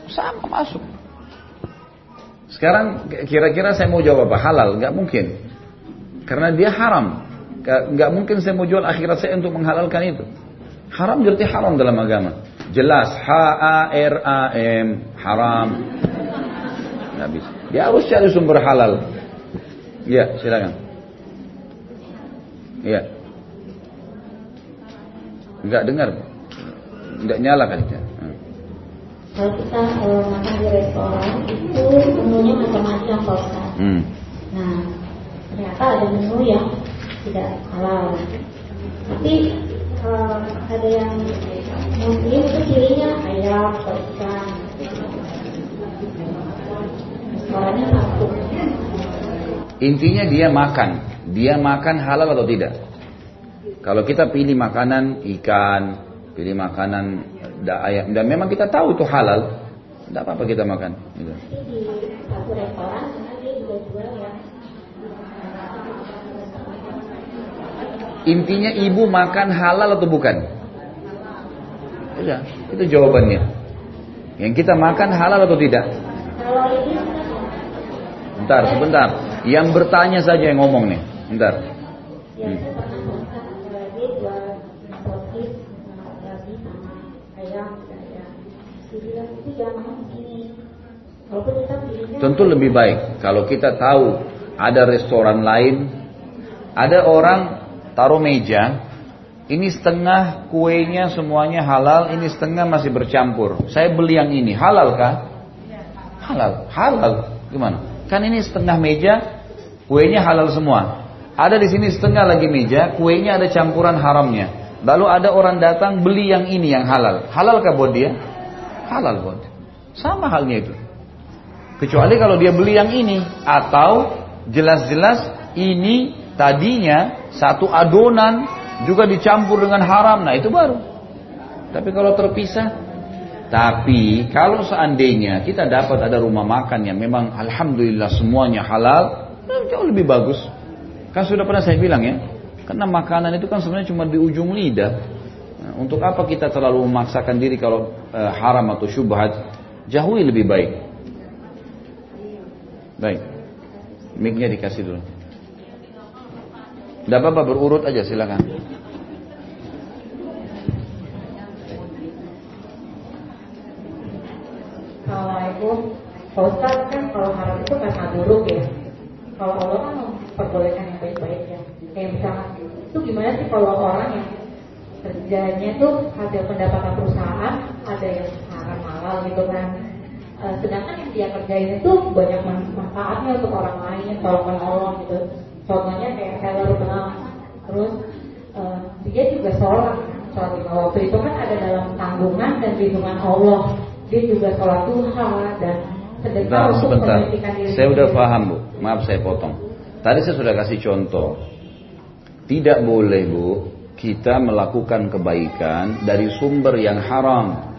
Sama masuk. Sekarang kira-kira saya mau jawab apa? Halal? Gak mungkin. Karena dia haram. Gak mungkin saya mau jual akhirat saya untuk menghalalkan itu. Haram berarti haram dalam agama. Jelas H A R A M haram. Nggak bisa. Dia harus cari sumber halal. Ya, silakan. Iya. Enggak dengar. Enggak nyala kan ya. Kalau kita uh, makan di restoran itu menunya macam-macam Pak Ustaz. Hmm. Nah, ternyata ada menu yang tidak halal. Tapi uh, ada yang muslim itu cirinya ayam, ikan. Restorannya satu. Intinya dia makan. Dia makan halal atau tidak? Kalau kita pilih makanan ikan, pilih makanan da ayam, dan memang kita tahu itu halal, tidak apa-apa kita makan. Gitu. Intinya ibu makan halal atau bukan? Iya, itu jawabannya. Yang kita makan halal atau tidak? Bentar, sebentar. Yang bertanya saja yang ngomong nih. Bentar. ya saya pernah makan ada lagi jual sosis sama babi sama ayam saya Tentu lebih baik kalau kita tahu ada restoran lain, ada orang taruh meja, ini setengah kuenya semuanya halal, ini setengah masih bercampur. Saya beli yang ini, halal kah? Halal, halal. Gimana? Kan ini setengah meja, kuenya halal semua. Ada di sini setengah lagi meja, kuenya ada campuran haramnya. Lalu ada orang datang beli yang ini yang halal. Halal kah buat dia? Halal buat. Sama halnya itu. Kecuali kalau dia beli yang ini atau jelas-jelas ini tadinya satu adonan juga dicampur dengan haram. Nah, itu baru. Tapi kalau terpisah tapi kalau seandainya kita dapat ada rumah makan yang memang alhamdulillah semuanya halal, eh, jauh lebih bagus. Kan sudah pernah saya bilang ya, karena makanan itu kan sebenarnya cuma di ujung lidah. Nah, untuk apa kita terlalu memaksakan diri kalau eh, haram atau syubhat? Jauhi lebih baik. Baik. Mic-nya dikasih dulu. Tidak apa-apa berurut aja silakan. Assalamualaikum. Pak Ustaz kan kalau haram itu karena buruk ya. Kalau Allah kan memperbolehkan yang baik-baik ya. Kayak misalkan itu gimana sih kalau orang yang kerjanya tuh hasil pendapatan perusahaan ada yang haram halal gitu kan. Eh, sedangkan yang dia kerjain itu banyak man- manfaatnya untuk orang lain, tolong menolong gitu. Contohnya kayak seller benang, terus eh, dia juga sholat, sholat lima waktu itu kan ada dalam tanggungan dan lindungan Allah. Dia juga sholat duha dan sedekah untuk sebentar. diri Saya udah paham bu. Maaf saya potong. Tadi saya sudah kasih contoh. Tidak boleh bu kita melakukan kebaikan dari sumber yang haram.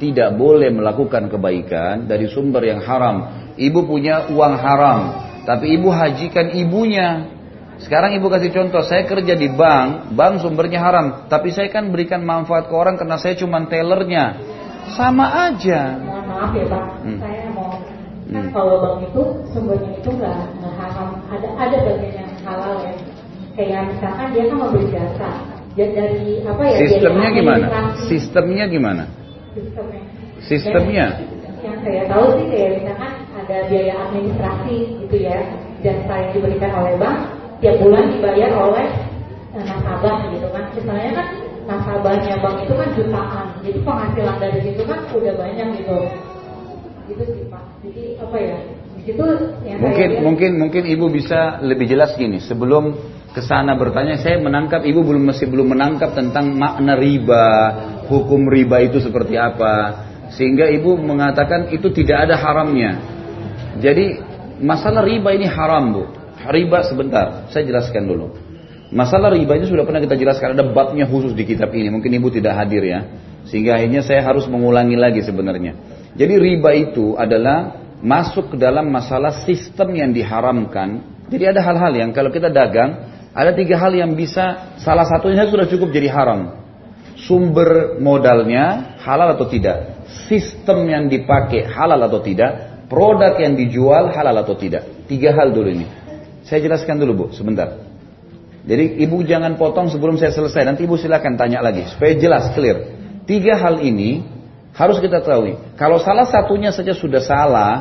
Tidak boleh melakukan kebaikan dari sumber yang haram. Ibu punya uang haram, tapi ibu hajikan ibunya. Sekarang ibu kasih contoh, saya kerja di bank, bank sumbernya haram, tapi saya kan berikan manfaat ke orang karena saya cuma tellernya. Sama aja. Maaf ya Pak, Hmm. saya mau Hmm. kalau bank itu sumbernya itu nggak nggak haram, ada ada bagian yang halal ya. Kayak misalkan dia kan memberi jasa, ya dari apa ya? dari Sistemnya gimana? administrasi. Sistemnya gimana? Sistemnya. Sistemnya? Yang, yang saya tahu sih kayak misalkan ada biaya administrasi gitu ya, jasa yang diberikan oleh bank tiap bulan dibayar oleh eh, nasabah gitu kan. Misalnya kan nasabahnya bank itu kan jutaan, jadi penghasilan dari situ kan udah banyak gitu. Gitu sih Pak. Jadi apa ya? Yang Mungkin mungkin mungkin ibu bisa lebih jelas gini. Sebelum ke sana bertanya, saya menangkap ibu belum masih belum menangkap tentang makna riba, hukum riba itu seperti apa. Sehingga ibu mengatakan itu tidak ada haramnya. Jadi masalah riba ini haram bu. Riba sebentar, saya jelaskan dulu. Masalah riba itu sudah pernah kita jelaskan ada babnya khusus di kitab ini. Mungkin ibu tidak hadir ya, sehingga akhirnya saya harus mengulangi lagi sebenarnya. Jadi riba itu adalah masuk ke dalam masalah sistem yang diharamkan. Jadi ada hal-hal yang kalau kita dagang, ada tiga hal yang bisa salah satunya sudah cukup jadi haram. Sumber modalnya halal atau tidak, sistem yang dipakai halal atau tidak, produk yang dijual halal atau tidak. Tiga hal dulu ini. Saya jelaskan dulu bu, sebentar. Jadi ibu jangan potong sebelum saya selesai. Nanti ibu silakan tanya lagi supaya jelas clear. Tiga hal ini harus kita tahu. Kalau salah satunya saja sudah salah,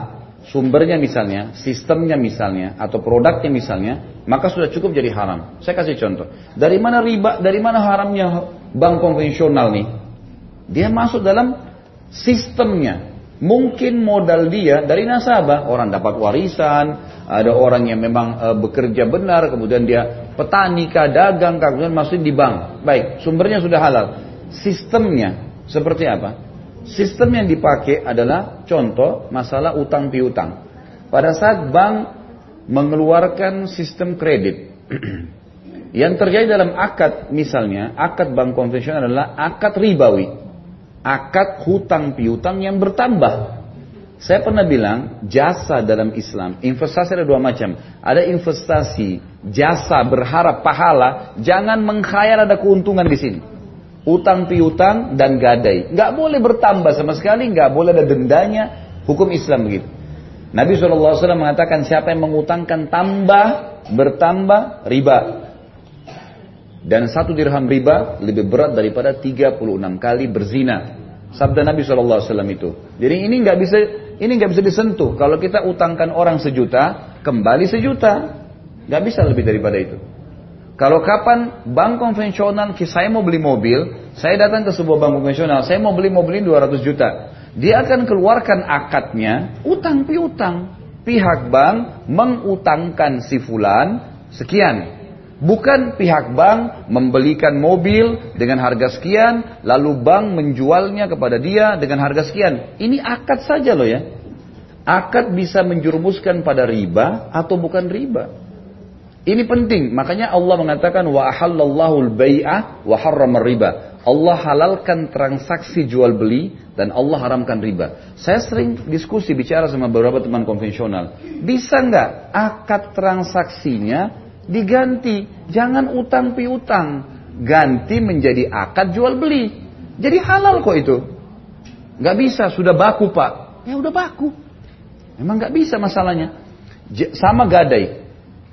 sumbernya misalnya, sistemnya misalnya, atau produknya misalnya, maka sudah cukup jadi haram. Saya kasih contoh. Dari mana riba, dari mana haramnya bank konvensional nih? Dia masuk dalam sistemnya. Mungkin modal dia dari nasabah, orang dapat warisan, ada orang yang memang e, bekerja benar, kemudian dia petani kah, dagang kah, kemudian masuk di bank. Baik, sumbernya sudah halal. Sistemnya seperti apa? Sistem yang dipakai adalah contoh masalah utang piutang. Pada saat bank mengeluarkan sistem kredit, yang terjadi dalam akad misalnya, akad bank konvensional adalah akad ribawi akad hutang piutang yang bertambah. Saya pernah bilang jasa dalam Islam, investasi ada dua macam. Ada investasi jasa berharap pahala, jangan mengkhayal ada keuntungan di sini. Utang piutang dan gadai, nggak boleh bertambah sama sekali, nggak boleh ada dendanya. Hukum Islam begitu. Nabi SAW mengatakan siapa yang mengutangkan tambah bertambah riba. Dan satu dirham riba lebih berat daripada 36 kali berzina. Sabda Nabi SAW itu. Jadi ini nggak bisa ini nggak bisa disentuh. Kalau kita utangkan orang sejuta, kembali sejuta. Nggak bisa lebih daripada itu. Kalau kapan bank konvensional, saya mau beli mobil, saya datang ke sebuah bank konvensional, saya mau beli mobil ini 200 juta. Dia akan keluarkan akadnya, utang piutang. Pihak bank mengutangkan si fulan sekian. Bukan pihak bank membelikan mobil dengan harga sekian, lalu bank menjualnya kepada dia dengan harga sekian. Ini akad saja loh ya. Akad bisa menjurumuskan pada riba atau bukan riba. Ini penting, makanya Allah mengatakan wa ahallallahu al-bai'ah wa harrama riba. Allah halalkan transaksi jual beli dan Allah haramkan riba. Saya sering diskusi bicara sama beberapa teman konvensional. Bisa nggak akad transaksinya diganti. Jangan utang piutang. Ganti menjadi akad jual beli. Jadi halal kok itu. Gak bisa, sudah baku pak. Ya udah baku. Memang gak bisa masalahnya. Sama gadai.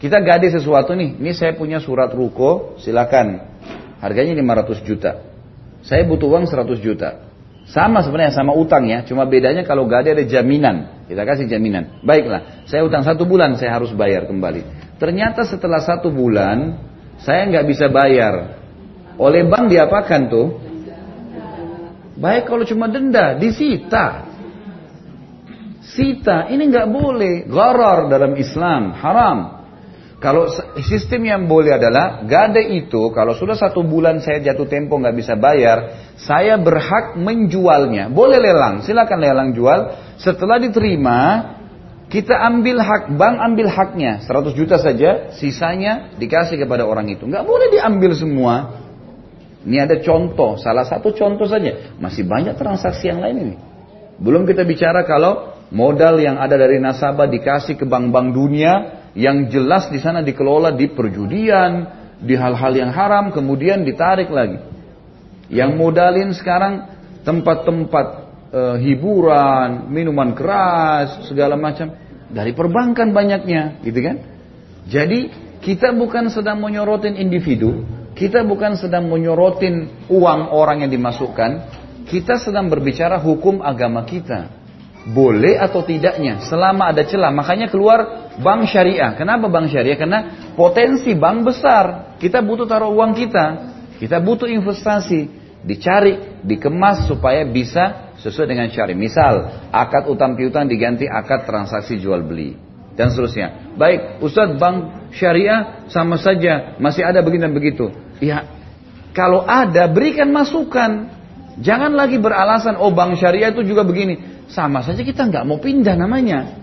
Kita gadai sesuatu nih. Ini saya punya surat ruko, silakan. Harganya 500 juta. Saya butuh uang 100 juta. Sama sebenarnya sama utang ya, cuma bedanya kalau gadai ada jaminan. Kita kasih jaminan. Baiklah, saya utang satu bulan saya harus bayar kembali. Ternyata setelah satu bulan saya nggak bisa bayar. Oleh bank diapakan tuh? Baik kalau cuma denda, disita. Sita, ini nggak boleh. Gharar dalam Islam, haram. Kalau sistem yang boleh adalah gade itu kalau sudah satu bulan saya jatuh tempo nggak bisa bayar, saya berhak menjualnya. Boleh lelang, silakan lelang jual. Setelah diterima, kita ambil hak, bank ambil haknya, 100 juta saja, sisanya dikasih kepada orang itu. Nggak boleh diambil semua. Ini ada contoh, salah satu contoh saja. Masih banyak transaksi yang lain ini. Belum kita bicara kalau modal yang ada dari nasabah dikasih ke bank-bank dunia yang jelas di sana dikelola di perjudian, di hal-hal yang haram, kemudian ditarik lagi. Yang modalin sekarang tempat-tempat e, hiburan, minuman keras, segala macam dari perbankan banyaknya, gitu kan? Jadi kita bukan sedang menyorotin individu, kita bukan sedang menyorotin uang orang yang dimasukkan, kita sedang berbicara hukum agama kita. Boleh atau tidaknya, selama ada celah. Makanya keluar bank syariah. Kenapa bank syariah? Karena potensi bank besar. Kita butuh taruh uang kita. Kita butuh investasi. Dicari, dikemas supaya bisa sesuai dengan syari. Misal, akad utang piutang diganti akad transaksi jual beli dan seterusnya. Baik, Ustadz bank syariah sama saja masih ada begini dan begitu. Ya, kalau ada berikan masukan. Jangan lagi beralasan oh bank syariah itu juga begini. Sama saja kita nggak mau pindah namanya.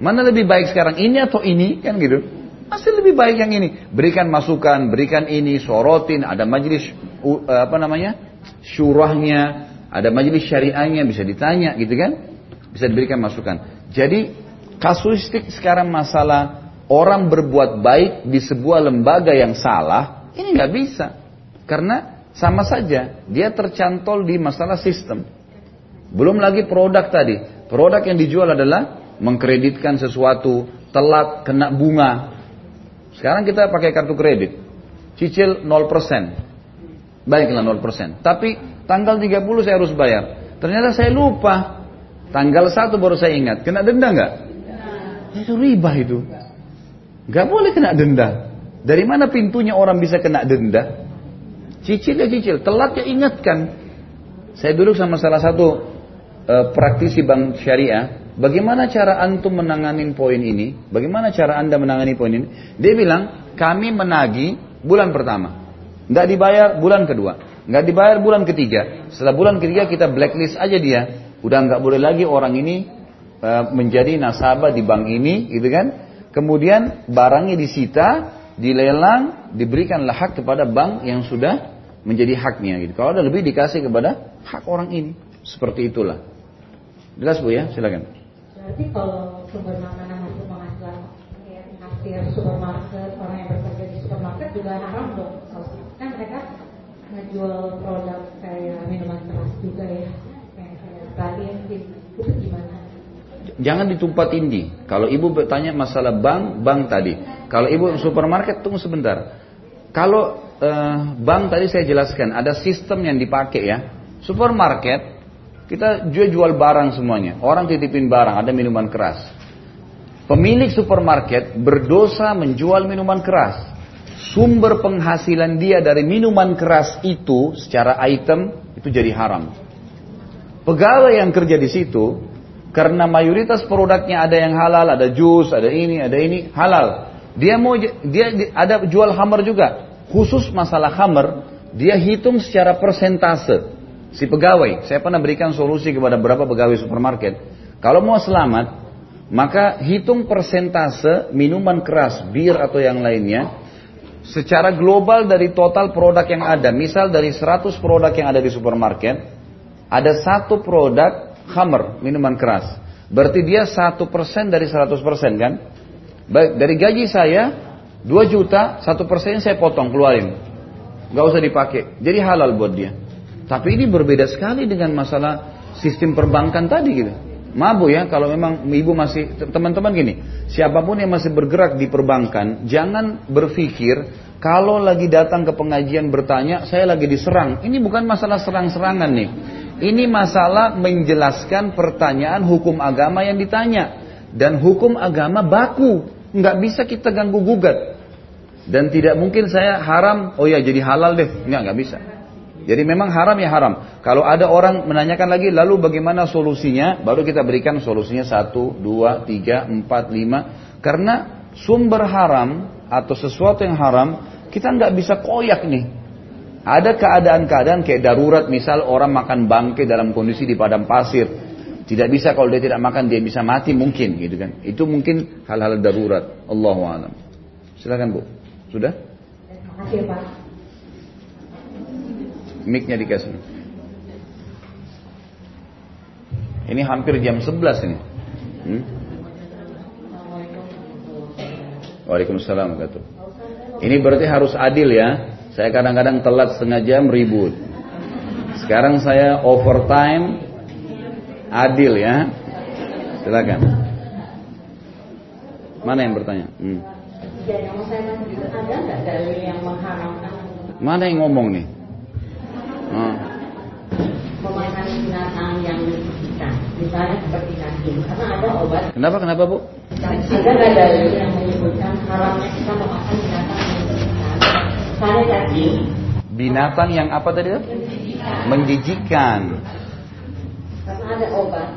Mana lebih baik sekarang ini atau ini kan gitu. Masih lebih baik yang ini. Berikan masukan, berikan ini, sorotin, ada majelis apa namanya? syurahnya, ada majelis syariahnya bisa ditanya gitu kan? Bisa diberikan masukan. Jadi kasuistik sekarang masalah orang berbuat baik di sebuah lembaga yang salah, ini nggak bisa. Karena sama saja dia tercantol di masalah sistem. Belum lagi produk tadi. Produk yang dijual adalah mengkreditkan sesuatu, telat, kena bunga. Sekarang kita pakai kartu kredit. Cicil 0%. Baiklah 0%. Tapi tanggal 30 saya harus bayar. Ternyata saya lupa. Tanggal 1 baru saya ingat. Kena denda nggak? Itu riba itu. Gak boleh kena denda. Dari mana pintunya orang bisa kena denda? Cicil ya cicil, telat ya ingatkan. Saya duduk sama salah satu uh, praktisi bank syariah. Bagaimana cara antum menangani poin ini? Bagaimana cara anda menangani poin ini? Dia bilang, kami menagi bulan pertama. Nggak dibayar bulan kedua. Nggak dibayar bulan ketiga. Setelah bulan ketiga kita blacklist aja dia. Udah nggak boleh lagi orang ini uh, menjadi nasabah di bank ini, gitu kan? Kemudian barangnya disita, dilelang, diberikanlah hak kepada bank yang sudah menjadi haknya. Gitu. Kalau ada lebih dikasih kepada hak orang ini. Seperti itulah. Jelas bu ya, silakan. Berarti kalau sumber makanan hasil penghasilan kasir supermarket, orang yang bekerja di supermarket juga haram dong. Kan mereka ngejual produk kayak minuman keras juga ya, kayak kayak itu gimana? Jangan ditumpat indi. Kalau ibu bertanya masalah bank, bank tadi. Kalau ibu supermarket, tunggu sebentar. Kalau uh, bank tadi saya jelaskan, ada sistem yang dipakai ya. Supermarket, kita jual barang semuanya. Orang titipin barang, ada minuman keras. Pemilik supermarket berdosa menjual minuman keras. Sumber penghasilan dia dari minuman keras itu secara item itu jadi haram. Pegawai yang kerja di situ karena mayoritas produknya ada yang halal, ada jus, ada ini, ada ini halal. Dia mau dia ada jual hammer juga. Khusus masalah hammer, dia hitung secara persentase si pegawai. Saya pernah berikan solusi kepada beberapa pegawai supermarket. Kalau mau selamat, maka hitung persentase minuman keras, bir atau yang lainnya, secara global dari total produk yang ada. Misal dari 100 produk yang ada di supermarket, ada satu produk hammer, minuman keras. Berarti dia satu persen dari 100 persen kan? Baik, dari gaji saya 2 juta, satu persen saya potong keluarin. Gak usah dipakai. Jadi halal buat dia. Tapi ini berbeda sekali dengan masalah sistem perbankan tadi gitu. Mabu ya kalau memang ibu masih teman-teman gini, siapa pun yang masih bergerak di perbankan, jangan berpikir kalau lagi datang ke pengajian bertanya, saya lagi diserang. Ini bukan masalah serang-serangan nih. Ini masalah menjelaskan pertanyaan hukum agama yang ditanya. Dan hukum agama baku. Nggak bisa kita ganggu gugat. Dan tidak mungkin saya haram, oh ya jadi halal deh. Nggak, nggak bisa. Jadi memang haram ya haram. Kalau ada orang menanyakan lagi, lalu bagaimana solusinya? Baru kita berikan solusinya satu, dua, tiga, empat, lima. Karena sumber haram atau sesuatu yang haram, kita nggak bisa koyak nih. Ada keadaan-keadaan kayak darurat, misal orang makan bangke dalam kondisi di padang pasir. Tidak bisa kalau dia tidak makan dia bisa mati mungkin gitu kan. Itu mungkin hal-hal darurat. Allahu a'lam. Silakan Bu. Sudah? Terima kasih Pak. Mic-nya dikasih. Ini hampir jam 11 ini. Hmm? Waalaikumsalam kata. Ini berarti harus adil ya. Saya kadang-kadang telat setengah jam ribut. Sekarang saya overtime adil ya. Silakan. Mana yang bertanya? Hmm. Mana yang ngomong nih? Hmm. memakan binatang yang misalnya seperti cacing karena ada obat. Kenapa kenapa bu? Ada dalil yang menyebutkan haramnya kita memakan binatang yang disajikan. Misalnya cacing binatang yang apa tadi menjijikan, menjijikan. karena ada obat.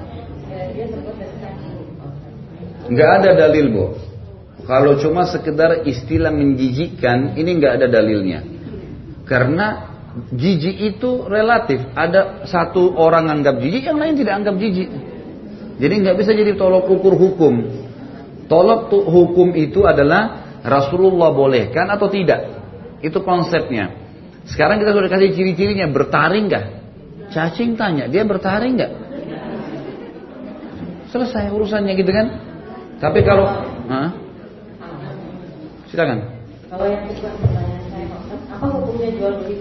Dia dari cacing nggak ada dalil bu. Kalau cuma sekedar istilah menjijikkan ini nggak ada dalilnya. Karena jijik itu relatif. Ada satu orang anggap jijik, yang lain tidak anggap jijik. Jadi nggak bisa jadi tolok ukur hukum. Tolok hukum itu adalah Rasulullah bolehkan atau tidak. Itu konsepnya. Sekarang kita sudah kasih ciri-cirinya. Bertaring nggak? Cacing tanya, dia bertaring nggak? Selesai urusannya gitu kan? Tapi kalau, Hah? silakan. Kalau yang apa hukumnya jual beli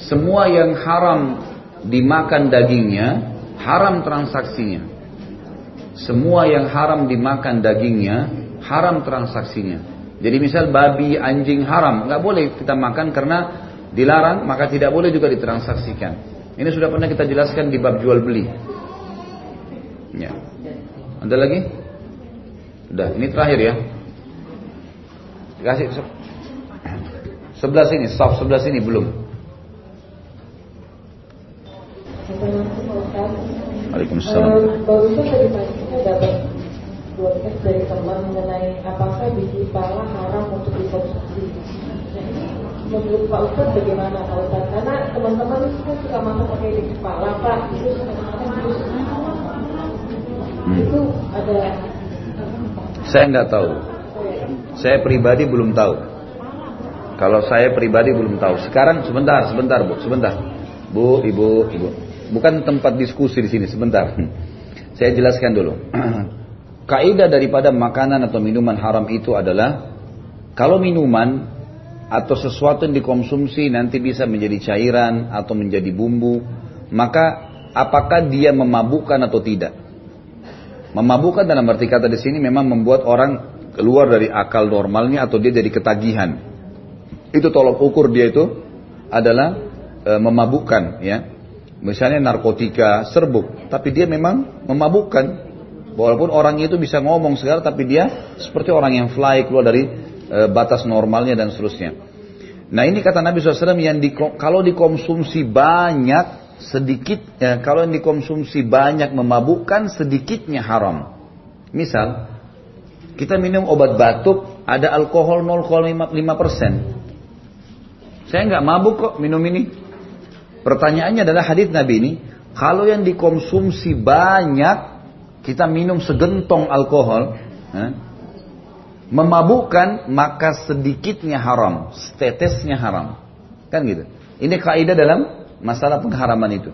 Semua yang haram dimakan dagingnya, haram transaksinya. semua yang haram dimakan dagingnya, haram transaksinya. Jadi misal babi, anjing haram, nggak boleh kita makan karena dilarang, maka tidak boleh juga ditransaksikan. Ini sudah pernah kita jelaskan di bab jual beli. Ya. Ada lagi? Udah, ini terakhir ya. Kasih sebelah sini, stop sebelah sini belum. Waalaikumsalam. Uh, barusan tadi pagi dapat dua teks dari teman mengenai apakah biji pala haram untuk dikonsumsi. Menurut Pak Ustadz bagaimana Pak Ustadz? Karena teman-teman kan suka masak pakai biji pala Pak, itu Hmm. itu ada Saya nggak tahu. Saya pribadi belum tahu. Kalau saya pribadi belum tahu. Sekarang sebentar, sebentar bu, sebentar. Bu, ibu, ibu. Bukan tempat diskusi di sini, sebentar. Saya jelaskan dulu. Kaidah daripada makanan atau minuman haram itu adalah kalau minuman atau sesuatu yang dikonsumsi nanti bisa menjadi cairan atau menjadi bumbu, maka apakah dia memabukkan atau tidak? Memabukkan dalam arti kata di sini memang membuat orang keluar dari akal normalnya atau dia jadi ketagihan. Itu tolok ukur dia itu adalah e, memabukkan ya. Misalnya narkotika, serbuk, tapi dia memang memabukkan. Walaupun orangnya itu bisa ngomong segala tapi dia seperti orang yang fly keluar dari e, batas normalnya dan seterusnya. Nah ini kata Nabi SAW yang di, kalau dikonsumsi banyak sedikit ya, kalau yang dikonsumsi banyak memabukkan sedikitnya haram. Misal kita minum obat batuk ada alkohol 0,5 persen. Saya nggak mabuk kok minum ini. Pertanyaannya adalah hadis Nabi ini, kalau yang dikonsumsi banyak, kita minum segentong alkohol, eh, memabukkan maka sedikitnya haram, setetesnya haram, kan gitu. Ini kaidah dalam masalah pengharaman itu.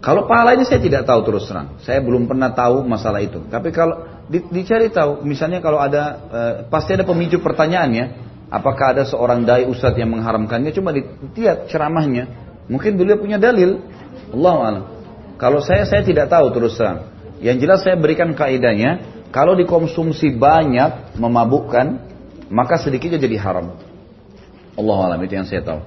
Kalau pahala ini saya tidak tahu terus terang. Saya belum pernah tahu masalah itu. Tapi kalau di, dicari tahu, misalnya kalau ada eh, pasti ada pemicu pertanyaannya. Apakah ada seorang dai ustadz yang mengharamkannya? Cuma lihat ceramahnya. Mungkin beliau punya dalil. Allah alam. Kalau saya saya tidak tahu terus terang. Yang jelas saya berikan kaidahnya. Kalau dikonsumsi banyak memabukkan, maka sedikitnya jadi haram. Allah alam itu yang saya tahu.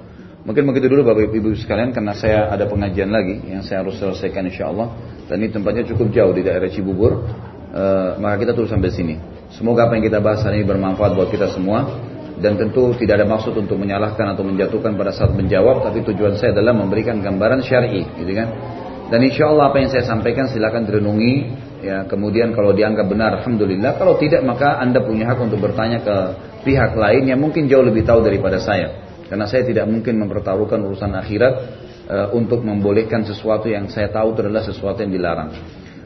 Mungkin begitu dulu Bapak Ibu sekalian karena saya ada pengajian lagi yang saya harus selesaikan insya Allah dan ini tempatnya cukup jauh di daerah Cibubur e, maka kita terus sampai sini. Semoga apa yang kita bahas hari ini bermanfaat buat kita semua dan tentu tidak ada maksud untuk menyalahkan atau menjatuhkan pada saat menjawab tapi tujuan saya adalah memberikan gambaran syar'i gitu kan. Dan insya Allah apa yang saya sampaikan silakan direnungi ya kemudian kalau dianggap benar alhamdulillah kalau tidak maka anda punya hak untuk bertanya ke pihak lain yang mungkin jauh lebih tahu daripada saya. Karena saya tidak mungkin mempertaruhkan urusan akhirat uh, untuk membolehkan sesuatu yang saya tahu adalah sesuatu yang dilarang.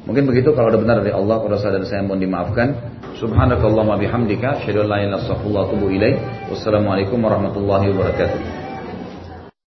Mungkin begitu kalau ada benar dari Allah, kalau dari saya mohon dimaafkan. Subhanakallahumma bihamdika, asyhadu an la ilaha illa anta astaghfiruka wa. Wassalamualaikum warahmatullahi wabarakatuh.